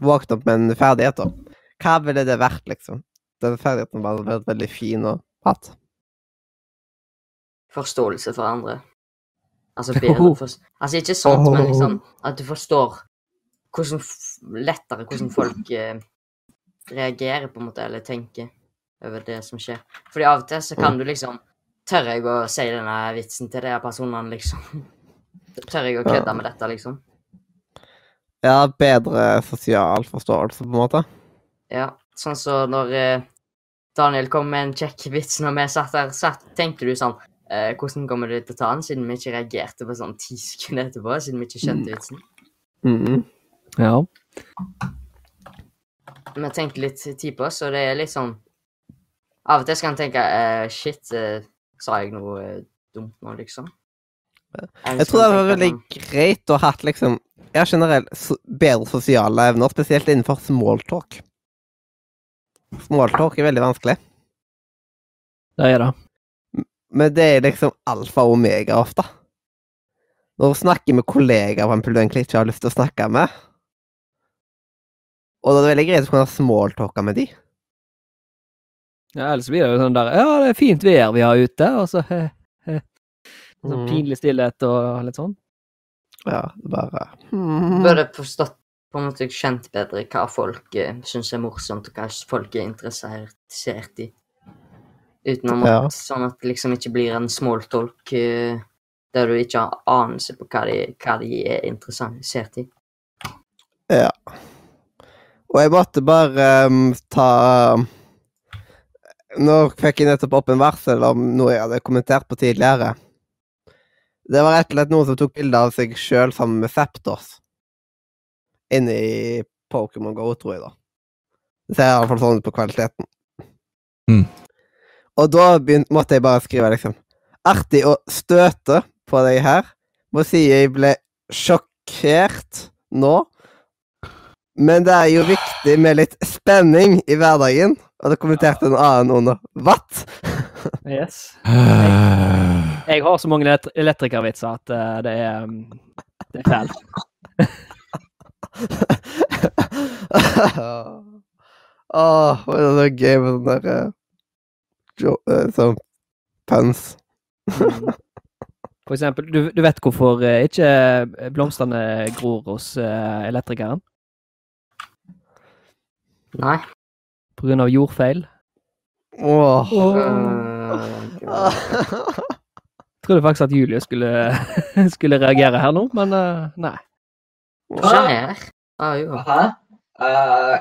våknet opp med en ferdighet, da. Hva ville det vært, liksom? Den ferdigheten hadde vært veldig fin å ha. Forståelse for andre. Altså bedre for... Altså ikke sånt, men liksom at du forstår hvordan lettere hvordan *clears throat* folk eh, reagerer på en måte, eller tenker over det som skjer. Fordi av og til så kan du liksom Tør jeg å si denne vitsen til de personene, liksom? *laughs* Tør jeg å kødde med dette, liksom? Ja, bedre sosial forståelse, på en måte. Ja, sånn så når eh, Daniel kom med en kjekk vits når vi satt der, satt, tenkte du sånn eh, Hvordan kommer du til å ta den, siden vi ikke reagerte på sånn ti sekunder etterpå, siden vi ikke skjønte vitsen? Mhm. Ja. Vi tenkte litt tid på, oss, og det er litt sånn Av og til skal en tenke eh, Shit, eh, sa jeg noe eh, dumt nå, liksom? Jeg, Jeg tror det hadde vært tenke veldig greit å ha hatt liksom ja, generelt bedre sosiale evner, spesielt innenfor smalltalk. Smalltalk er veldig vanskelig, Det er det. men det er liksom alfa og omega ofte. Når du snakker med kollegaer for eksempel, du egentlig ikke har lyst til å snakke med, og da er det veldig greit å kunne smalltalke med de. Ja, ellers blir det jo sånn der Ja, det er fint vær vi har ute, og så he, he. Sånn Mhm. pinlig stillhet og litt sånn. Ja, det bare Burde forstått på en måte kjent bedre hva folk uh, syns er morsomt, og hva folk er interessert i. Uten å måtte, Ja. sånn at det liksom ikke blir en smalltalk eh, der du ikke har anelse på hva de, hva de er interessert i. Ja. Og jeg måtte bare um, ta um, Nå fikk jeg nettopp opp en varsel om noe jeg hadde kommentert på tidligere. Det var rett og slett noen som tok bilde av seg sjøl sammen med Zapdos. Inne i Pokémon GO, tror jeg, da. Det ser iallfall sånn ut på kvaliteten. Mm. Og da begynt, måtte jeg bare skrive, liksom Artig å støte på deg her. Må si jeg ble sjokkert nå. Men det er jo viktig med litt spenning i hverdagen. Og det kommenterte en annen under What? Yes. *sighs* Jeg har så mange elektrikervitser at eh, det er um, Det er fælt. *laughs* *laughs* Åh, det er så gøy med sånne der eh, jo, eh, Sånn pens. Mm. For eksempel, du, du vet hvorfor eh, ikke blomstene gror hos eh, elektrikeren? Nei. På grunn av jordfeil? Åh. Øh, Jeg trodde faktisk at Julie skulle, *laughs* skulle reagere her nå, men eh, nei. Hva skjer? Ah, jo. Hæ? Uh,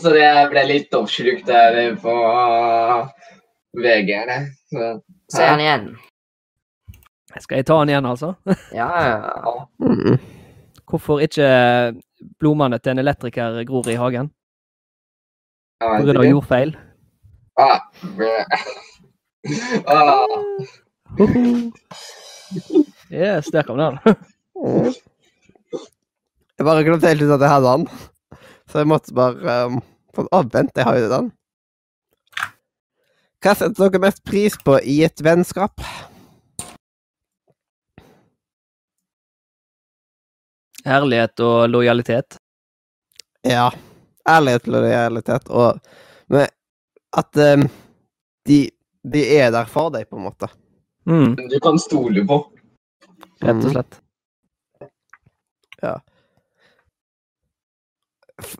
så det ble litt oppslukt der på VG. det. Så, Si han igjen. Skal jeg ta han igjen, altså? *laughs* Ja, ja. Mm. Hvorfor ikke blomstene til en elektriker gror i hagen? jeg På grunn av ikke. jordfeil? *laughs* Ah, ah, Yes, der kom den. *laughs* Mm. Jeg bare glemte helt ut at jeg hadde den. Så jeg måtte bare um, få- Å, vent, jeg har jo den. Hva setter dere mest pris på i et vennskap? Ærlighet og lojalitet. Ja. Ærlighet og lojalitet, og Men at um, de, de er der for deg, på en måte. Mm, Du kan stole på. rett og slett. F-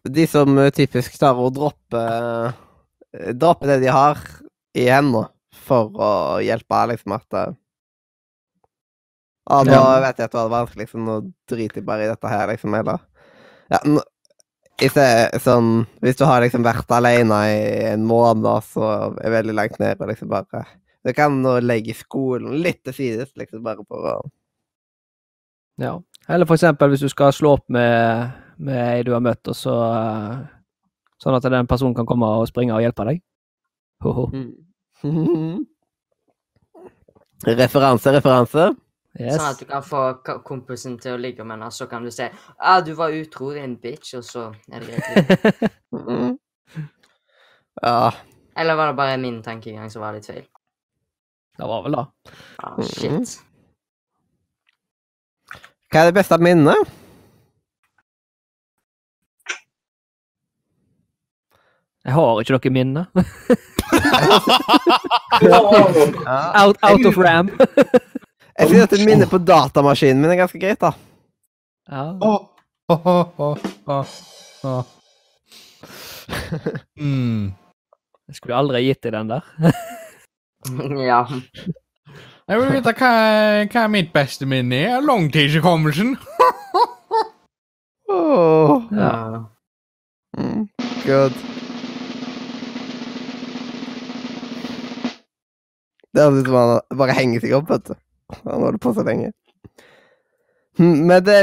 De som eh, typisk tar og dropper eh, Dropper det de har i hendene for å hjelpe, liksom at Ja, nå vet jeg at det var vanskelig, liksom. nå driter jeg bare i dette her, liksom, eller Ja, nå, ikke sånn Hvis du har liksom vært alene i en måned, så er veldig langt ned, og liksom bare Du kan nå legge skolen litt til sides, liksom, bare for å Ja. Eller for eksempel hvis du skal slå opp med, med ei du har møtt, og så eh, Sånn at den personen kan komme og springe og hjelpe deg. Ho-ho. Referanse, referanse. Yes. Sånn at du kan få kompisen til å ligge med henne, så kan du si ah, 'Du var utro, din bitch', og så er det greit. mm. *laughs* Ja. Eller var det bare min tankegang som var litt feil? Det var vel det. Ah, shit. Hva er det beste minnet? Jeg har ikke noe minne. *laughs* Out, out of ram. Jeg sier at et minne på datamaskinen min er ganske greit, da. ja. Oh, oh, oh, åh, åh, åh. Mm. Jeg skulle aldri gitt deg den der. *laughs* ja. Jeg vil vite hva, hva mitt beste minne er. Langtidshukommelsen. oh. Ja. Ja. Mm. Good. Det høres ut som han bare henger seg opp, vet du. Han holder på så lenge. Hm, Men det,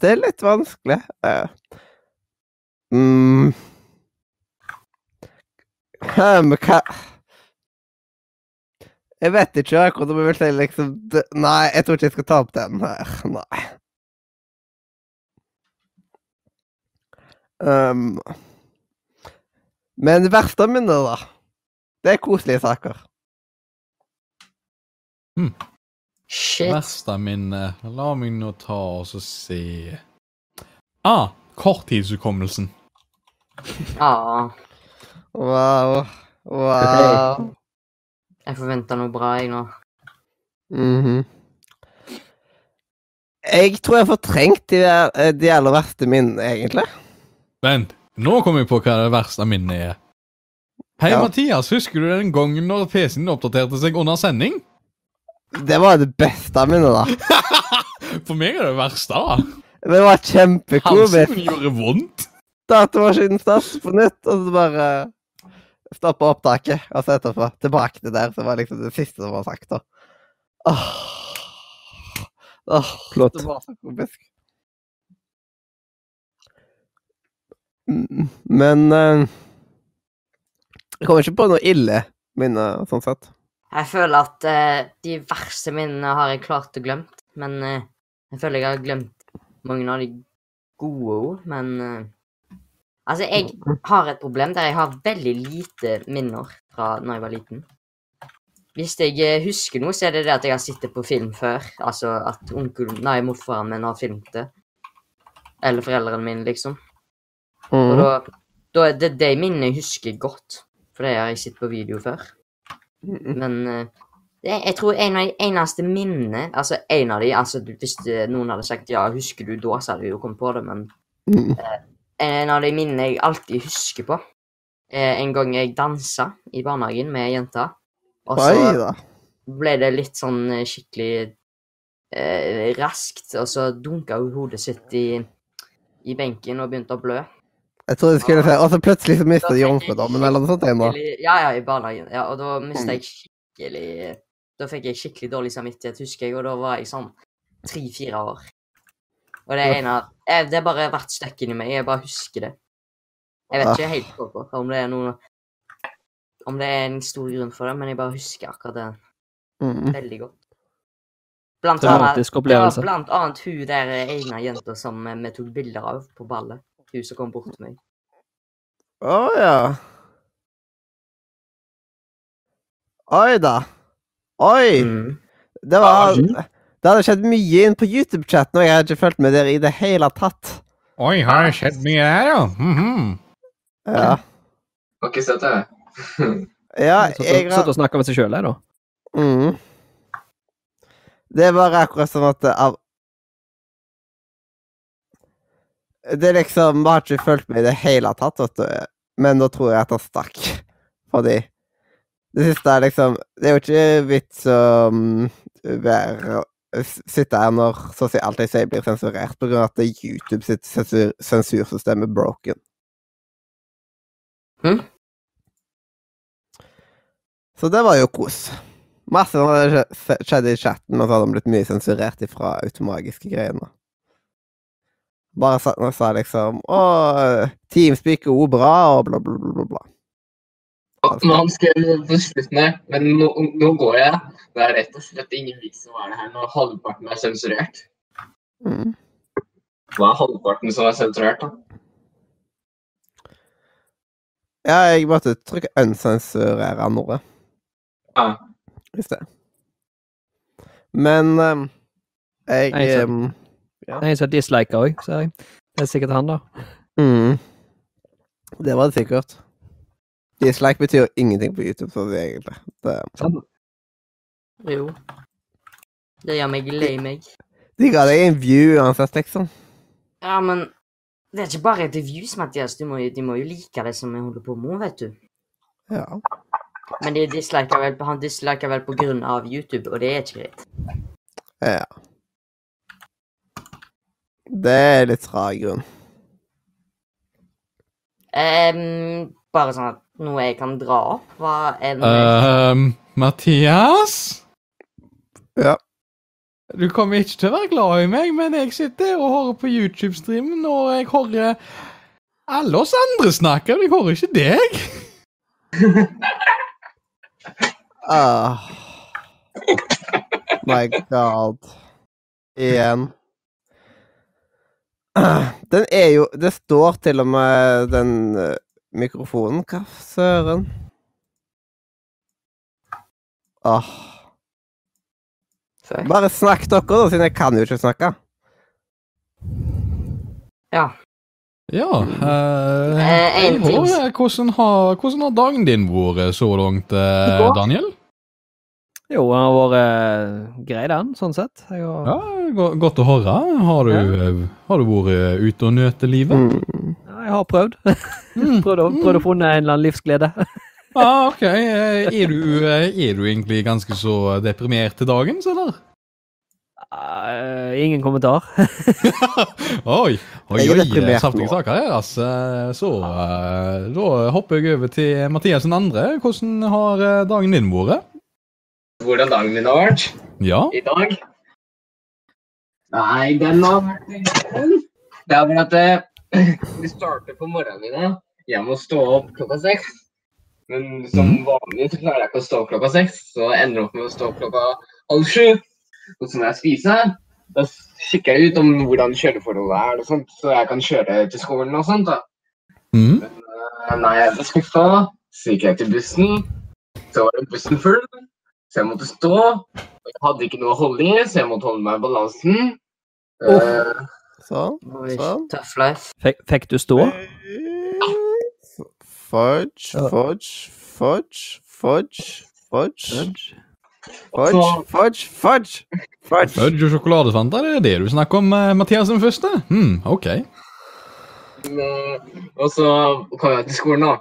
det er litt vanskelig. Eh, Mm. Hm, hva Jeg vet ikke akkurat om jeg vil si liksom Nei, jeg tror ikke jeg skal ta opp den her. Nei. Um, men verste minnet, da. Det er koselige saker. Shit. Verste minne. La meg nå ta og så se. Ah, korttidshukommelsen. Ah. Wow. Wow. Jeg forventa noe bra, jeg nå. Mhm. Jeg tror jeg har fortrengt de, eh, de aller verste minnene, egentlig. Vent, nå kom jeg på hva det verste minnet er. Hei, Ja. Mathias, husker du den gangen når PC-en oppdaterte seg under sending? Det var det beste minnet, da. *laughs* For meg er det verste. da. Det var kjempekomisk. Halsen gjorde vondt. Datamaskinen startet på nytt, og så bare stoppa opptaket. Og så etterpå tilbake til der, som var liksom det siste som var sagt, da. Åh. Åh, Flott. Det var så komisk. Mm, Men uh, Jeg kommer ikke på noe ille minne, sånn sett. Jeg føler at eh, de verste minnene har jeg klart å glemt, men eh, jeg føler jeg har glemt mange av de gode ord, men eh, Altså, jeg har et problem der jeg har veldig lite minner fra når jeg var liten. Hvis jeg eh, husker noe, så er det det at jeg har sittet på film før. Altså at onkel, nei, morfaren min har filmet det. Eller foreldrene mine, liksom. Og Mhm. da, da er det de minnene jeg husker godt, for det har jeg sett på video før. Men uh, det, jeg tror en av de eneste minnene Altså en av de altså Hvis det, noen hadde sagt ja, husker du da, så hadde vi jo kommet på det, men uh, en av de minnene jeg alltid husker på, uh, en gang jeg dansa i barnehagen med ei jente. Og så Oi ble det litt sånn eh, skikkelig eh, raskt, og så dunka hun hodet sitt i, i benken og begynte å blø. Jeg trodde du skulle si Og så plutselig så mista de jeg jomfrudommen, eller noe sånt. Ennå. nå. Ja, ja, i barnehagen. Ja, og da mista jeg skikkelig Da fikk jeg skikkelig dårlig samvittighet, husker jeg, og da var jeg sånn tre-fire år. Og det er en av jeg, Det har bare vært stuck inni meg. Jeg bare husker det. Jeg vet ikke helt hvorfor, om det er noe Om det er en stor grunn for det, men jeg bare husker akkurat det Mhm. veldig godt. Blant annet, det var blant annet hun der ene jenta som eh, vi tok bilder av på ballet. Hun som kom bort til meg. Å ja. Oi da. Oi! Mm. Det var Det hadde skjedd mye inn på YouTube-chatten, og jeg hadde ikke fulgt med dere i det hele tatt. Oi, har det skjedd mye her, ja? Mhm. Ja. Har ikke sett det. *laughs* Ja, jeg har satt og snakka med seg sjøl, jeg, da. mm. Det er bare akkurat som at av Det liksom har ikke fulgt med i det hele tatt, vet du. Men nå tror jeg at det stakk. Fordi det siste er liksom Det er jo ikke vits å mm, være Sitte her når så å si alt jeg sier, blir sensurert på grunn av at YouTube sitt sensur, sensursystem er broken. Hm? Så det var jo kos. Masse som hadde skjedd i chatten, men så hadde han blitt mye sensurert ifra automagiske greiene. Bare sa, og sa liksom Å, Teamspeak er også bra, og bla, bla, bla, bla. bla. Men han skrev noe på slutten her, men nå, nå går jeg. Det er rett og slett ingen vits å være her når halvparten er sensurert. Mm. Hva er halvparten som er sensurert, da? Ja, jeg måtte trykke unsensurere noe Ja. Hvis det. Men um, jeg Nei, så- disliker òg, ser jeg. Det er sikkert han, da. mm, Det var det sikkert. Dislike betyr ingenting på YouTube, for er egentlig. Det? Jo. Det gjør meg lei meg. de ga deg en view uansett, liksom. Ja, men det er ikke bare et views, Mathias. De må, de må jo like det som jeg holder på med, vet du. Ja. Men de disliker vel, han disliker vel på grunn av YouTube, og det er ikke greit. ja. Det er litt rar grunn. Ehm, bare sånn at noe jeg kan dra opp, hva er det Ehm, Mathias? Ja. Du kommer ikke til å være glad i meg, men jeg sitter og hører på YouTube-streamen, og jeg hører alle oss andre snakke, men jeg hører ikke deg. Ah. My god. Igjen. Ah, Den er jo Det står til og med den eh, mikrofonen. Hva søren? Åh. Bare snakk dere, da, siden jeg kan jo ikke snakke. Ja. Ja, eh, Eh, ting. hører, hvordan, har, hvordan har dagen din vært så langt, eh. Daniel? Jo, han har vært eh, grei, den, sånn sett. Jeg har, Ja, Godt å høre. Har du, ja. har du vært ute og nøte livet? Mm. ja, jeg har prøvd. *laughs* Mm. prøvd, å, prøvd å finne en eller annen livsglede. *laughs* Ah, ok. Eh, Er du, eh, er du egentlig ganske så deprimert til dagens, eller? Uh, ingen kommentar. *laughs* oi, oi, er oi. Saftige saker her, altså. Så uh, da hopper jeg over til Mathias den andre. Hvordan har eh, dagen din vært? Hvordan dagen min har vært Ja. i dag? Nei, den har vært Det er bare at det, *clears throat* vi starter på morgenen i dag. Jeg må stå opp klokka seks. Men som vanlig så klarer jeg ikke å stå opp klokka seks, så jeg ender opp med å stå opp klokka halv sju. Og så må jeg spiser, da kikker jeg ut om hvordan kjøreforholdet er, og sånt, så jeg kan kjøre til skolen og sånt. da. Mm. Men Nei, jeg ble skuffa. Så gikk jeg til bussen. Så var bussen full, så jeg måtte stå. Jeg hadde ikke noe å holde i, så jeg måtte holde meg i balansen. Eh, Sånn. Oi, Sånn. Tough life. Fikk, fikk du stå? Fudge, fudge, fudge, fudge, fudge, Fudge. fudge, fudge, fudge, fudge. Fudge og sjokoladefanta, det er det du snakker om, eh, Mathias den første? Hmm, ok. eh, og så kom jeg til skolen, da.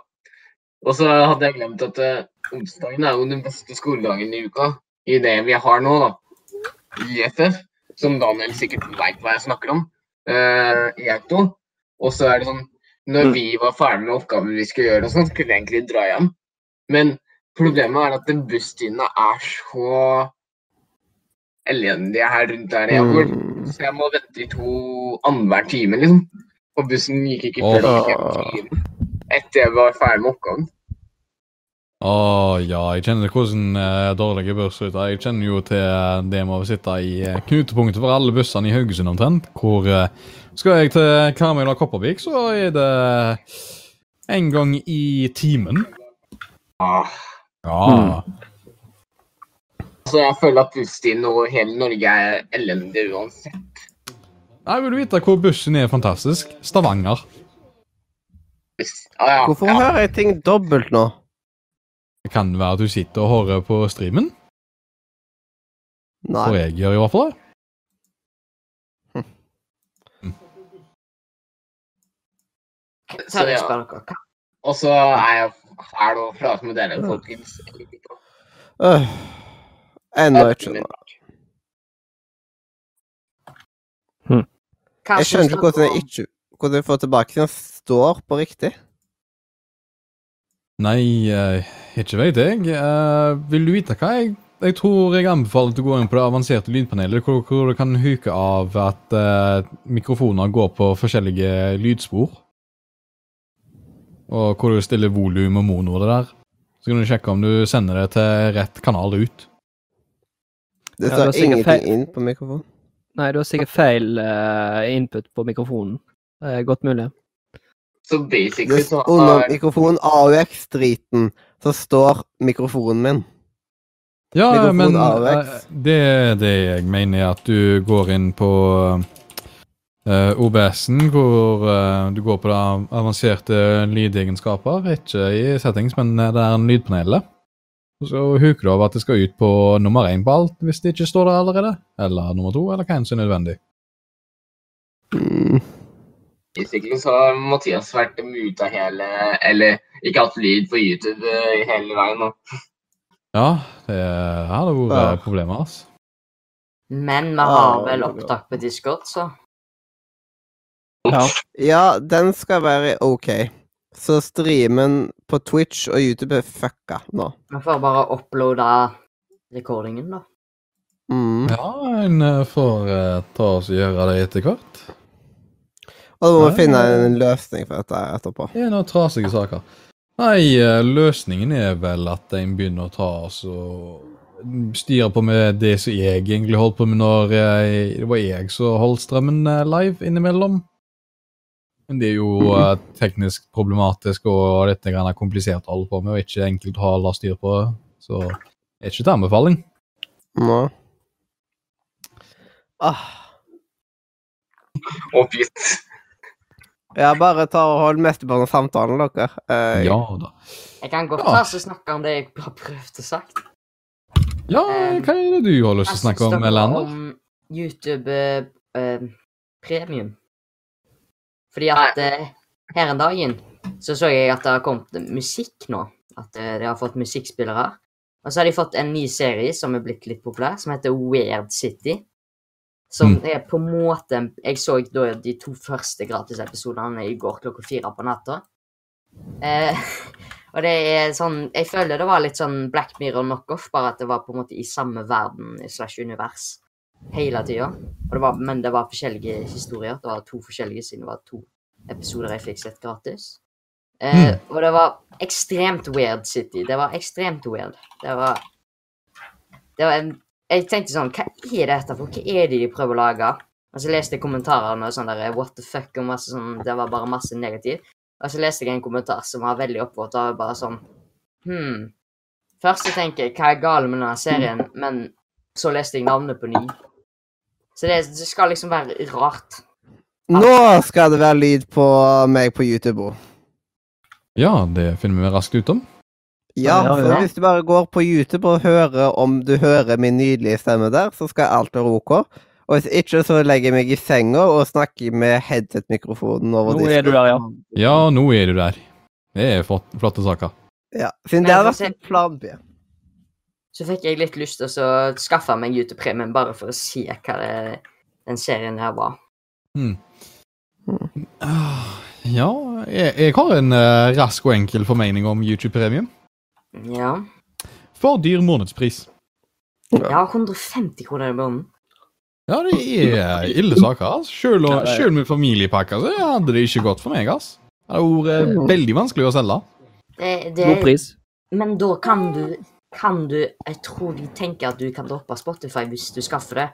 Og så hadde jeg glemt at uh, onsdagen er jo den beste skoledagen i uka. I det vi har nå, da. I FF. Som Daniel sikkert veit hva jeg snakker om. Uh, I to. Og så er det sånn Når vi var ferdig med oppgaven vi skulle gjøre, og sånn, så kunne vi egentlig dra hjem. Men problemet er at busstidene er så elendige her rundt der jeg bor. Mm. Så jeg må vente i to annenhver time, liksom. Og bussen gikk ikke før Åh. Etter jeg var ferdig med oppgaven. Å ja, jeg kjenner hvordan uh, dårlige bussruter Jeg kjenner jo til eh, det med å sitte i uh, knutepunktet for alle bussene i Haugesund omtrent. Hvor uh, skal jeg til Karmøy eller Kopervik, så er det en gang i timen. Ah. Ja. Altså, jeg føler at busstiden over hele Norge er elendig uansett. Jeg vil vite hvor bussen er fantastisk. Stavanger. Ah, ja. Hvorfor ja. hører jeg ting dobbelt nå? Det kan være at du sitter og hører på streamen. Nei. For jeg gjør i hvert fall det. Dere? hva- Og så er jeg fæl og prate med dere, folkens. Øh. Ennå ikke noe. Jeg skjønner ikke hvordan jeg ikke Hvordan jeg får tilbake til den står på riktig. Nei, ikke vet jeg. Eh, vil du vite hva jeg Jeg tror jeg anbefaler til å gå inn på det avanserte lydpanelet, hvor, hvor du kan huke av at uh, mikrofoner går på forskjellige lydspor. Og hvor du stiller volum og mono og det der. Så kan du sjekke om du sender det til rett kanal ut. Det Ja, står er ingenting feil. inn på mikrofonen. Nei, du har sikkert feil uh, input på mikrofonen. Det er godt mulig. Så basically så har under mikrofonen AUX-driten, så står mikrofonen min. Ja, Mikrofon men AUX. eh, det, det jeg mener er at du går inn på uh, OBS-en, hvor uh, du går på avanserte lydegenskaper, ikke i settings, men det er en lydpanelet. Og Så huker du over at det skal ut på nummer én på alt, hvis det ikke står der allerede. Eller nummer to, eller hva enn som er nødvendig. Mm. Basically så har Mathias vært muta hele Eller ikke hatt lyd på YouTube eh, hele veien nå. Ja, det hadde vært Ja. problemet, altså. Men vi har Ah, vel opptak på Discord, så Ja. Ja, den skal være OK. Så streamen på Twitch og YouTube er fucka nå. vi får bare uploade recordingen, da. Mm. Ja, en eh, får uh, ta oss og gjøre det etter hvert. Og da må vi finne en løsning for dette etterpå. Det er noen trasige saker. Nei, eh, løsningen er vel at en begynner å ta oss og styre på med det som jeg egentlig holdt på med når jeg, det var jeg som holdt strømmen eh, live innimellom. Men det er jo eh, teknisk problematisk og dette er komplisert å holde på med, og ikke enkelt å holde styr på. Så det er ikke til anbefaling. Nå. Ah. Oppgitt. Ja, bare ta og hold mesteparten av samtalen, dere. Eh, Ja da. Jeg kan godt Ja. ta snakke om det jeg har prøvd å sagt. Ja, Um, hva er det du har lyst til å snakke om, Elander? om YouTube eh, eh, Premium. Fordi at uh, her en dagen så så jeg at det har kommet musikk nå. At uh, de har fått musikkspillere. Og så har de fått en ny serie som er blitt litt populær, som heter Weird City. Som Mm. er på en måte Jeg så da de to første gratisepisodene i går klokka fire på natta. Eh, *laughs* og det er sånn Jeg føler det var litt sånn Black Mirror knockoff, bare at det var på en måte i samme verden slash univers hele tida. Men det var forskjellige historier. Det var to forskjellige siden det var to episoder jeg fikk sett gratis. Eh, Og det var ekstremt weird City. Det var ekstremt weird. Det var Det var en Jeg tenkte sånn Hva er dette for? Hva er det de prøver å lage? Og så leste jeg kommentarene og sånn der What the fuck? og masse sånn Det var bare masse negativt. Og så leste jeg en kommentar som var veldig oppvåt og bare sånn Hm. Først så tenker jeg hva er galt med denne serien, men så leste jeg navnet på ny. Så det, det skal liksom være rart. Nå skal det være lyd på meg på YouTube òg. Ja, det finner vi raskt ut om. Ja, for hvis du bare går på YouTube og hører om du hører min nydelige stemme der, så skal alt være OK. Og hvis ikke, så legger jeg meg i senga og snakker med headset-mikrofonen over Nå er du der, ja. Ja, nå er du der. Det er flott, flotte saker. Ja, Siden det har vært en plan B. Så fikk jeg litt lyst til å skaffe meg YouTube Premium bare for å se hva det, den serien her var. Hmm. Ja, jeg, jeg har en uh, rask og enkel formening om YouTube Premium. Ja. For dyr månedspris. Ja, 150 kroner i måneden. Ja, det er ille saker. Altså. Selv, og, er- selv med familiepakke så hadde det ikke gått for meg. ass. Det hadde vært eh, veldig vanskelig å selge. Det, det, God pris. men da kan du Kan du Jeg tror de tenker at du kan droppe Spotify hvis du skaffer det.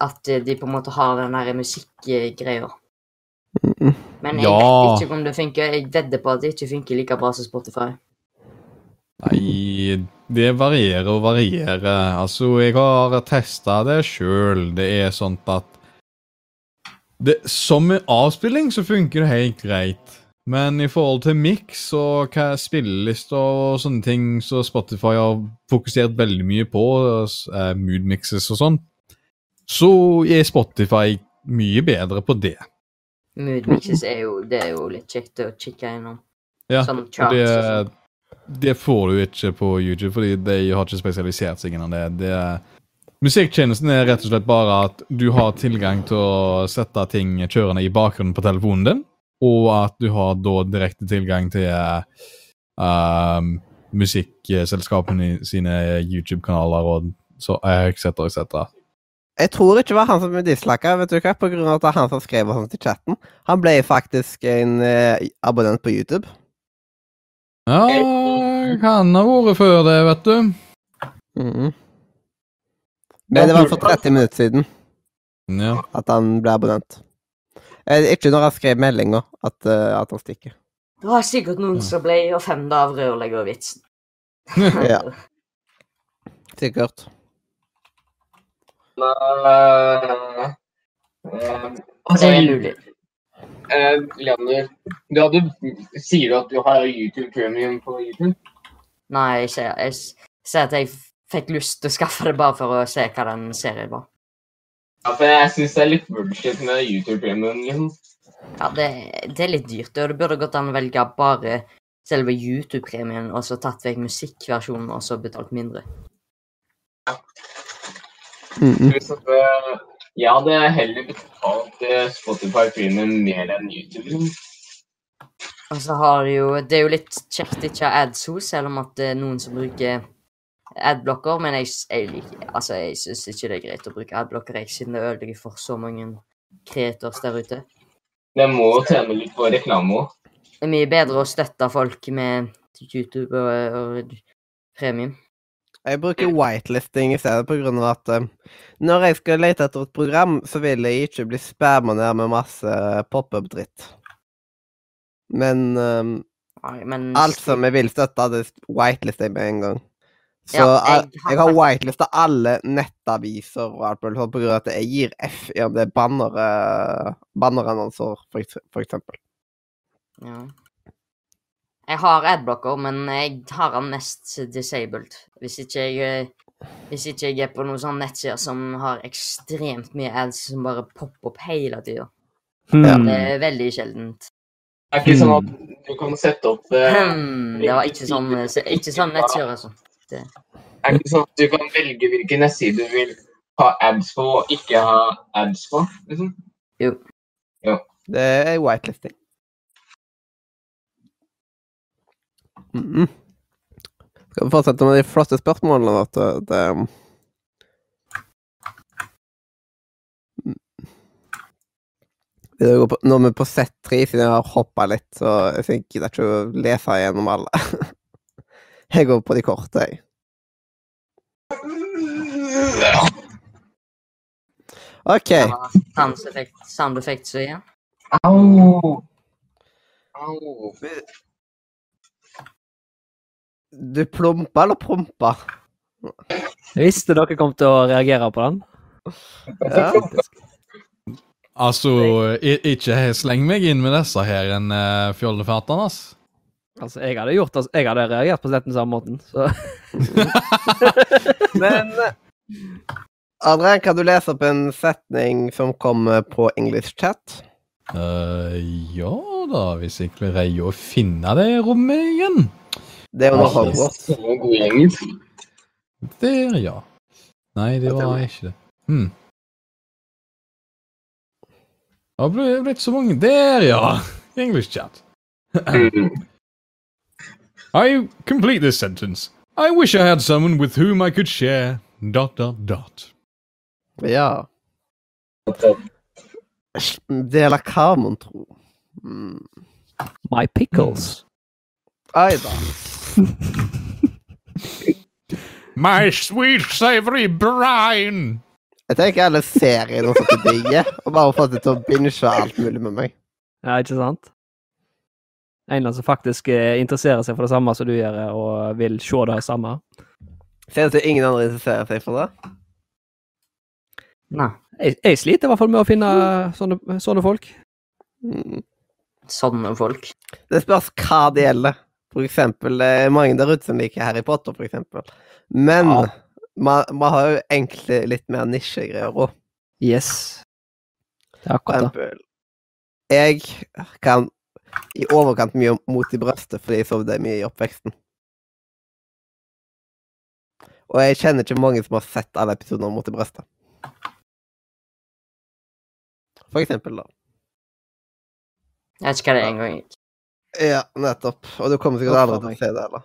At eh, de på en måte har den der musikkgreia. Men jeg Ja. vet ikke om det funker. Jeg vedder på at det ikke funker like bra som Spotify. Nei, det varierer og varierer. Altså, jeg har testa det sjøl. Det er sånn at det, Som en avspilling så funker det helt greit. Men i forhold til mix og hva spillelister og sånne ting, så Spotify har fokusert veldig mye på, uh, mood mixes og sånn, så er Spotify mye bedre på det. Mood mixes er jo, det er jo litt kjekt å kikke innom. Ja, Sånn charts charts og sånt. sånn. Det får du ikke på YouTube, fordi de har ikke spesialisert seg innen det. det er, Musikktjenesten er rett og slett bare at du har tilgang til å sette ting kjørende i bakgrunnen på telefonen din, og at du har da direkte tilgang til uh, musikkselskapene sine YouTube-kanaler og så etc. etc. Jeg tror ikke det var han som dislika, vet du hva, på grunn av at han som skrev sånt i chatten. Han ble faktisk en uh, abonnent på YouTube. Ja, kan ha vært før det, vet du. Mm. Men det var for 30 minutter siden Ja. at han ble abonnent. Ikke når han skrev meldinga at, eh, at han stikker. Det var sikkert noen som ble offenda av rørleggervitsen. *laughs* Ja. Sikkert. Nei, nei, nei. Det er mulig. Eh, Leander, du hadde, sier du at du har YouTube Premium på YouTube? Nei, jeg sier, jeg sier at jeg fikk lyst til å skaffe det bare for å se hva den serien var. Ja, for jeg syns det er litt bullshit med YouTube Premium. Liksom. Ja, det, det er litt dyrt, og det burde gått an å velge bare selve YouTube-premien, og så tatt vekk musikkversjonen, og så betalt mindre. Mhm. Mm eh, Jeg hadde heller betalt eh, Spotify Premium mer enn YouTube. Og så har jo Det er jo litt kjekt ikke å ha ads hos, selv om at det er noen som bruker adblocker, men jeg, jeg liker Altså, jeg syns ikke det er greit å bruke adblocker, jeg, siden det ødelegger for så mange creators der ute. Det må jo tjene litt på reklame òg. Det er mye bedre å støtte folk med YouTube og, og premium. Jeg bruker whitelisting i stedet, av at eh, når jeg skal lete etter et program, så vil jeg ikke bli spamma ned med masse pop-up-dritt. Men eh, Men alt som jeg vil støtte, det whitelister jeg med en gang. Så Ja, jeg, har jeg har whitelista alle nettaviser og alt mulig på grunn av at jeg gir F i om det er banner, bannerannonser, for, for eksempel. Ja. Jeg har adblocker, men jeg har den mest disabled. Hvis ikke jeg eh, Hvis ikke jeg er på noen sånne nettsider som har ekstremt mye ads som bare popper opp hele tida. Hmm. Det er veldig sjeldent. Det er ikke sånn at du kan sette opp eh, Hmm, det var ikke sånn, ikke sånn nettsider, altså. Det er ikke sånn at du kan velge hvilken nettside du vil ha ads på og ikke ha ads på. liksom. Jo. jo. Det er whitelisting. Mhm. Skal vi fortsette med de flotte spørsmålene, da? Det Vi går på, nå er vi på sett tre, siden jeg har hoppa litt, så jeg gidder ikke å lese gjennom alle. *laughs* Jeg går på de korte, jeg. OK. Soundeffekt, sound effects igjen. Au! Au. Du plumpa eller prompa? Jeg visste dere kom til å reagere på den. Ja. Altså, ikke sleng meg inn med disse her en uh, fjollefatene, ass. Altså, jeg hadde gjort altså, jeg hadde reagert på slett den samme måten. Så *laughs* Men Adrian, kan du lese opp en setning som kommer på English chat? Uh, ja da, hvis jeg greier å finne det rommet igjen. Det er jo noe Altså, Hogwarts. så god engelsk. Der, ja. Nei, det var ikke det. Hmm. Det har blitt- blitt så mange Der, ja! English chat. Mm. I complete this sentence. I wish I had someone with whom I could share. Dot, dot, dot. Ja. Dela hva, mon tro? Mm. My pickles. Ai da. *laughs* My sweet savory brine! Jeg tenker alle serier noe sånt digger, og bare fått det til å binge alt mulig med meg. Ja, ikke sant? En eller annen som faktisk eh, interesserer seg for det samme som du gjør, og vil se det samme. Ser du at ingen andre interesserer seg for det. Nei. Jeg, jeg sliter i hvert fall med å finne sånne, sånne folk. Mm. Sånne folk. Det spørs hva det gjelder. For eksempel, det er mange der ute som liker Harry Potter, for eksempel. Men Ja. man, man har jo egentlig litt mer nisjegreier òg. Yes. Det er akkurat det. Jeg kan i overkant mye mot i brøstet fordi jeg sovde mye i oppveksten. Og jeg kjenner ikke mange som har sett alle episodene av Mot i brøstet. For eksempel, da. Jeg vet ikke hva det er engang. Ja, nettopp. Og du kommer sikkert aldri til å se det heller.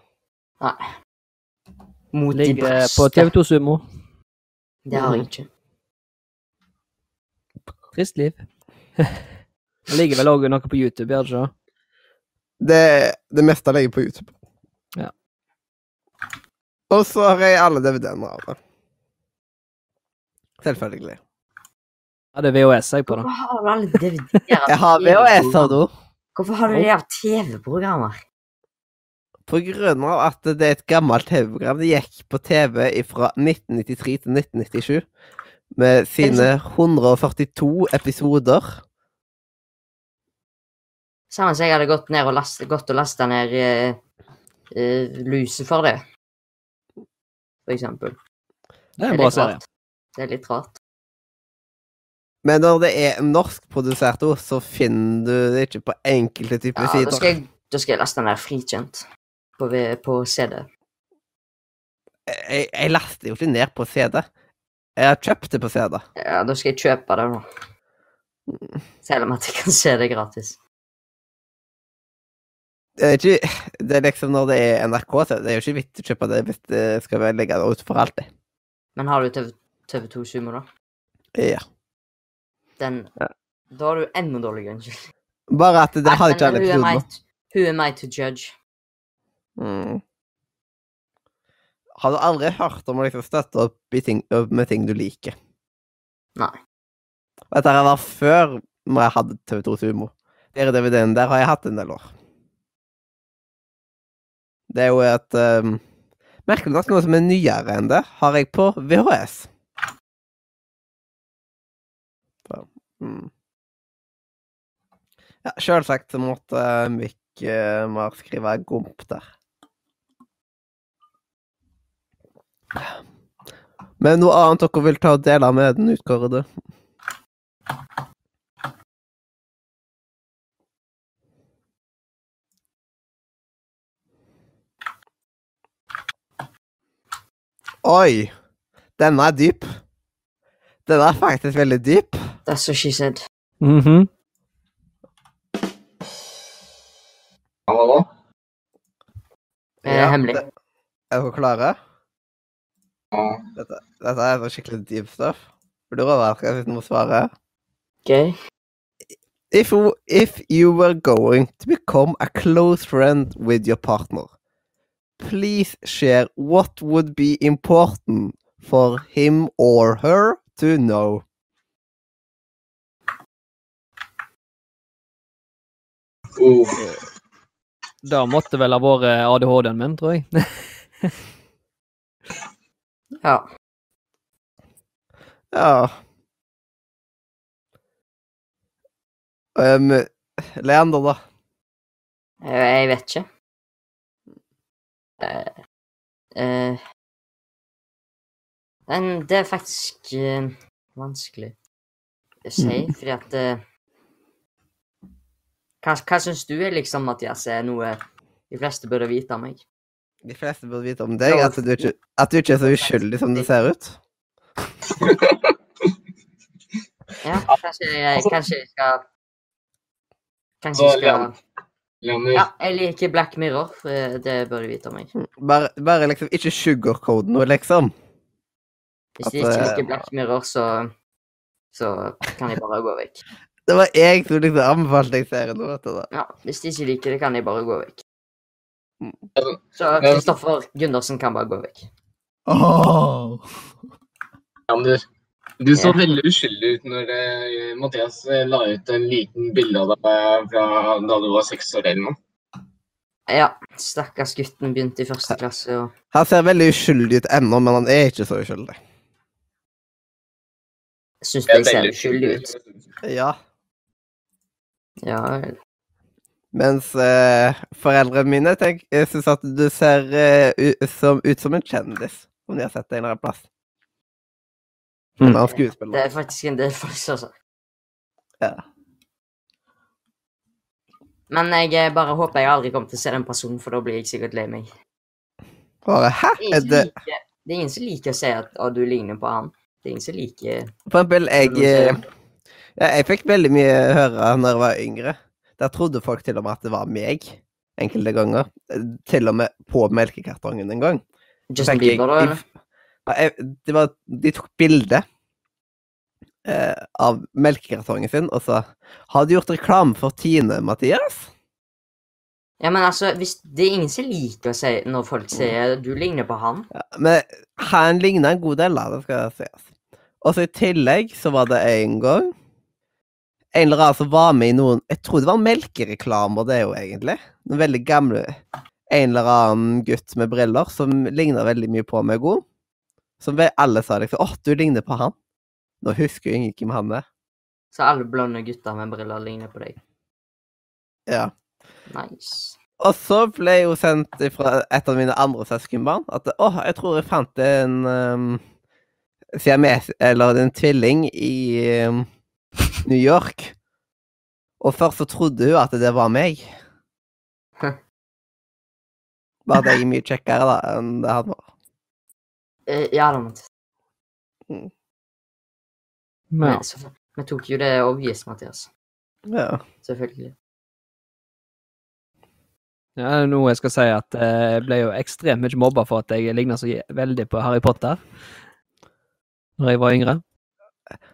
Mot de beste. på. TV2 Sumo. Det har jeg ikke. Trist liv. *laughs* Det ligger vel òg noe på YouTube, gjør det ikke? Det, det meste ligger på YouTube. Ja. Og så har jeg alle DVD-ene av det. Selvfølgelig. Ja, det er VHS jeg på da. Hvorfor har du alle DVD-er? Jeg har VHS-er, det. Hvorfor har du det av TV-programmer? På grunn av at det er et gammelt TV-program. Det gikk på TV fra 1993 til 1997. Med sine 142 episoder. Samme som jeg hadde gått ned og lastet gått og lasta ned uh, uh, Luse for det. For eksempel. Det er en bra serie. Det er litt rart. Men når det er norskprodusert ord, så finner du det ikke på enkelte typer Ja, da sider. skal jeg, da skal jeg laste den der frikjent på, på CD. Jeg, jeg laster jo ikke ned på CD. Jeg har kjøpt det på CD. Ja, da skal jeg kjøpe det, da. Selv om at jeg kan se det gratis. Det er, ikke, det er liksom når det er NRK, så det er jo ikke vits å kjøpe det hvis det skal være det ut for alltid. Men har du TV, TV2 Sumo, da? Ja. Den Ja. Da har du enda dårligere unnskyldning. Bare at det har ikke alle to- Who am I to judge? Mm. Har du aldri hørt om å liksom støtte opp i ting, med ting du liker? Nei. Dette her var før jeg hadde TV2 Sumo. Dere DVD-en der har jeg hatt en del år. Det er jo et um, Merkelig nok noe som er nyere enn det, har jeg på VHS. Mm. Ja, sjølsagt måtte Mikk uh, Mar skrive gomp der. Men noe annet dere vil ta og dele med den utkårede? Oi! Denne er dyp. Den er faktisk veldig dyp. That's what she said. Mm -hmm. Hallo? Eh, Ja, hemmelig. det- Er dere klare? Ja. Dette, dette er noe skikkelig deep stuff. Blir du overrasket hvis noen svarer? Okay. If, if you were going to become a close friend with your partner, please share what would be important for him or her to know. Uh, Det måtte vel ha vært ADHD-en min, tror jeg. *laughs* Ja. Ja um, Leander, da? Eh, Jeg vet ikke. Uh, eh, men det er faktisk uh, vanskelig å si, Mm. fordi at uh, Hva, hva syns du er liksom, Mathias, er noe de fleste burde vite om meg? De fleste burde vite om deg, at du ikke, at du ikke er så uskyldig som du ser ut. *laughs* Ja, kanskje jeg, kanskje jeg skal Kanskje jeg skal Ja, jeg liker Black Mirror. eh, Det bør du vite om meg. Bare, bare liksom ikke sugarcode noe, liksom. Hvis de At, ikke eh, liker Black Mirror, så Så kan de bare gå vekk. *laughs* Det var jeg som liksom anbefalte deg serien. nå, vet du da. Ja, Hvis de ikke liker det, kan de bare gå vekk. Mm. Så Kristoffer Gundersen kan bare gå vekk. Leander, du så Ja. veldig uskyldig ut når uh, Mathias eh, la ut en liten bilde av deg fra da du var seks år eller noe. Ja, stakkars gutten begynte i første klasse og Han ser veldig uskyldig ut ennå, men han er ikke så uskyldig. Syns er jeg ser uskyldig ut. Ja. Ja, Mens eh, foreldrene mine tenk, jeg syns at du ser uh, som, ut som en kjendis, om de har sett deg en eller annen plass. Mm. Det er faktisk en del folk som altså. Ja. Men jeg eh, bare håper jeg aldri kommer til å se den personen, for da blir jeg sikkert lei meg. Bare, hæ? Det er, det liker, det er ingen som liker å si at å, du ligner på han. Det er ingen som liker For eksempel, jeg, eh, jeg fikk veldig mye høre når jeg var yngre. Der trodde folk til og med at det var meg, enkelte ganger. Til og med på melkekartongen en gang. Justin Bieber, da? eller? Jeg, det var, de tok bilde eh, av melkekartongen sin og sa Har du gjort reklame for Tine, Mathias? Ja, men altså, hvis det er ingen som liker å si når folk sier du ligner på han Ja, men han ligner en god del, da, det skal sies. Og så i tillegg så var det en gang en eller annen som var med i noen Jeg tror det var melkereklamer, det er jo egentlig. Noen veldig gamle En eller annen gutt med briller som ligna veldig mye på meg god. Som alle sa liksom 'Å, du ligner på han'. Nå husker jo ingen hvem han er. Så alle blonde gutter med briller ligner på deg. Ja. Nice. Og så ble jeg jo sendt fra et av mine andre søskenbarn at 'Å, jeg tror jeg fant en um, siames, eller en tvilling i um, New York'. Og først så trodde hun at det var meg. *laughs* Bare at jeg er mye kjekkere da enn det han var. Eh, ja da, Mathias. mm. Men så- Vi tok jo det obvious, Mathias. Ja. Selvfølgelig. Ja, nå jeg skal si at eh, jeg ble jo ekstremt mye mobba for at jeg ligner så veldig på Harry Potter. Når jeg var yngre.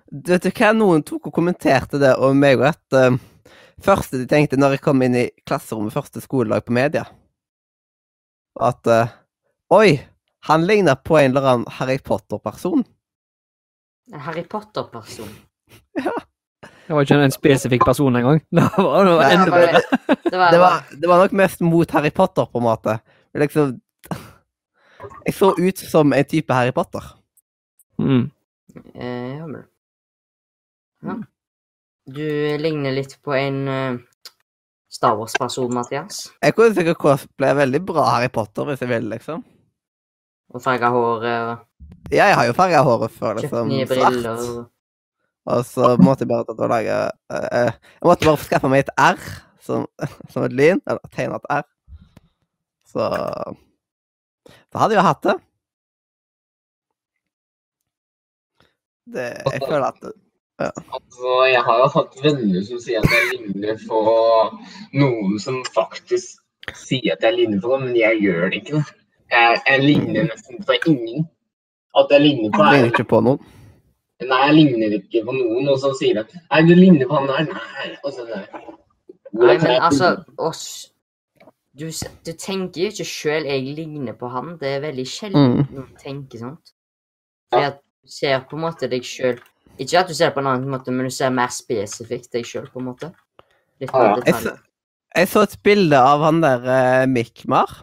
Du vet du hva, noen tok og kommenterte det om meg og at uh, første de tenkte når jeg kom inn i klasserommet første skoledag på media, at uh, Oi, han ligner på en eller annen Harry Potter-person. En Harry Potter-person. *laughs* ja. Jeg var ikke en spesifikk person engang. *laughs* Det var noe Nei, enda bedre. *laughs* Det var, Det var, det var nok mest mot Harry Potter, på en måte. Liksom Jeg så ut som en type Harry Potter. Mm. Eh, men ja. Du ligner litt på en eh, Star Wars-person, Mathias. Jeg kunne sikkert cosplaye veldig bra Harry Potter hvis jeg ville, liksom. Og farga hår og Ja, jeg har jo farga håret før, liksom. nye svart. briller. og- Og så måtte jeg bare ta og lage eh, eh, Jeg måtte bare skaffe meg et R som, *laughs* som et lyn. Eller tegne et R. Så Da hadde jeg jo hatt det. Det Jeg føler at Altså, jeg har jo hatt venner som sier at jeg ligner på noen som faktisk sier at jeg ligner på noen, men jeg gjør det ikke. Jeg, jeg ligner nesten på ingen. At jeg ligner på ligner er, ikke på noen. Nei, jeg ligner ikke på noen, og så sier de Nei, du ligner på han der. Nei, og så nei. Nei, men altså oss Du, du tenker jo ikke sjøl 'jeg ligner på han'. Det er veldig sjelden Mm. noen tenker sånt. Fordi at ser på en måte deg sjøl Ikke at du ser på en annen måte, men du ser mer spesifikt deg sjøl, på en måte. Litt Ja, mer ja. Jeg så, jeg så et bilde av han der eh, Mikmar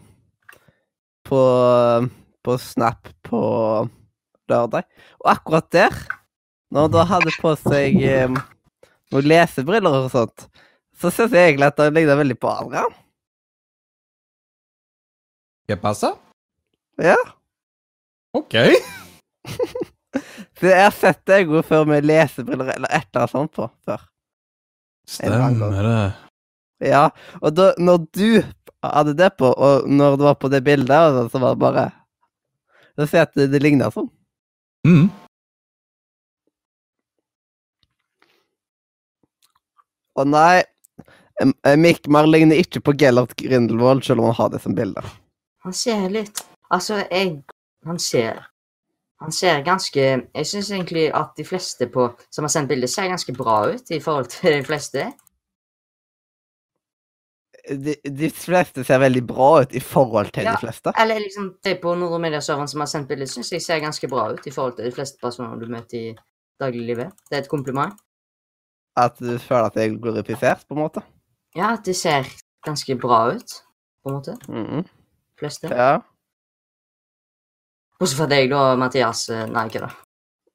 på, på Snap på lørdag. Og akkurat der, når han da hadde på seg eh, noen lesebriller og sånt, så syns jeg egentlig at han ligner veldig på Adrian. Jeg passer? Ja. Ok. *laughs* Så jeg har sett deg jo før med lesebriller eller et eller annet sånt på før. Stemmer det. Ja, og da, når du hadde det på, og når det var på det bildet, og så- så var det bare Da ser jeg at det, det ligner sånn. Mm. Og nei, Mick Marr ligner ikke på Gellert Grindelwald, selv om han har det som bilde. Han ser litt Altså, jeg Han ser Han ser ganske Jeg syns egentlig at de fleste på som har sendt bilde, ser ganske bra ut i forhold til de fleste. De, de fleste ser veldig bra ut i forhold til Ja. de fleste. Eller liksom de på Nordre Media-serveren som har sendt bilde, syns jeg ser ganske bra ut i forhold til de fleste personer du møter i dagliglivet. Det er et kompliment. At du føler at jeg er glorifisert, på en måte. Ja, at de ser ganske bra ut, på en måte. Mm De fleste. Ja. Bortsett fra deg, da, Mathias. eh, Nei, ikke da.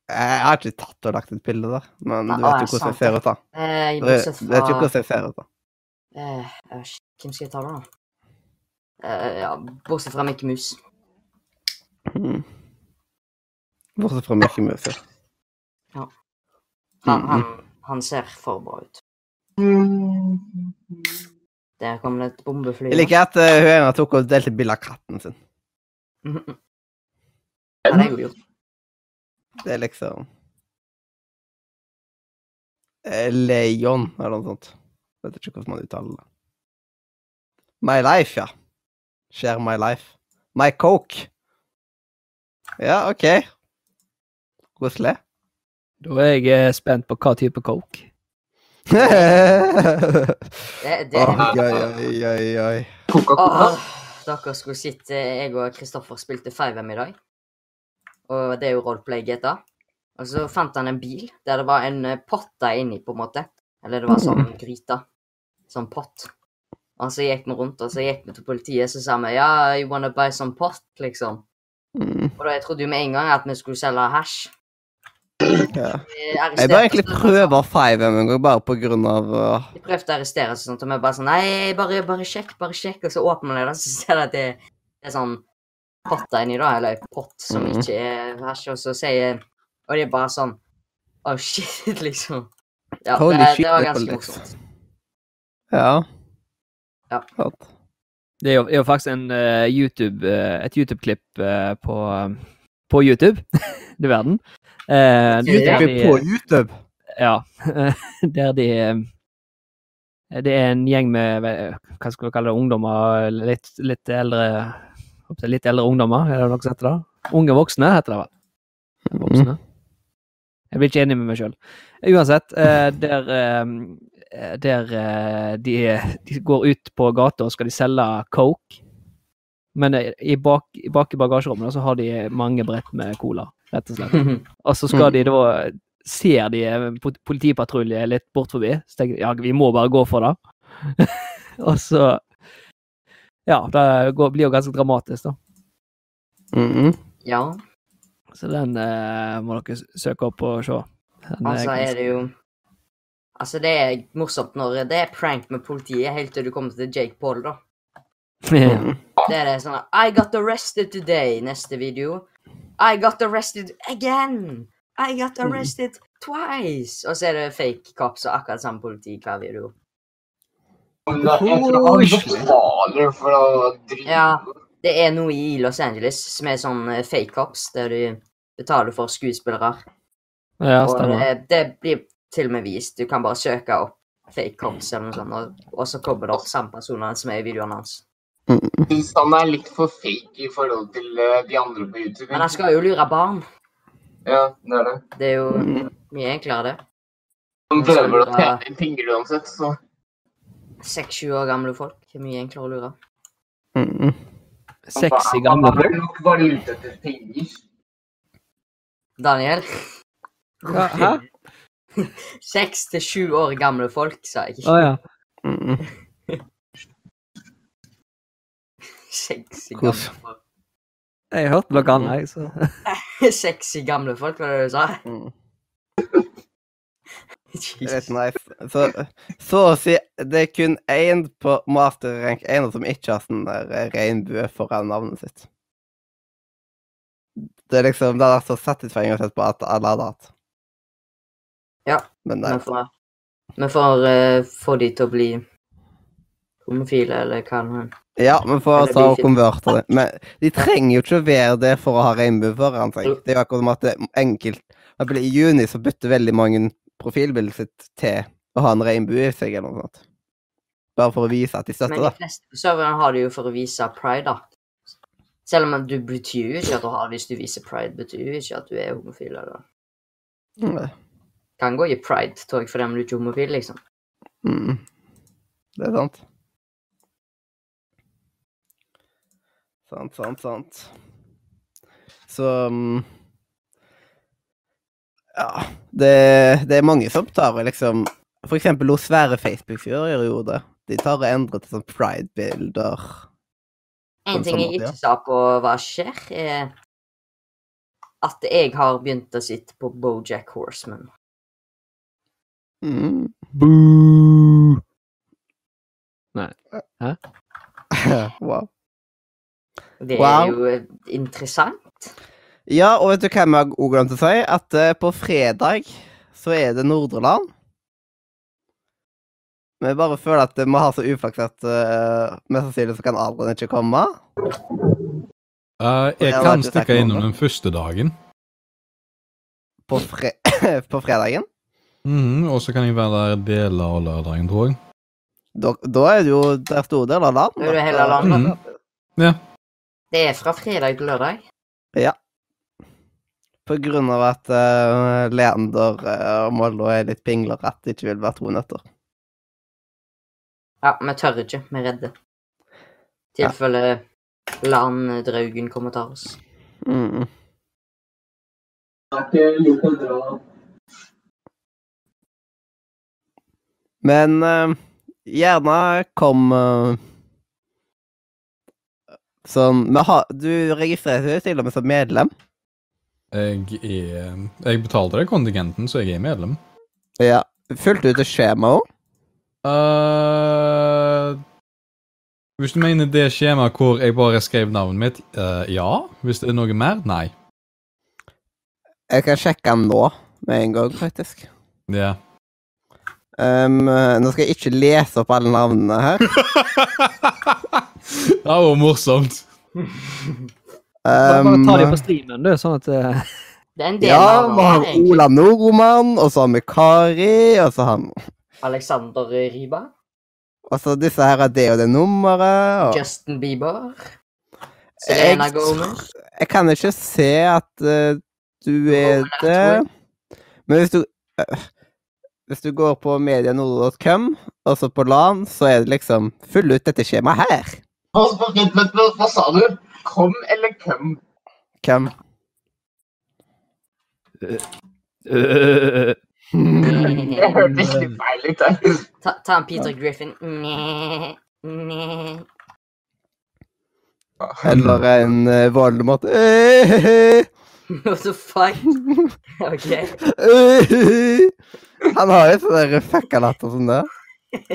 Jeg har ikke tatt og lagt et bilde der, men du Ah, vet jo hvordan jeg ser ut, da. Eh, Du bortsett vet jo hvordan jeg ser ut, da. eh, eh, Hvem skal jeg ta, da? Eh, ja, bortsett fra Mickey Mus. Mm. Bortsett fra Mickey Mouse. ja. Han, Mhm. han, ser for bra ut. Der kom det et bombefly. Jeg liker at hun ene tok og delte bilde av katten sin. Mhm. jeg det jo gjort. Det er liksom eh, Leon, eller noe sånt. Vet ikke hvordan man uttaler det. My life, ja. Share my life. My coke. Ja, OK. Koselig. Da er jeg eh, spent på hva type coke. *laughs* Det, det, Oi, oi, oi, oi, oi. Coca-Cola. Dere skulle sett jeg og Kristoffer spilte 5M i dag. Og det er jo roleplay GTA. Og så fant han en bil der det var en eh, potte inni, på en måte. Eller det var sånn gryte. Sånn pott. Og så gikk vi rundt, og så gikk vi til politiet, så sa vi ja, you wanna buy some pot, liksom. Mm, Og da jeg trodde jo med en gang at vi skulle selge hasj. ja. Jeg bare egentlig prøve 5M en gang, bare på grunn av uh, De prøvde å arrestere oss, og sånt, og vi bare sånn Nei, bare, bare sjekk, bare sjekk. Og så åpner vi det, og så ser jeg at det, det er sånn potter inni, da. Eller pott som Mhm. ikke er hasj. Og så sier Og det er bare sånn Oh shit, *laughs* liksom. Ja, Holy det, shit, det var ganske morsomt. Ja. Ja. Det er jo, er jo faktisk en uh, YouTube, uh, et YouTube-klipp uh, på, på YouTube, *laughs* du verden. Uh, YouTube YouTube på YouTube. Ja. *laughs* Der de Det er en gjeng med hva skal vi kalle det, ungdommer, litt, litt eldre Litt eldre ungdommer, er det noe som heter det? Unge voksne, heter det vel. Voksne. Jeg blir ikke enig med meg sjøl. Uansett, eh, der, eh, der eh, de, de går ut på gata og skal de selge coke. Men i bak, i bak i bagasjerommet så har de mange brett med cola, rett og slett. *laughs* Og så skal de da Ser de politipatrulje litt bort forbi, så tenker de ja, vi må bare gå for det. *laughs* og så Ja, det går, blir jo ganske dramatisk, da. Mhm. ja, Så den eh, må dere søke opp og se. Den er altså er ganske- det jo Altså, det er morsomt når det er prank med politiet helt til du kommer til Jake Paul, da. *laughs* Det er det sånn I got arrested today. Neste video. I got arrested again. I got arrested twice. Og så er det fake cops og akkurat samme politi hver video. Men da- Jeg tror han betaler for å drive. Ja. Det er noe i Los Angeles som er sånn eh, fake cops, der du betaler for skuespillere. ja, og stemmer. det, det blir til og med vist. Du kan bare søke opp fake cops eller noe sånt, og, og så kommer det opp samme personer som er i videoen hans. Hvis han er litt for fake i forhold til eh, de andre på YouTube. Men han skal jo lure barn. Ja, det er det. Det er jo mye enklere, det. Han prøver å tjene penger uansett, så Seks-sju år gamle folk er mye enklere å lure. Mhm. Sexy gamle folk. nok bare ute etter penger. Daniel? Ja, Hæ? *laughs* Seks til sju år gamle folk, sa jeg. Å ja. Mhm. *laughs* Sexy *laughs* gamle folk. Jeg hørte noe annet, jeg, så Sexy gamle folk, var det du sa? Mhm. Det er litt Så, så å si, det er kun én på master rank 1 som ikke har sånn der regnbue foran navnet sitt. Det er liksom, det hadde vært så satisfying å se på at alle hadde hatt. Ja, Men nei. Vi får, eh, få de til å bli homofile, eller hva det er. Ja, vi får ta og bifil. konverte det. Men de trenger jo ikke å være det for å ha regnbue foran seg. Det er jo akkurat som at det er enkelt I juni så bytter veldig mange profilbildet sitt til å ha en regnbue i seg, eller noe sånt. Bare for å vise at de Men støtter de det. fleste på serveren har det jo for å vise pride, da. Selv om du betyr jo ikke at du har det hvis du viser pride, betyr jo ikke at du er homofil. eller Mm. Kan gå i pride-tog for dem du ikke er homofil, liksom. Mm. Det er sant. Sant, sant, sant. Så mm, Ja. Det, det er mange som tar og liksom For eksempel hos svære Facebook-fyrer gjorde det. De tar og endrer til sånn pride-bilder. En ting jeg ikke sa på hva skjer, er at jeg har begynt å sitte på Bojack Horseman. Mm. Boo! *laughs* wow. Det Wow. er jo eh, interessant. Ja, og vet du hva vi òg glemte å si? At eh, på fredag så er det Nordre Land. Vi bare føler at vi har så uflaks at uh, mest sannsynlig så kan Adrian ikke komme. Eh, jeg Ja, kan det er stikke innom noe. den første dagen. På, fre *laughs* på fredagen. Mhm, og så kan jeg være der deler av lørdagen, tror jeg. Da, da er det jo der store deler av landet. Da er det hele landet. Mhm. Ja. Det er fra fredag til lørdag. På grunn av at uh, Leander eh, og Mollo er litt pingler at det ikke vil være to nøtter. Ja, vi tør ikke. Vi er redde. I tilfelle landdraugen kommer og tar oss. Mm. Det er ikke. Men uh, gjerne kom uh, Sånn vi har, Du registrerer deg til og med som medlem. Jeg er Jeg betalte deg kontingenten, så jeg er medlem. Ja. Fulgte du ut skjemaet skjema òg? Uh, hvis du mener det skjemaet hvor jeg bare skrev navnet mitt, uh, ja. Hvis det er noe mer, nei. Jeg kan sjekke den nå med en gang, faktisk. Ja. Um, nå skal jeg ikke lese opp alle navnene her. *laughs* det var morsomt. Bare, bare ta dem på streamen, du, sånn at uh... Det er en del ja, av vi har egentlig. Ola Nordmann, og så har vi Kari, og så har vi Alexander Riba. Og så disse her er det og det nummeret. Og Justin Bieber. Selena Jeg- Gomez. jeg kan ikke se at uh, du er det. Men hvis du uh, Hvis du går på medianord.com, og så på LAN, så er det liksom Fyll ut dette skjemaet her. Hva, hva, hva, hva sa du? Kom eller køm? Hvem? Det hørtes litt feil ut. Ta, ta en Peter Griffin. Eller en uh, Voldemort Eh, What the fuck? OK. eh. Han har jo sånn fucka-latter som det. *laughs*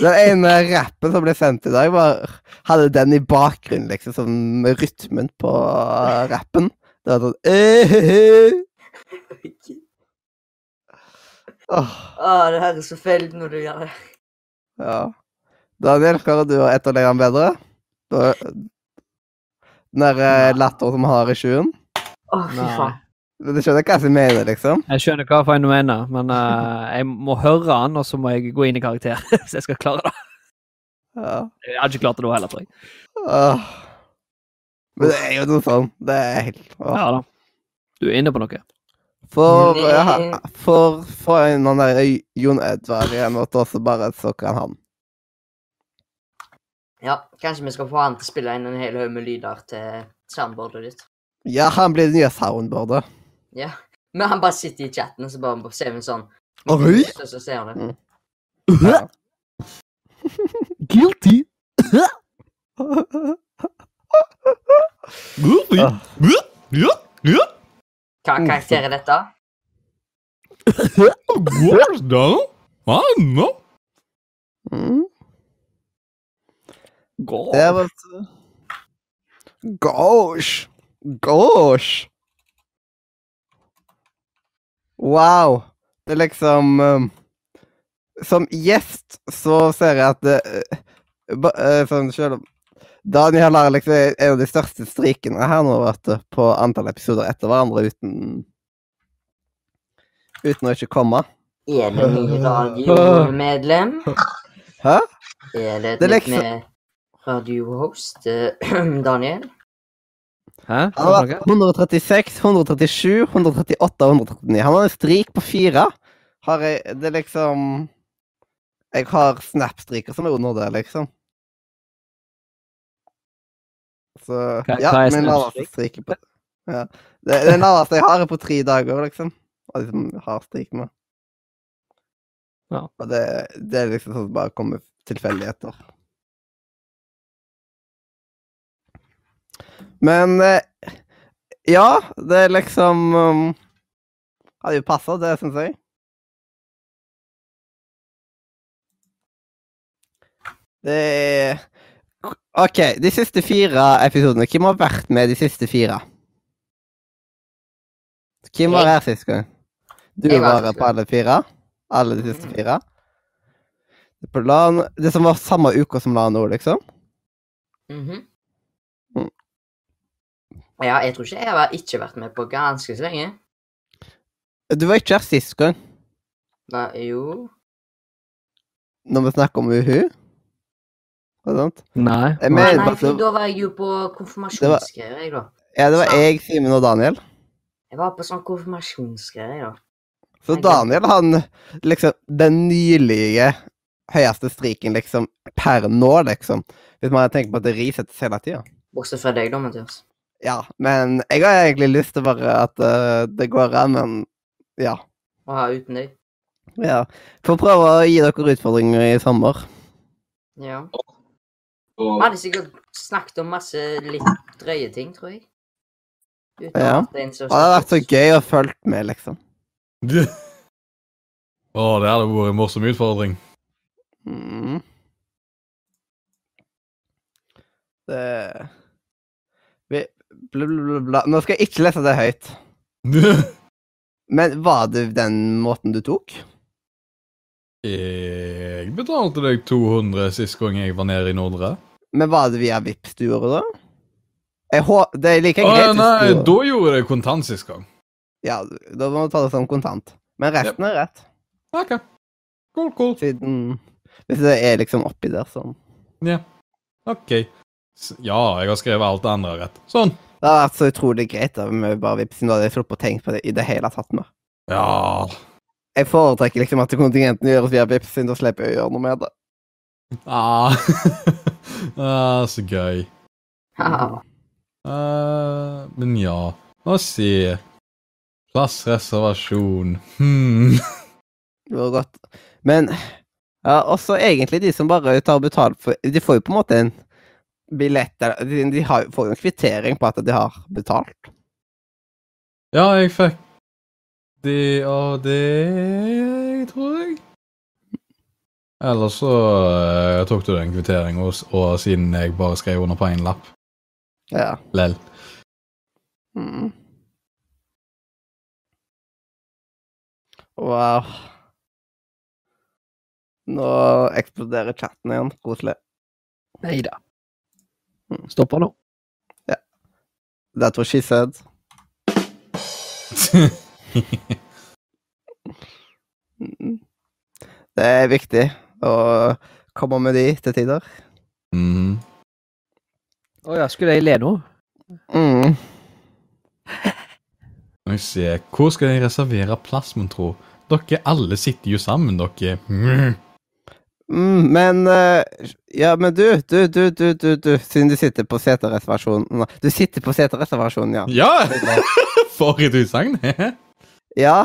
Den ene rappen som ble sendt i dag, var, hadde den i bakgrunnen, liksom, som rytmen på rappen. Det var sånn eh. Åh, Å, det høres så feil ut når du gjør det. ja. Daniel, klarer du å etterlegge den bedre? Den der eh, latteren som vi har i sjuen? Å, fy faen. Du skjønner hva jeg mener, liksom? Jeg skjønner hva faen du mener, men uh, *laughs* jeg må høre han, og så må jeg gå inn i karakter hvis *laughs* jeg skal klare det. Ja. Jeg hadde ikke klart det da heller, tror jeg. Åh. Men det er jo noe sånn. Det er helt åh. Ja da. Du er inne på noe. For, ja, for, for en han der Jon Edvard igjen, og så bare så kan han. Ja, kanskje vi skal få han til å spille inn en hel haug med lyder til soundboardet ditt. Ja, han blir det nye soundboardet. Ja. Men han bare sitter i chatten, og så bare ser vi sånn Oi! Så, så ser han det. Ja. Guilty! Ja, ja. Hva karakter er dette? Mm. Så- Gosh! Gosh! Wow. Det er liksom um, Som gjest så ser jeg at det uh, uh, Sånn selv om Daniel har liksom en av de største strikene her nå, vet du, på antall episoder etter hverandre uten Uten å ikke komme. Er det ny radiomedlem? *laughs* Hæ? Er det et Det nytt liksom- med radiohost eh, *clears throat* Daniel? Hæ? Han har vært 136, 137, 138 og 139. Han har en strik på fire. Har jeg Det er liksom Jeg har Snap-striker som er under det, liksom. Så Hva- Ja, hva er min laveste er på ja. Det, det laveste jeg har, er på tre dager, liksom. Og liksom har strik med. Ja. Og det, det er liksom sånn bare kommer tilfeldigheter. Men eh, ja, det er liksom um, Hadde jo passa, det, syns jeg. Det er OK, de siste fire episodene. Hvem har vært med de siste fire? Hvem var her sist gang? Du var var på alle fire? Alle de siste fire? På LAN, det som var samme uka som LAN nå, liksom? Mm Mm. Ja, jeg tror ikke jeg har ikke vært med på ganske så lenge. Du var ikke her sist gang, Nei, jo når vi snakker om Uhu. Var det sant? Nei. Jeg Nei, nei, bare for da var jeg jo på konfirmasjonsgreier, jeg, da. Ja, det var jeg, Simen og Daniel. Jeg var på sånn konfirmasjonsgreier, jeg, da. Så Daniel, han liksom Den nylige høyeste striken, liksom, per nå, liksom. Hvis man tenker på at det risettes hele tida. Bortsett fra deg, da, Mathias. Ja, men jeg har egentlig lyst til bare at uh, det går an, men ja. Å ha uten deg. ja. Får prøve å gi dere utfordringer i sommer. Ja. Vi hadde sikkert snakket om masse litt drøye ting, tror jeg. Uten Ja. at det Det hadde vært så gøy å følge med, liksom. Å, det hadde vært en morsom utfordring. Mm. Det bla, bla, bla. Nå skal jeg ikke lese det høyt. *laughs* Men var det den måten du tok? Jeg betalte deg 200 sist gang jeg var nede i Nordre. Men var det via Vipps du gjorde da? Jeg hå det er like greit hvis nei, du da gjorde jeg det kontant sist gang. Ja, da må du ta det som kontant. Men resten er rett. OK. Cool, cool. Siden Hvis det er liksom oppi der, sånn. Ja. OK. Ja, jeg har skrevet alt det andre rett. Sånn. Det har vært så utrolig greit da, vi bare Vipps, siden da hadde jeg sluppet å tenke på det i det hele tatt. med. Ja. Jeg foretrekker liksom at kontingenten gjøres via vips, da slipper jeg å gjøre noe med det. Ah. *laughs* ah, så gøy. Haha. Eh, men ja, la oss si Plassreservasjon. Hmm. Det var godt. Men ja, også egentlig de som bare tar betalt for De får jo på en måte en billett eller De, de har, får jo en kvittering på at de har betalt. Ja, jeg fikk de og det, tror jeg. Eller så uh, tok du den kvittering, og, og siden jeg bare skrev under på én lapp. Ja. Lell. Mm. Wow. Nå eksploderer chatten igjen. Koselig. Nei da. Stopper nå. That's what she said. Mm. *laughs* Det er viktig å komme med de til tider. Mhm. Å ja, skulle jeg le nå? Mm. Skal vi se, hvor skal jeg reservere plass, mon tro? Dere alle sitter jo sammen, dere. Mm. Mm, men eh, Ja, men du, du, du, du, du, du Siden du sitter på seterreservasjonen Du sitter på seterreservasjonen, ja. Ja! *laughs* For et utsagn! *laughs* Ja,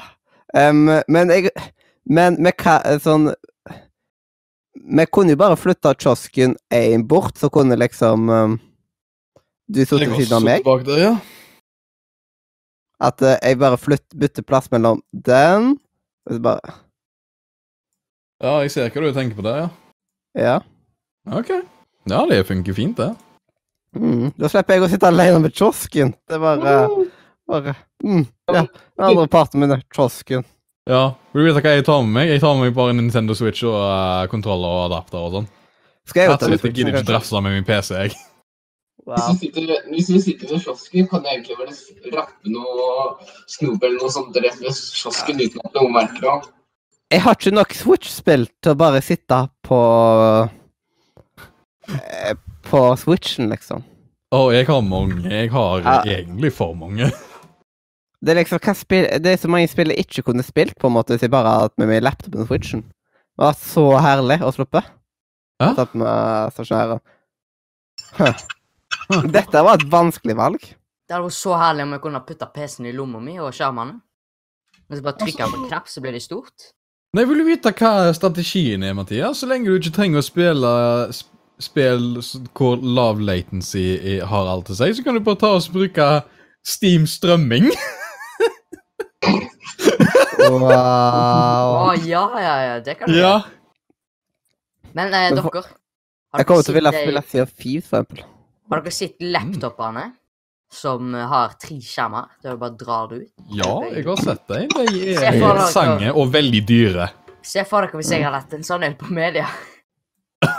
Um, men jeg Men vi kan sånn Vi kunne jo bare flytta kiosken én bort, så kunne liksom um, Du sitter ved siden av meg. bak der, ja. At uh, jeg bare flytt, bytter plass mellom den og så bare Ja, jeg ser hva du tenker på der, ja. Ja. Ok. Ja, det funker fint, det. Mm. Da slipper jeg å sitte alene med kiosken. Det er bare, bare mm. Ja. Den andre parten min er kiosken. Ja, Vil du vite hva jeg tar med meg? Jeg tar med meg bare Nintendo Switch og uh, kontroller og adapter og sånn. Skal jeg slett, Jeg gidder ikke kanskje? drafse med min PC, jeg. Hvis Wow. du sitter, hvis du sitter ved kiosken, kan du egentlig bare rappe noe snop eller noe sånt rett ved kiosken uten at noen merker det. Jeg har ikke nok Switch-spill til å bare sitte på eh, På Switchen, liksom. Å, jeg har mange. Jeg har Ja. egentlig for mange. *laughs* Det er liksom hva spill, Det er så mange spill jeg ikke kunne spilt, på en måte, hvis jeg bare hadde hatt med meg laptopen og Switchen. Det var så herlig å slippe. Ja. Tatt med stasjonæren. Huh. Dette var et vanskelig valg. Det hadde vært så herlig om jeg kunne putte PC-en i lomma mi og skjermene. Men så bare trykke på en knapp, så blir det stort. Nei, jeg Vil vite hva strategien er, Mathias? Så lenge du ikke trenger å spille sp spill hvor lav latency har alt til seg, så kan du bare ta og bruke Steam strømming. Wow. Å, ja, ja, ja, det kan du ja. gjøre. Men eh, dere har Jeg kommer til å ville spille Sea for eksempel. Har dere sett laptopene som har tre skjermer? Der du bare drar det ut? ja, jeg har sett dem. De er *laughs* sange og veldig dyre. Se for dere hvis jeg hadde hatt en sånn en på media. *laughs*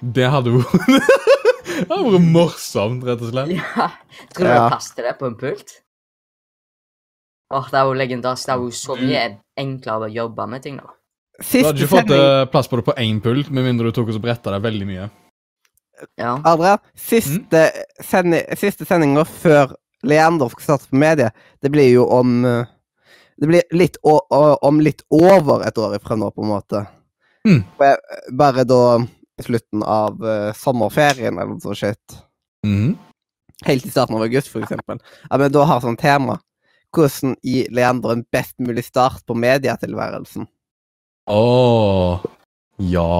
Det hadde vært *laughs* Det hadde vært morsomt, rett og slett. Ja. Tror du det Ja. er kaster det på en pult? Åh, det er jo legendarisk. Det er jo så mye enklere å jobbe med ting nå. Du hadde ikke fått eh, plass på det på én pult, med mindre du tok og bretta deg veldig mye. Ja. Adrian, siste, sendi, siste sendinga før Leander skal starte på medie, det blir jo om eh, Det blir litt å, å, om litt over et år ifra nå, på en måte. Mm. Bare da i slutten av uh, sommerferien eller noe sånt shit. Mhm. Helt i starten av august, for eksempel. Ja, men da har sånn tema. Hvordan gi Leander en best mulig start på medietilværelsen. Åh, ja.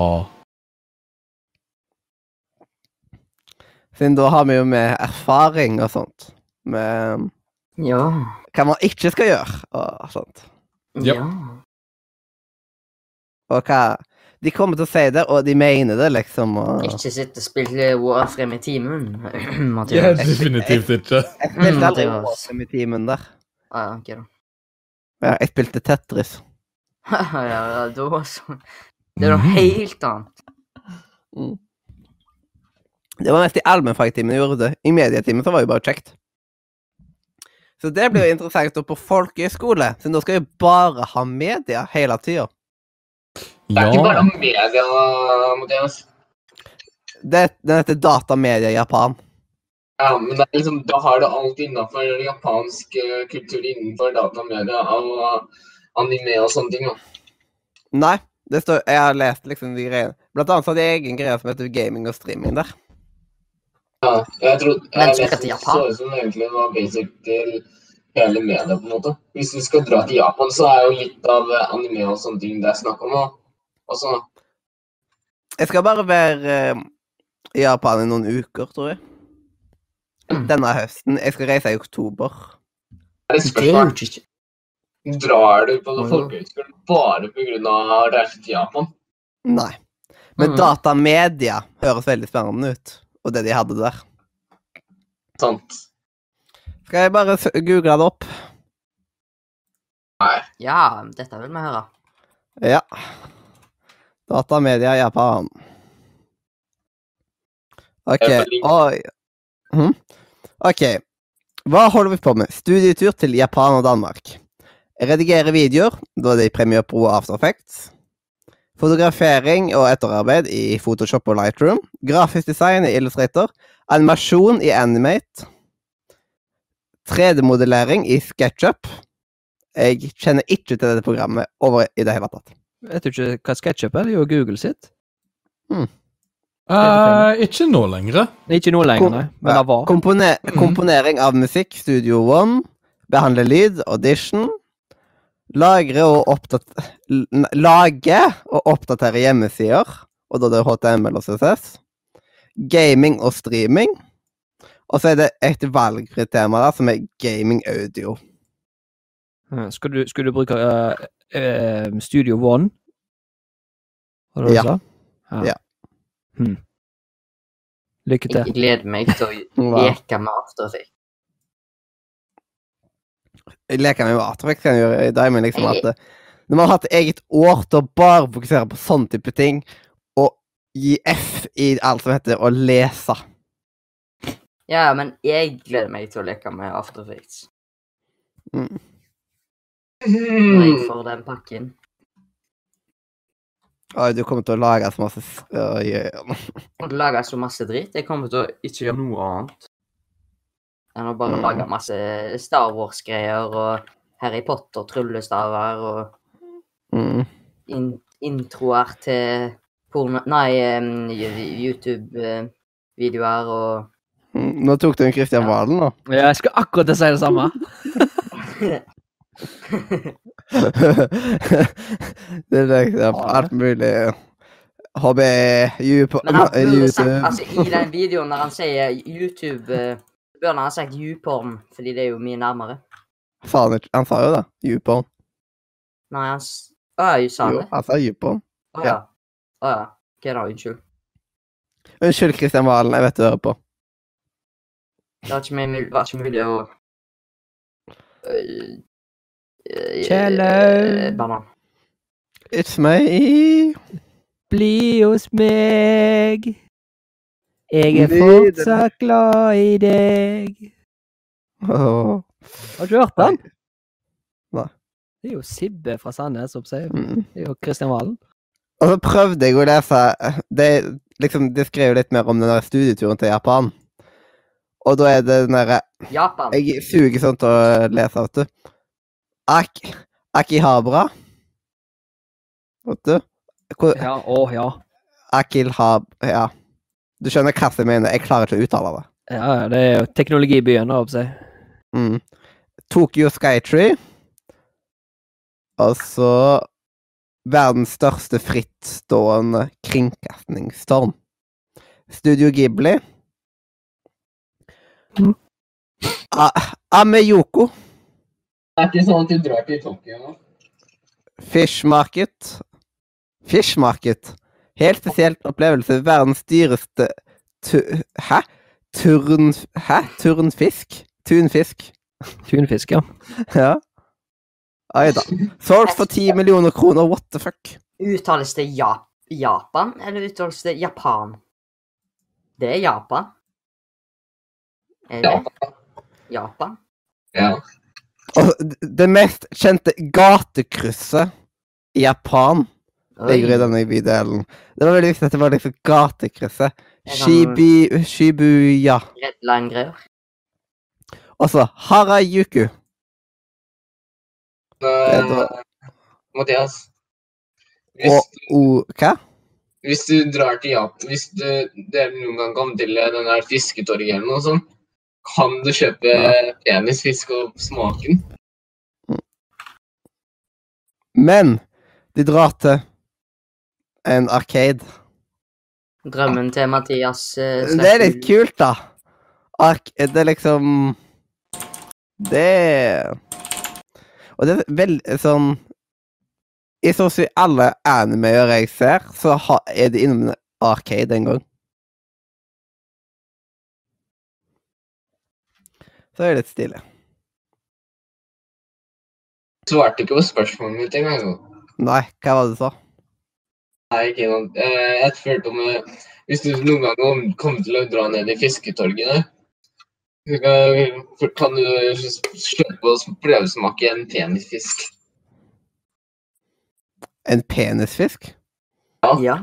Siden da har vi jo med erfaring og sånt. Med Ja. hva man ikke skal gjøre og sånt. Ja. Og hva De kommer til å si det, og de mener det, liksom. Og... Ikke sitte og spille Warframe i timen, *clears throat* Mathias. ja definitivt ikke. Jeg spilte Mm, aldri Warframe i timen der. Ah, ja, da. Ja, jeg spilte Tetris. *laughs* ja, ja, da så. Det er noe Mhm. helt annet. Det var mest i allmennfagtimen jeg gjorde det. I medietimen så var det jo bare kjekt. Så det blir jo interessant da på folkehøyskole, så nå skal vi bare ha media hele tida. Det er ikke bare media, Mathias. Det, den heter Datamedia i Japan. Ja, men det er liksom, da har du alt innenfor japansk eh, kultur innenfor datamedia og anime og sånne ting. Da. Nei, det står Jeg har lest liksom de greiene. Blant annet så hadde jeg egen greie som heter gaming og streaming der. Ja, jeg tror jeg leste det så ut som egentlig var basic til hele media, på en måte. Hvis du skal dra til Japan, så er jo litt av eh, anime og sånne ting det er snakk om. Også, Jeg skal bare være eh, i Japan i noen uker, tror jeg. Denne høsten. Jeg skal reise i oktober. er det Det er ikke Drar du på folkehøyskolen folkehøyskole bare pga. å reise til Japan? Nei. Men Mhm. datamedia høres veldig spennende ut. Og det de hadde der. Sant. Skal jeg bare google det opp? Nei. Ja, dette vil vi høre. Ja. Datamedia Japan. OK. Oi. Hm? OK. Hva holder vi på med? Studietur til Japan og Danmark. Redigere videoer, da er det i Premiere Pro og After Effects. Fotografering og etterarbeid i Photoshop og Lightroom. Grafisk design i Illustrator. Animasjon i Animate. 3D-modellering i SketchUp. Jeg kjenner ikke til dette programmet over i det hele tatt. Vet du ikke hva SketchUp er? Det er jo Google sitt. Eh, ikke nå lenger. Ikke nå lenger, nei. Men det var. Kompone Mhm. Komponering av musikk, Studio One. Behandle lyd, audition. Lagre og oppdatere Lage og oppdatere hjemmesider, og da det er HTML og CSS. Gaming og streaming. Og så er det et valgfritt tema der, som er gaming audio. Skal du, skal du bruke uh, uh, Studio One? Var det det Ja. sa? Ja. Hmm. Lykke til. Jeg gleder meg til å *laughs* leke med After Effects. Jeg leker med Aftereffects kan jeg gjøre i dag, men liksom at det... når man har hatt eget år til å bare fokusere på sånn type ting, og gi F i alt som heter å lese Ja, men jeg gleder meg til å leke med After Effects. mm. Når jeg får den pakken. Oi, du kommer til å lage så masse s- Oi, oi, oi. Og lage så masse dritt. Jeg kommer til å ikke gjøre noe annet enn har bare Mm. lage masse Star Wars-greier og Harry Potter-tryllestaver og mm. in introer til porno... Nei, YouTube-videoer og Mm, Nå tok du en Christian Ja. Valen, nå. Ja, jeg skal akkurat til å si det samme. *laughs* det er liksom alt mulig HB YouTube, Men han burde sagt, altså i den videoen når han sier YouTube, eh, burde han ha sagt YouPorn, fordi det er jo mye nærmere. Faen, han, sa jo det. YouPorn. Nei, han s- Å ja, sa han Jo, det? han sa YouPorn. Å ja. Å ja. Ok, da. Unnskyld. Unnskyld, Kristian Valen, jeg vet du hører på. Det var ikke mulig, var ikke mulig å Øh, øh, Kjellaug. øh, Banan. It's me. Bli hos meg. Jeg er fortsatt glad i deg. Åh. Har du hørt den? Hva? Det er jo Sibbe fra Sandnes som sier Mm. Det er jo Kristian Valen. Og så prøvde jeg å lese Det, liksom, de skrev jo litt mer om den der studieturen til Japan. Og da er det den derre Japan. Jeg suger sånn til å lese, vet du. Ak Akihabra. Vet du? Hvor, Ja, å ja. Akilhab... Ja. Du skjønner hva jeg mener. Jeg klarer ikke å uttale det. Ja, det er jo teknologibyen, da, håper jeg. Mm. Tokyo Skytree. Og så verdens største frittstående kringkastingstårn. Studio Ghibli. Mm. Ameyoko. Det er ikke sånn at du drar til Tokyo nå. Fish Market. Fish Market. Helt spesielt opplevelse. Verdens dyreste tu... Hæ? Turn... Hæ? Turnfisk? Tunfisk. Tunfisk, ja. *laughs* Ja. Oi da. Solgt for 10 millioner kroner, what the fuck? Uttales det ja Japan, eller uttales det Japan? Det er Japan. Er det Japan. Japan? Ja. Og det mest kjente gatekrysset i Japan ligger i bydelen. Det var veldig viktig at det var liksom gatekrysset. Shibi, Shibuya. Red Line-greier. Og så Harajuku. Eh, Mathias. Hvis, Og og Hva? hvis du drar til Japan Hvis du, dere noen gang kommer til den der fisketorget eller noe sånt, kan du kjøpe penisfisk og smake den? Men de drar til en arcade. Drømmen til Mathias eh, Det er litt kult, da. Ark det er liksom Det Og det er veldig sånn I så å si alle animeer jeg ser, så er det innom en arcade en gang. Så er det litt stilig. Svarte ikke på spørsmålet mitt engang. Nei, hva var det du sa? Nei, ikke noe. Eh, Jeg følte om eh, Hvis du noen gang kom- kommer til å dra ned i fisketorget der, så kan- du kjøpe og prøvesmake en penisfisk. En penisfisk? Ja.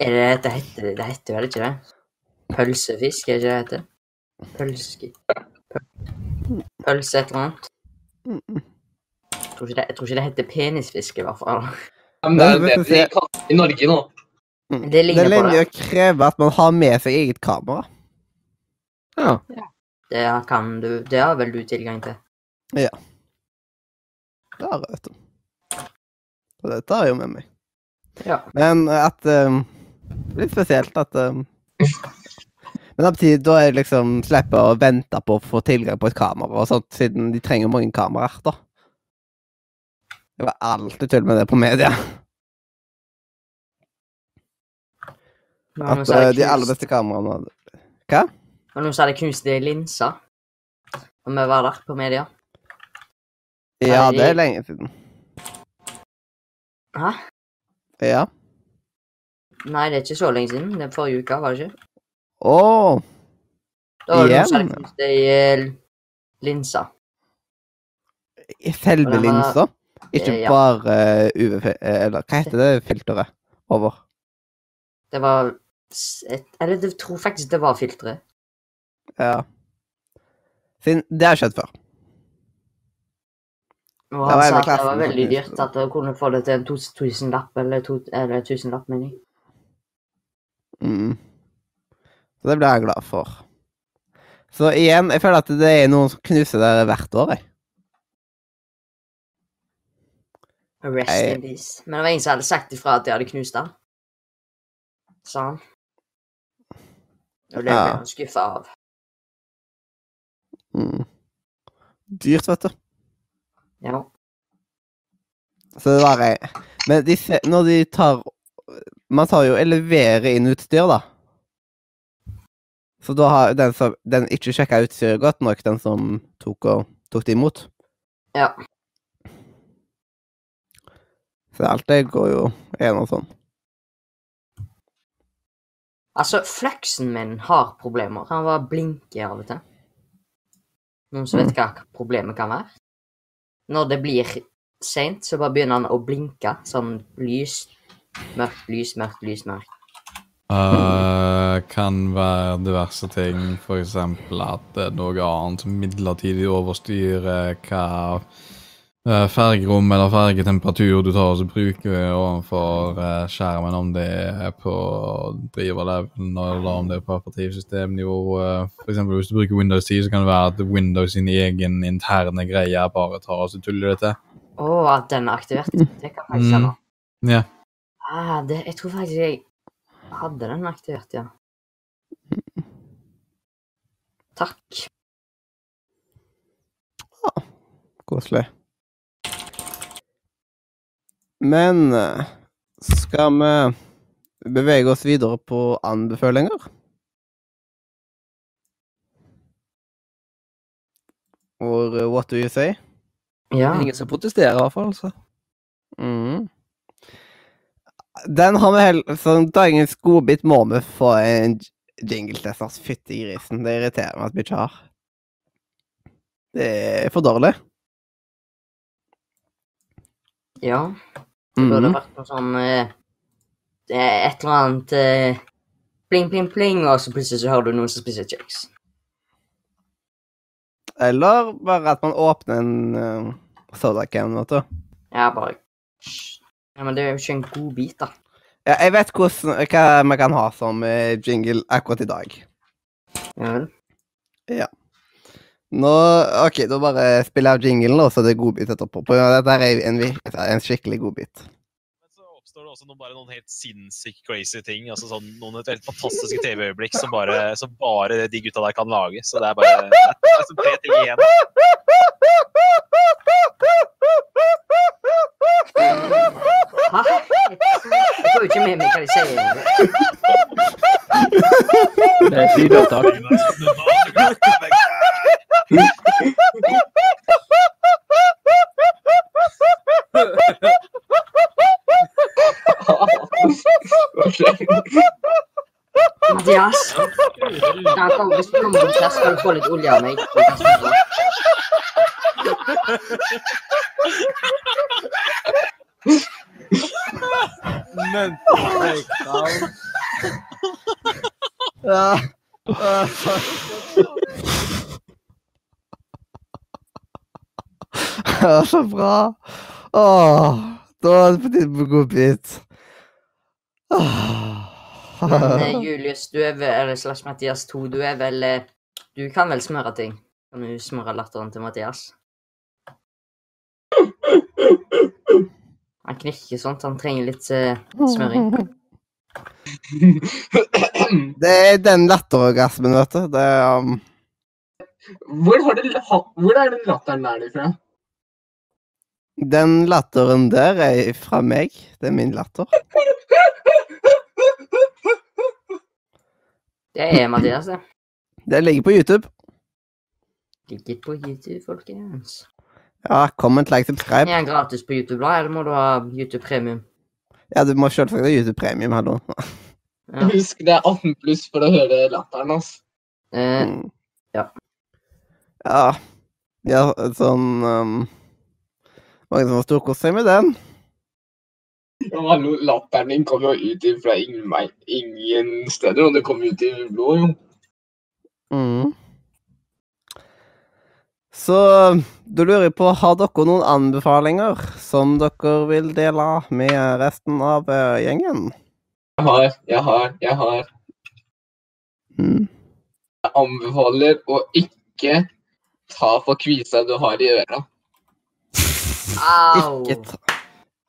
Er det det heter Det heter vel ikke det? Pølsefisk, er ikke det det heter? Pølske... Pølse et eller annet. Jeg tror, ikke det, tror ikke det heter penisfisk, i hvert fall. Ja, men det er det vi kaller i Norge nå. Mm. Det ligner det på det. å kreve at man har med seg eget kamera. Ja. Det kan du Det har vel du tilgang til? Det har jeg, vet du. Og det tar jeg jo med meg. Ja. Men at um, Litt spesielt at um, Men samtidig, da er jeg liksom slipper å vente på å få tilgang på et kamera, og sånt, siden de trenger mange kameraer, da. Det var alltid tull med det på media. At uh, de aller beste kameraene det var noen som hadde knust ei linse. Og vi var der på media. Ja, det er lenge siden. Hæ? Ja. Nei, det er ikke så lenge siden. Det er forrige uke, var det ikke? Å! Da var det noen som hadde knust ei eh, linse. Selve Og linsa? Ikke Eh, ja. bare uh, UV... eh, Eller hva heter det filteret? Over. Det var et, Eller jeg tror faktisk det var filteret. Ja. Siden det har skjedd før. Og Det han var sa at det var veldig dyrt at jeg kunne få det til en tus- tusenlapp, eller, to, eller tusenlapp, mener jeg. Mm. Så det blir jeg glad for. Så igjen, jeg føler at det er noen som knuser der hvert år, jeg. Rest Nei. in peace. Men det var ingen som hadde sagt ifra at de hadde knust den. Sa han. Og det ble Ja. han skuffa av. Mm. Dyrt, vet du. Ja. Så det var ei Men de, når de tar Man tar jo og leverer inn utstyr, da. Så da har den som den ikke sjekka utstyret godt nok, den som tok, og, tok det imot. Ja. Så alt det går jo en og sånn. Altså, fleksen min har problemer. Han bare blinker av og til. Noen som vet hva problemet kan være? Når det blir seint, så bare begynner han å blinke. Sånn lys, mørkt, lys, mørkt, lys, mørkt. Uh, kan være diverse ting, f.eks. at det er noe annet som midlertidig overstyrer hva fergerom eller fergetemperatur du tar og bruker overfor eh, skjermen, om det er på driverleven eller om det er på operativsystemnivå. Uh, F.eks. hvis du bruker Windows 10, så kan det være at Windows sin egen interne greie bare tar og så tuller det til. Å, at den er aktivert. Det kan faktisk Mm. Yeah. Ah, det, jeg tror faktisk jeg hadde den aktivert, ja. Takk. Koselig. Men eh, skal vi bevege oss videre på anbefalinger? Or eh, what do you say? Ja. Ingen som protesterer, i hvert fall. Altså. Mm. Den har vi heller Sånn dagens godbit må vi få en jingle til. Altså. Fytti grisen. Det irriterer meg at vi ikke har. Det er for dårlig. Ja. Det burde mm. vært noe sånn eh, det er Et eller annet eh, pling, pling, pling, og så plutselig så hører du noen som spiser kjeks. Eller bare at man åpner en uh, sodacan, vet du. Ja, bare Ja, Men det er jo ikke en god bit, da. Ja, jeg vet hvordan, hva vi kan ha som eh, jingle akkurat i dag. Ja vel. Nå, OK, da bare spiller jeg jinglen, og så er det godbit etterpå. Dette er en, en skikkelig godbit. Så oppstår det også noen, bare noen helt sinnssykt crazy ting. altså sånn, Noen helt fantastiske TV-øyeblikk som som bare de gutta der kan lage. Så det er bare det er liksom tre ting igjen. Hæ? Jeg får jo ikke med meg hva de sier. Det er et lydopptak. Mathias, da kom, hvis du kommer bort her, skal du få litt olje av meg. Du kan smøre. Ja. Ja, så bra. Åh, da er det på tide med godbit. *laughs* Men eh, Julius, du er vel, eller slash Mathias 2, du er vel eh, Du kan vel smøre ting? Kan du smøre latteren til Mathias? Han knikker sånt, han trenger litt uh, smøring. *laughs* Det er den latterorgasmen, vet du. Det er um, Hvor, har du, ha- hvor er den latteren der ifra? Den latteren der er fra meg. Det er min latter. *laughs* Det er Mathias, det. Det ligger på YouTube. Ligger på YouTube, folkens. Ja, comment, like, subscribe. Er den gratis på YouTube, da, eller må du ha YouTube Premium? Ja, du må selvsagt ha YouTube Premium, hallo. Ja. *laughs* Husk, det er 18 pluss for å høre latteren, hans. Eh, Mm. ja. Ja. Ja, sånn um, Mange som har storkost seg med den. Ja, latteren din kom jo ut fra ingen, ingen steder, og det kom ut i blod, jo. Mm. Så da lurer jeg på, har dere noen anbefalinger som dere vil dele med resten av eh, gjengen? Jeg har, jeg har, jeg har. Mm. Jeg anbefaler å ikke ta for kvisa du har i øra. Au! Ikke ta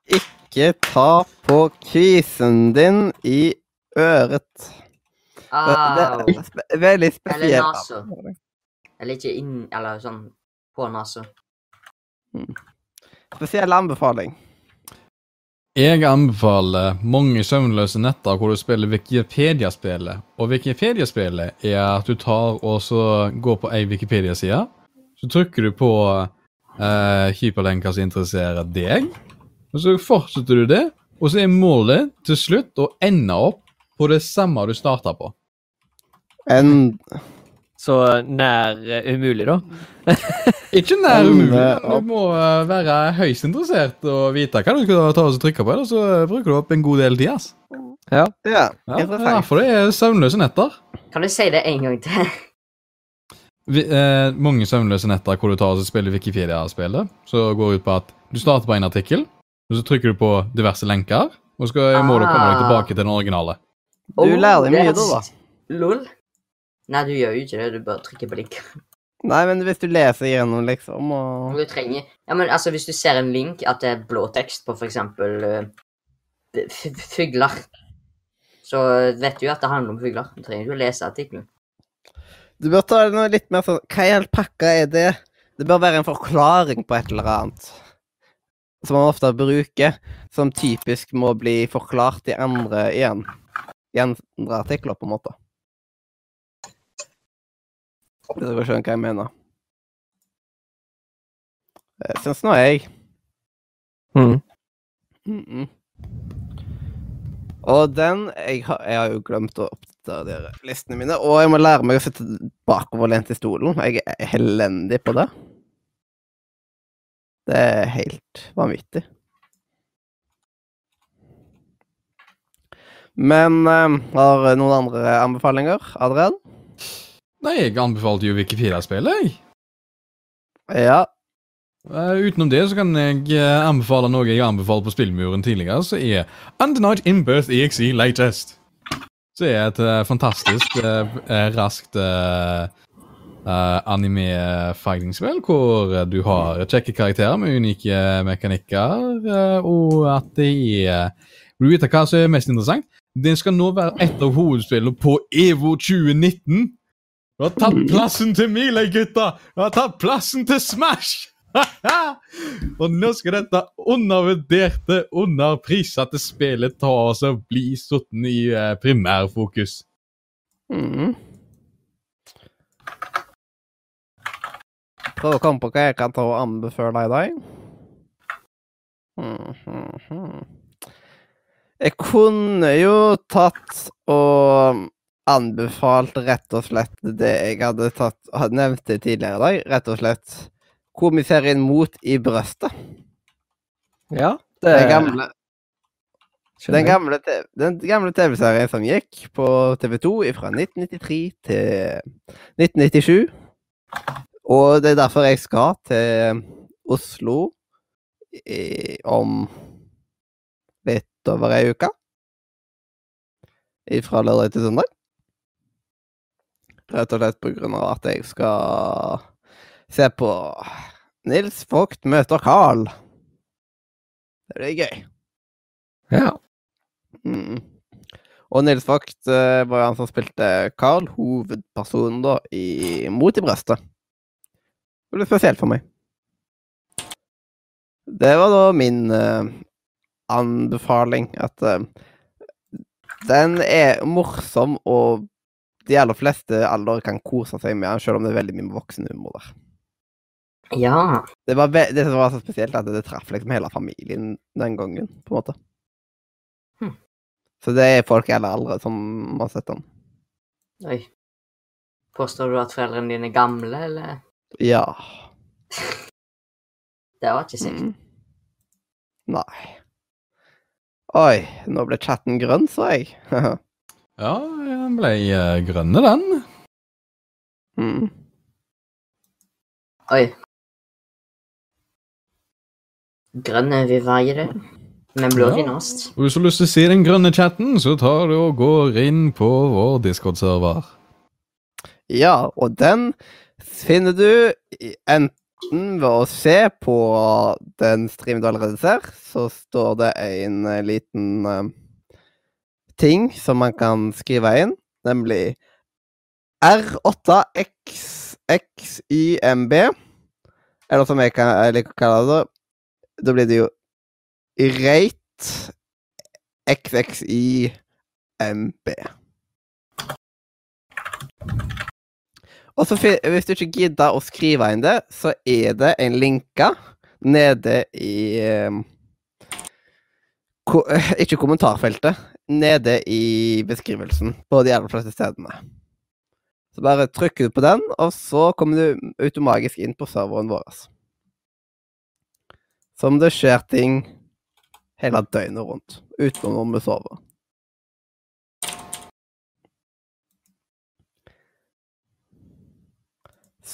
ikke ta på kvisen din i øret. Au. Det er spe veldig Eller spesielt. Eller ikke inn Eller sånn på nesa. Spesiell anbefaling. Jeg anbefaler mange søvnløse netter hvor du spiller Wikipedia-spillet. Og Wikipedia-spillet er at du tar og så går på ei Wikipedia-side. Så trykker du på eh, hyperlenker som interesserer deg. Og så fortsetter du det, og så er målet til slutt å ende opp på det samme du starta på. En Så nær eh, umulig, da. *laughs* Ikke nær umulig. men. Du må eh, være høyst interessert og vite hva du skal ta og trykke på, ellers så eh, bruker du opp en god del tid. ass. Ja. Ja, Ja, det er derfor det er søvnløse netter. Kan du si det en gang til? Vi, eh, mange søvnløse netter hvor du tar og spiller Wikipedia-spillet, så går ut på at du starter på en artikkel, og så trykker du på diverse lenker, og så må du komme deg Ah. tilbake til den originale. Du lærer deg mye da, da. Lol. Nei, du gjør jo ikke det. Du bare trykker på link. *laughs* Nei, men hvis du leser gjennom, liksom, og Du trenger Ja, men altså, hvis du ser en link at det er blå tekst på for eksempel eh, fugler, så vet du jo at det handler om fugler. Du trenger ikke å lese artikkelen. Du bør ta noe litt mer sånn Hva i pakka er det? Det bør være en forklaring på et eller annet. Som man ofte bruker, som typisk må bli forklart i andre igjen. I andre artikler, på en måte. Hvis dere skjønner hva jeg mener. Det syns nå jeg. Mm. Mhm. Og den jeg har, jeg har jo glemt å oppdatere listene mine. Og jeg må lære meg å sitte bakoverlent i stolen. Jeg er elendig på det. Det er helt vanvittig. Men eh, har noen andre anbefalinger, Adrian? Nei, jeg anbefalte jo Wikipedia-spillet, jeg. Ja. Eh, utenom det så kan jeg eh, anbefale noe jeg anbefalte på Spillmuren tidligere, som er Undernight Inbirth EXE Latest. Så er et uh, fantastisk, uh, raskt uh, anime-fighting-spill hvor eh, du har kjekke karakterer med unike mekanikker, uh, og at det er Vil du vite hva som er mest interessant? Det skal nå være et av hovedspillene på EVO 2019. Du har tatt plassen til Melee, gutta! Du har tatt plassen til Smash! *laughs* og nå skal dette undervurderte, underprisete spillet ta oss og bli satt i eh, primærfokus. Mhm. Prøv å komme på hva jeg kan ta og anbefale i dag. Mhm. Jeg kunne jo tatt og anbefalt rett og slett det jeg hadde tatt, hadde nevnt det tidligere i dag. Rett og slett komiserien Mot i brøstet. Ja, det Den gamle, den gamle, gamle TV-serien som gikk på TV2 fra 1993 til 1997. Og det er derfor jeg skal til Oslo i, om litt over ei uke. Fra lørdag til søndag. Rett og slett på grunn av at jeg skal se på Nils Vogt møter Carl. Det blir gøy. Ja. Mm. Og Nils Vogt eh, var jo han som spilte Carl, hovedpersonen da, i Mot i brøstet. Det ble spesielt for meg. Det var da min uh, anbefaling, at uh, den er morsom, og de aller fleste aldre kan kose seg med den, selv om det er veldig mye voksenhumor der. Ja. Det, var det som var så spesielt, at det traff liksom hele familien den gangen, på en måte. Hm. Så det er folk i alle aldre som har sett den. Oi. Påstår du at foreldrene dine er gamle, eller? Ja. Det var ikke sikkert. Mm. Nei. Oi, nå ble chatten grønn, sa jeg. *laughs* Ja, den ble eh, grønne, den. mm. Oi. Grønne vil veie det. Men blå Ja. hvis du har lyst til å se den grønne chatten, så tar du og går inn på vår Discord-server. Ja, og den finner du enten ved å se på den streamen du allerede ser, så står det en eh, liten uh, ting som man kan skrive inn, nemlig R8XXYMB. Eller som jeg, kan, jeg liker å kalle det, da blir det jo Rate XXYMB. Og så hvis du ikke gidder å skrive inn det, så er det en linke nede i eh, ko *laughs* Ikke kommentarfeltet. Nede i beskrivelsen på de aller fleste stedene. Så bare trykker du på den, og så kommer du automatisk inn på serveren vår. Som det skjer ting hele døgnet rundt, utenom når vi sover.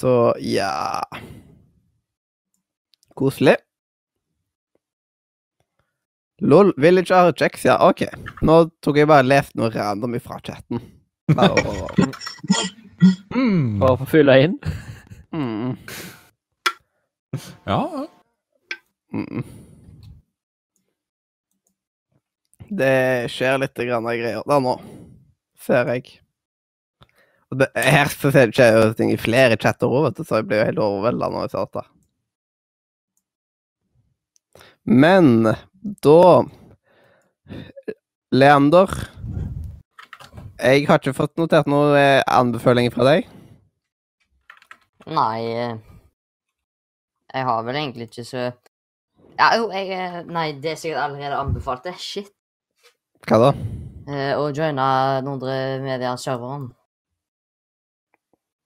Så ja Koselig. LOL, Village Archex, ja, OK. Nå tok jeg bare lest noe random ifra chatten. Bare å- Mm. For å få fylle inn. Mm, Ja. mm. Det skjer litt grann av greier der nå, ser jeg. Her så ser jeg ting i flere chatter òg, så jeg blir jo helt overvelda når jeg dette. Men da Leander Jeg har ikke fått notert noen eh, anbefalinger fra deg. Nei eh, Jeg har vel egentlig ikke så Ja, jo, jeg eh, Nei, det er sikkert allerede anbefalt. Det shit. Hva da? Å joine Nordre Media-serveren.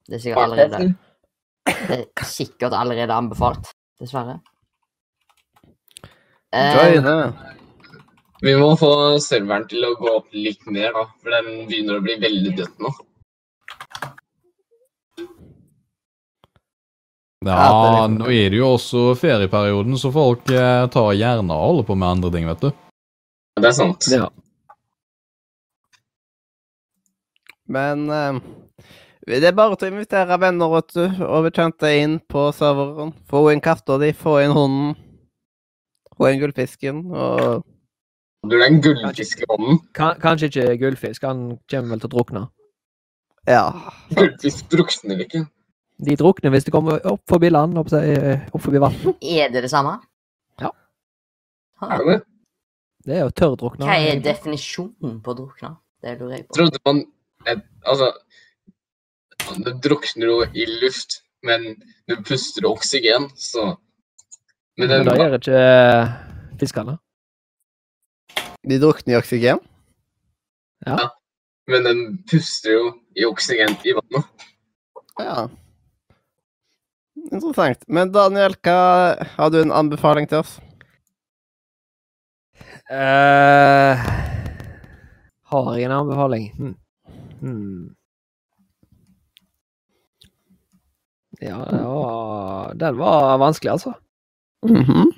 Det er sikkert allerede Det er sikkert allerede anbefalt, dessverre. Eh, Vi må få serveren til å gå opp litt mer, da. For den begynner å bli veldig dødt nå. Ja, nå er det jo også ferieperioden, så folk eh, tar gjerne og holder på med andre ting, vet du. Det er sant. Ja. Men eh, det er bare til å invitere venner vet du, og bekjente inn på serveren. Få inn katta di, få inn hunden. Få inn gullfisken, og Du er den gullfiskehånden. Kanskje, kanskje ikke gullfisk. Han kommer vel til å drukne. ja. Gullfisk drukner ikke. De drukner hvis de kommer opp forbi land, opp, opp forbi vann. Er det det samme? Ja. Er det det? Det er jo tørrdrukne. Hva er definisjonen på drukne? Det lurer jeg på. Trodde man Altså Du drukner jo i luft, men du puster oksygen, så Men Men den, det gjør ikke eh, fiskene. De drukner i oksygen. Ja. men den puster jo i oksygen i vannet. Ja. Interessant. Men Daniel, hva har du en anbefaling til oss? Eh, har jeg en anbefaling? Hmm. Hmm. Ja, det var, den var vanskelig, altså. Mm -hmm.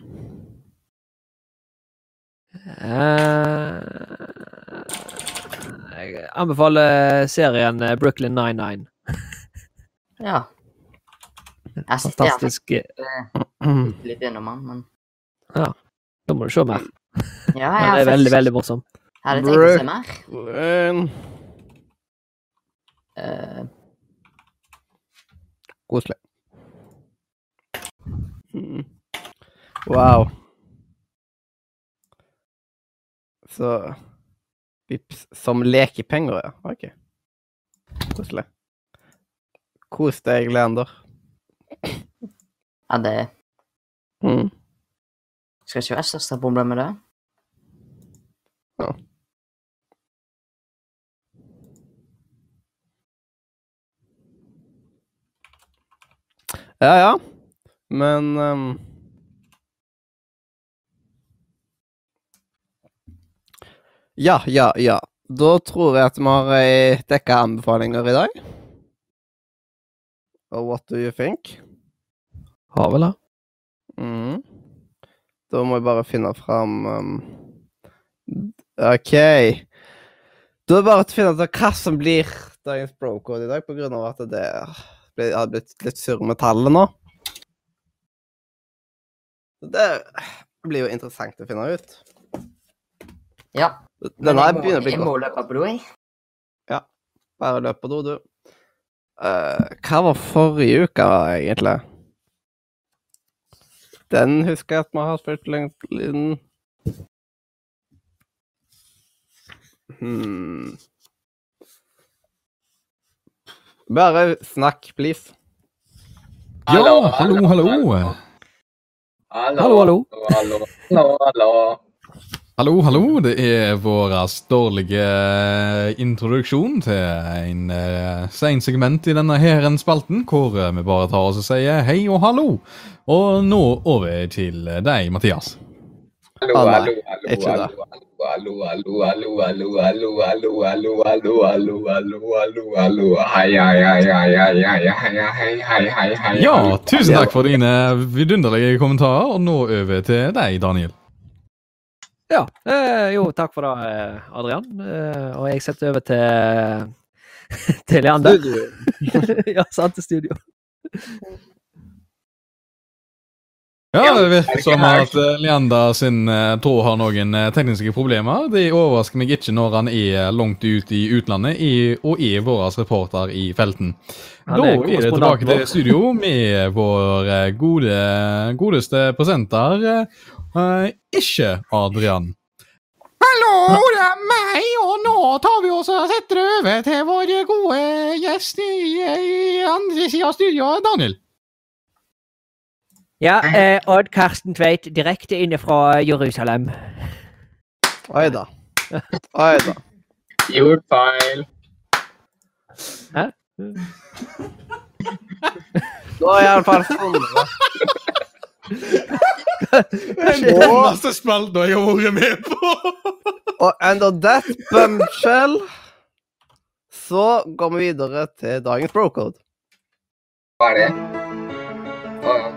jeg anbefaler serien eh, Brooklyn 99. Ja. Jeg Fantastisk. Mhm. litt innom den, men Ja. Da må du se mer. Ja, Den jeg er har veldig, veldig morsom. Jeg hadde tenkt å se mer. Brooklyn. Koselig. Mhm. Wow. Så Vips som lekepenger, ja. OK. Koselig. Kos deg, Leander. ja, det mm. skal ikke være største problem med det. Ja. Ja, ja. Men um, Ja, ja, ja. Da tror jeg at vi har eh, dekka anbefalinger i dag. Og what do you think? Har vel det. Mm. Da må jeg bare finne fram um, OK. Da er det bare å finne ut hva som blir dagens brocode i dag, på grunn av at det ble- hadde blitt litt surr med tallet nå. Det blir jo interessant å finne ut. Ja. Denne jeg må, begynner å bli jeg må løpe på do, jeg. Bare løp på do, du. Uh, hva var forrige uke, egentlig? Den husker jeg at vi har spilt lenge siden. Hmm. Bare snakk, please. Ja, hallo, hallo. Hallo, Hallo, hallo. hallo, hallo, hallo. Hallo, hallo. Det er vår dårlige introduksjon til en uh, sein segment i denne heren spalten, hvor eh, vi bare tar oss og sier hei og hallo. Og nå over til deg, Mathias. Ja, tusen takk for dine vidunderlige kommentarer. Og nå over til deg, Daniel. Ja. Eh, jo, takk for det, eh, Adrian. Eh, og jeg setter over til til Leander. ja, sant, til studio. Ja, det virker som at eh, Leander sin eh, tråd har noen eh, tekniske problemer. Det overrasker meg ikke når han er langt ut i utlandet i, og er vår reporter i felten. Han Da er det tilbake til studio med vår gode, godeste presenter, ikke Adrian. Hallo, det er meg, og nå tar vi oss og setter over til vår gode gjest i, i andre sida av studioet, Daniel. Ja, eh, Odd Karsten Tveit, direkte inne fra Jerusalem. Oi da. Oi da. Gjort feil. Hæ? Nå er jeg iallfall sånn. masse spalten jeg har vært med på. Og under that bumshell så går vi videre til dagens brocode. Hva er det? Oh, ja.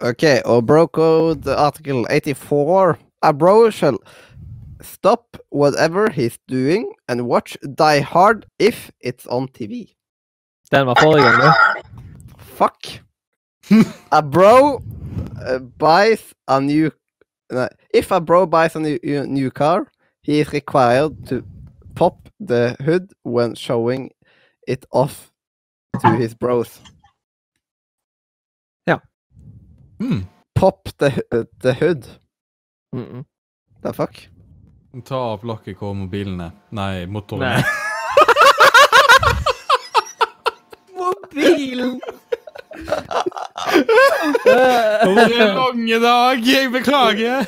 OK, og brocode article 84. A bro shall stop whatever he's doing and watch Die Hard if it's on TV. Den var forrige gang, du. Fuck. *laughs* a bro uh, buys a new no, If a bro buys a new, uh, new car, he is required to pop the hood when showing it off to his bros. Hmm. Pop the, uh, the hood. Mm -mm. The fuck? Ta av lokket på mobilene. Nei, motorene. Nei. *laughs* Mobilen! Det er lange lang dag. Jeg beklager.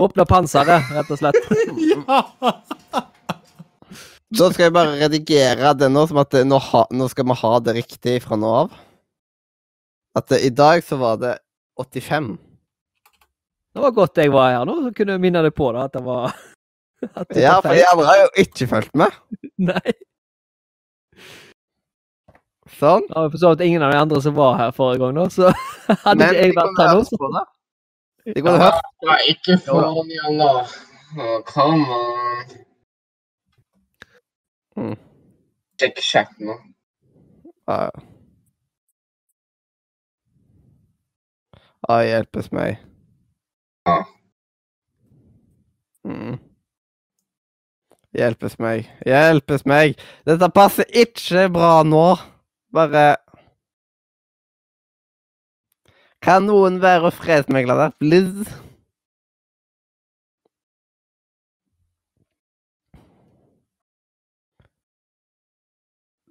Åpne panseret, rett og slett. *laughs* Ja. Da skal jeg bare redigere det nå, som at nå, ha, nå skal vi ha det riktig fra nå av. At det, i dag så var det 85. Det var godt jeg var her nå, så kunne jeg minne deg på det, at det var *laughs* at det Ja, for de andre har jo ikke fulgt med. *laughs* Nei. Sånn. Ja, for forstår at ingen av de andre som var her forrige gang, da, så *laughs* hadde Men ikke jeg vært her nå. på det. De kunne hørt. Ja, ikke for Come on. Mm. Sjekk chatten nå. Ja, ja. Ja, hjelpes meg. Ja. Mm. Hjelpes meg. Hjelpes meg! Dette passer ikke bra nå. Bare Kan noen være fredsmegler der, please?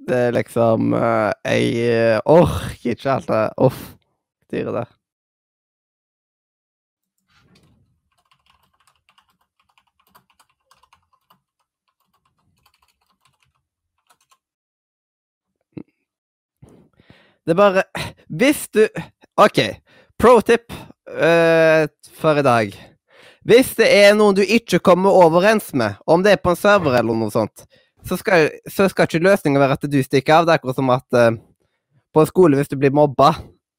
Det er liksom eh, Jeg orker ikke alt det Uff. Styret der. Det er bare Hvis du OK. Pro tip uh, for i dag. Hvis det er noen du ikke kommer overens med, om det er på en server eller noe sånt, så skal, så skal ikke løsninga være at du stikker av. Det er akkurat som at uh, på en skole, hvis du blir mobba,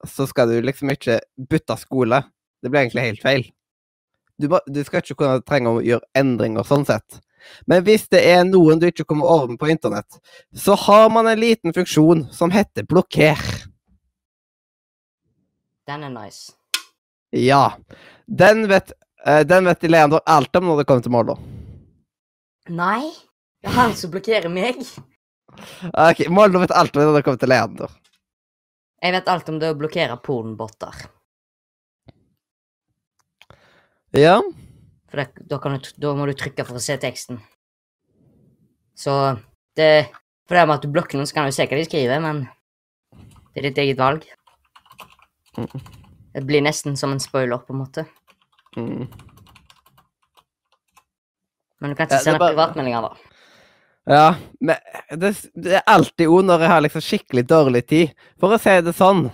så skal du liksom ikke bytte skole. Det blir egentlig helt feil. Du, du skal ikke kunne trenge å gjøre endringer sånn sett. Men hvis det er noen du ikke kommer over med på internett, så har man en liten funksjon som heter blokker. Den er nice. Ja. Den vet, uh, den vet Leander alt om når det kommer til Moldo. Nei, det er han som blokkerer meg. Ok, Moldo vet alt om når det kommer til Leander. Jeg vet alt om det å blokkere pornbotter. Ja. For det, da, kan du, da må du trykke for å se teksten. Så det For det med at du blokker noen, så kan du se hva de skriver, men det er ditt eget valg. Det blir nesten som en spoiler, på en måte. Mm. Men du kan ikke ja, sende bare- privatmeldinger, da. Ja, men det, det er alltid ord når jeg har liksom skikkelig dårlig tid. For å si det sånn,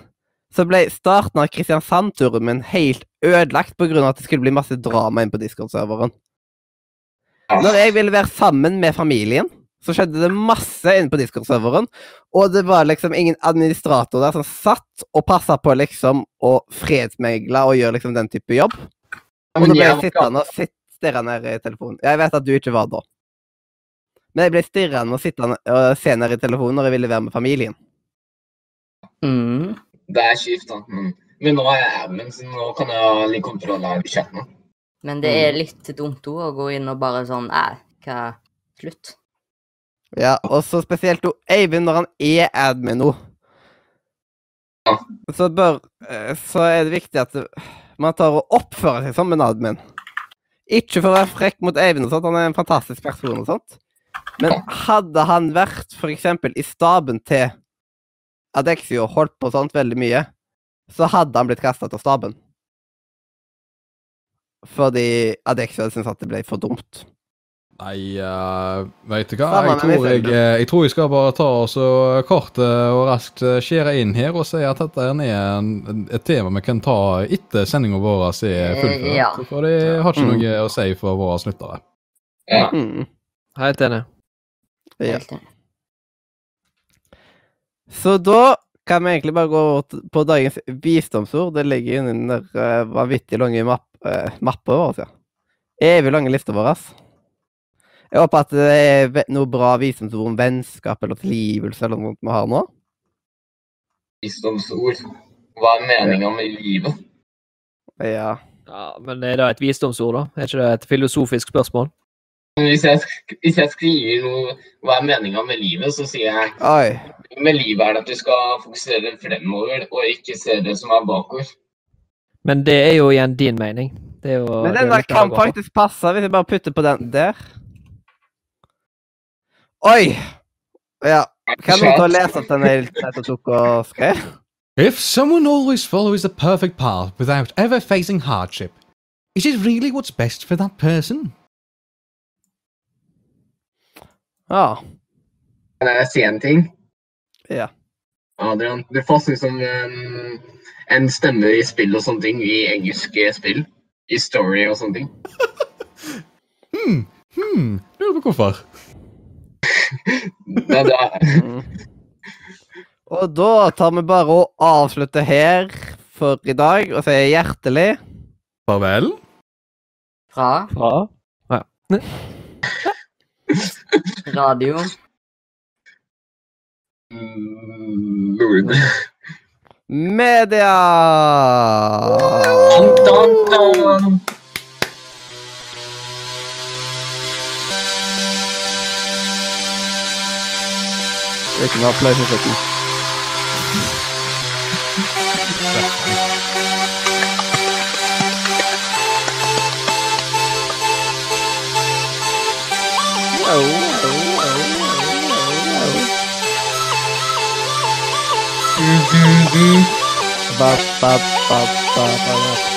så ble starten av Kristiansand-turen min helt ødelagt av at det skulle bli masse drama inn på Discord-serveren. Når jeg ville være sammen med familien, så skjedde det masse inne på Discord-serveren, og det var liksom ingen administrator der som satt og passa på liksom å fredsmegle og gjøre liksom den type jobb. Og da ble jeg sittende og stirre ned i telefonen. Jeg vet at du ikke var da. Men jeg ble stirrende og sittende og se ned i telefonen når jeg ville være med familien. Mm. Det er kjipt, da. Men, men nå er jeg admin, så nå kan jeg ha litt kontroll her i chatten. Men det er litt dumt òg å gå inn og bare sånn Æ, hva Slutt. Ja, og så spesielt jo Eivind når han er admin nå. Så bør eh, Så er det viktig at man tar og oppfører seg som en admin. Ikke for å være frekk mot Eivind og sånt, han er en fantastisk person og sånt. Men hadde han vært eksempel i staben til Adexio og holdt på sånt veldig mye, så hadde han blitt kasta til staben. Fordi Adexio syntes at det ble for dumt. Nei, uh, veit du hva? Jeg tror jeg, eh, jeg tror jeg skal bare ta og så kort eh, og raskt eh, skjære inn her og si at dette er et tema vi kan ta etter sendinga vår er fullført. Ja. For det har ikke Mm. noe å si for våre lyttere. Ja. Mm. Helt enig. Ja. Helt enig. Så da kan vi egentlig bare gå på dagens visdomsord. Det ligger inni den der uh, vanvittig lange mapp, uh, mappa vår. Ja. Evig lange lista vår. ass. Jeg håper at det er noe bra visdomsord om vennskap eller tilgivelse eller noe vi har nå. Visdomsord. Hva er meninga med livet? Ja. Ja, Men er det et visdomsord, da? Er ikke det et filosofisk spørsmål? Hvis jeg, hvis jeg skriver noe Hva er meninga med livet, så sier jeg Oi. med livet er det at du skal fokusere fremover og ikke se det som er bakover. Men det er jo igjen din mening. Det er jo Men den er der kan faktisk passe hvis jeg bare putter på den der. Oi! Ja. Kan du ta og lese at den er og tok og skrev? If someone always follows the perfect path without ever facing hardship, is it really what's best for that person? Ja. Kan jeg si en ting? Ja. Adrian, du får sånn som en, en stemme i spill og sånne ting, i engelske spill. I story og sånne ting. *laughs* Hmm, hmm, lurer på hvorfor. *laughs* Det, det er, Mm. Og da tar vi bare og avslutter her for i dag og sier hjertelig Farvel. Fra Ja. radio. Mm, Lord. media! Dun, dun, dun. Ikke noe applaus i slutten. Ba, ba, ba, ba, ba, ba.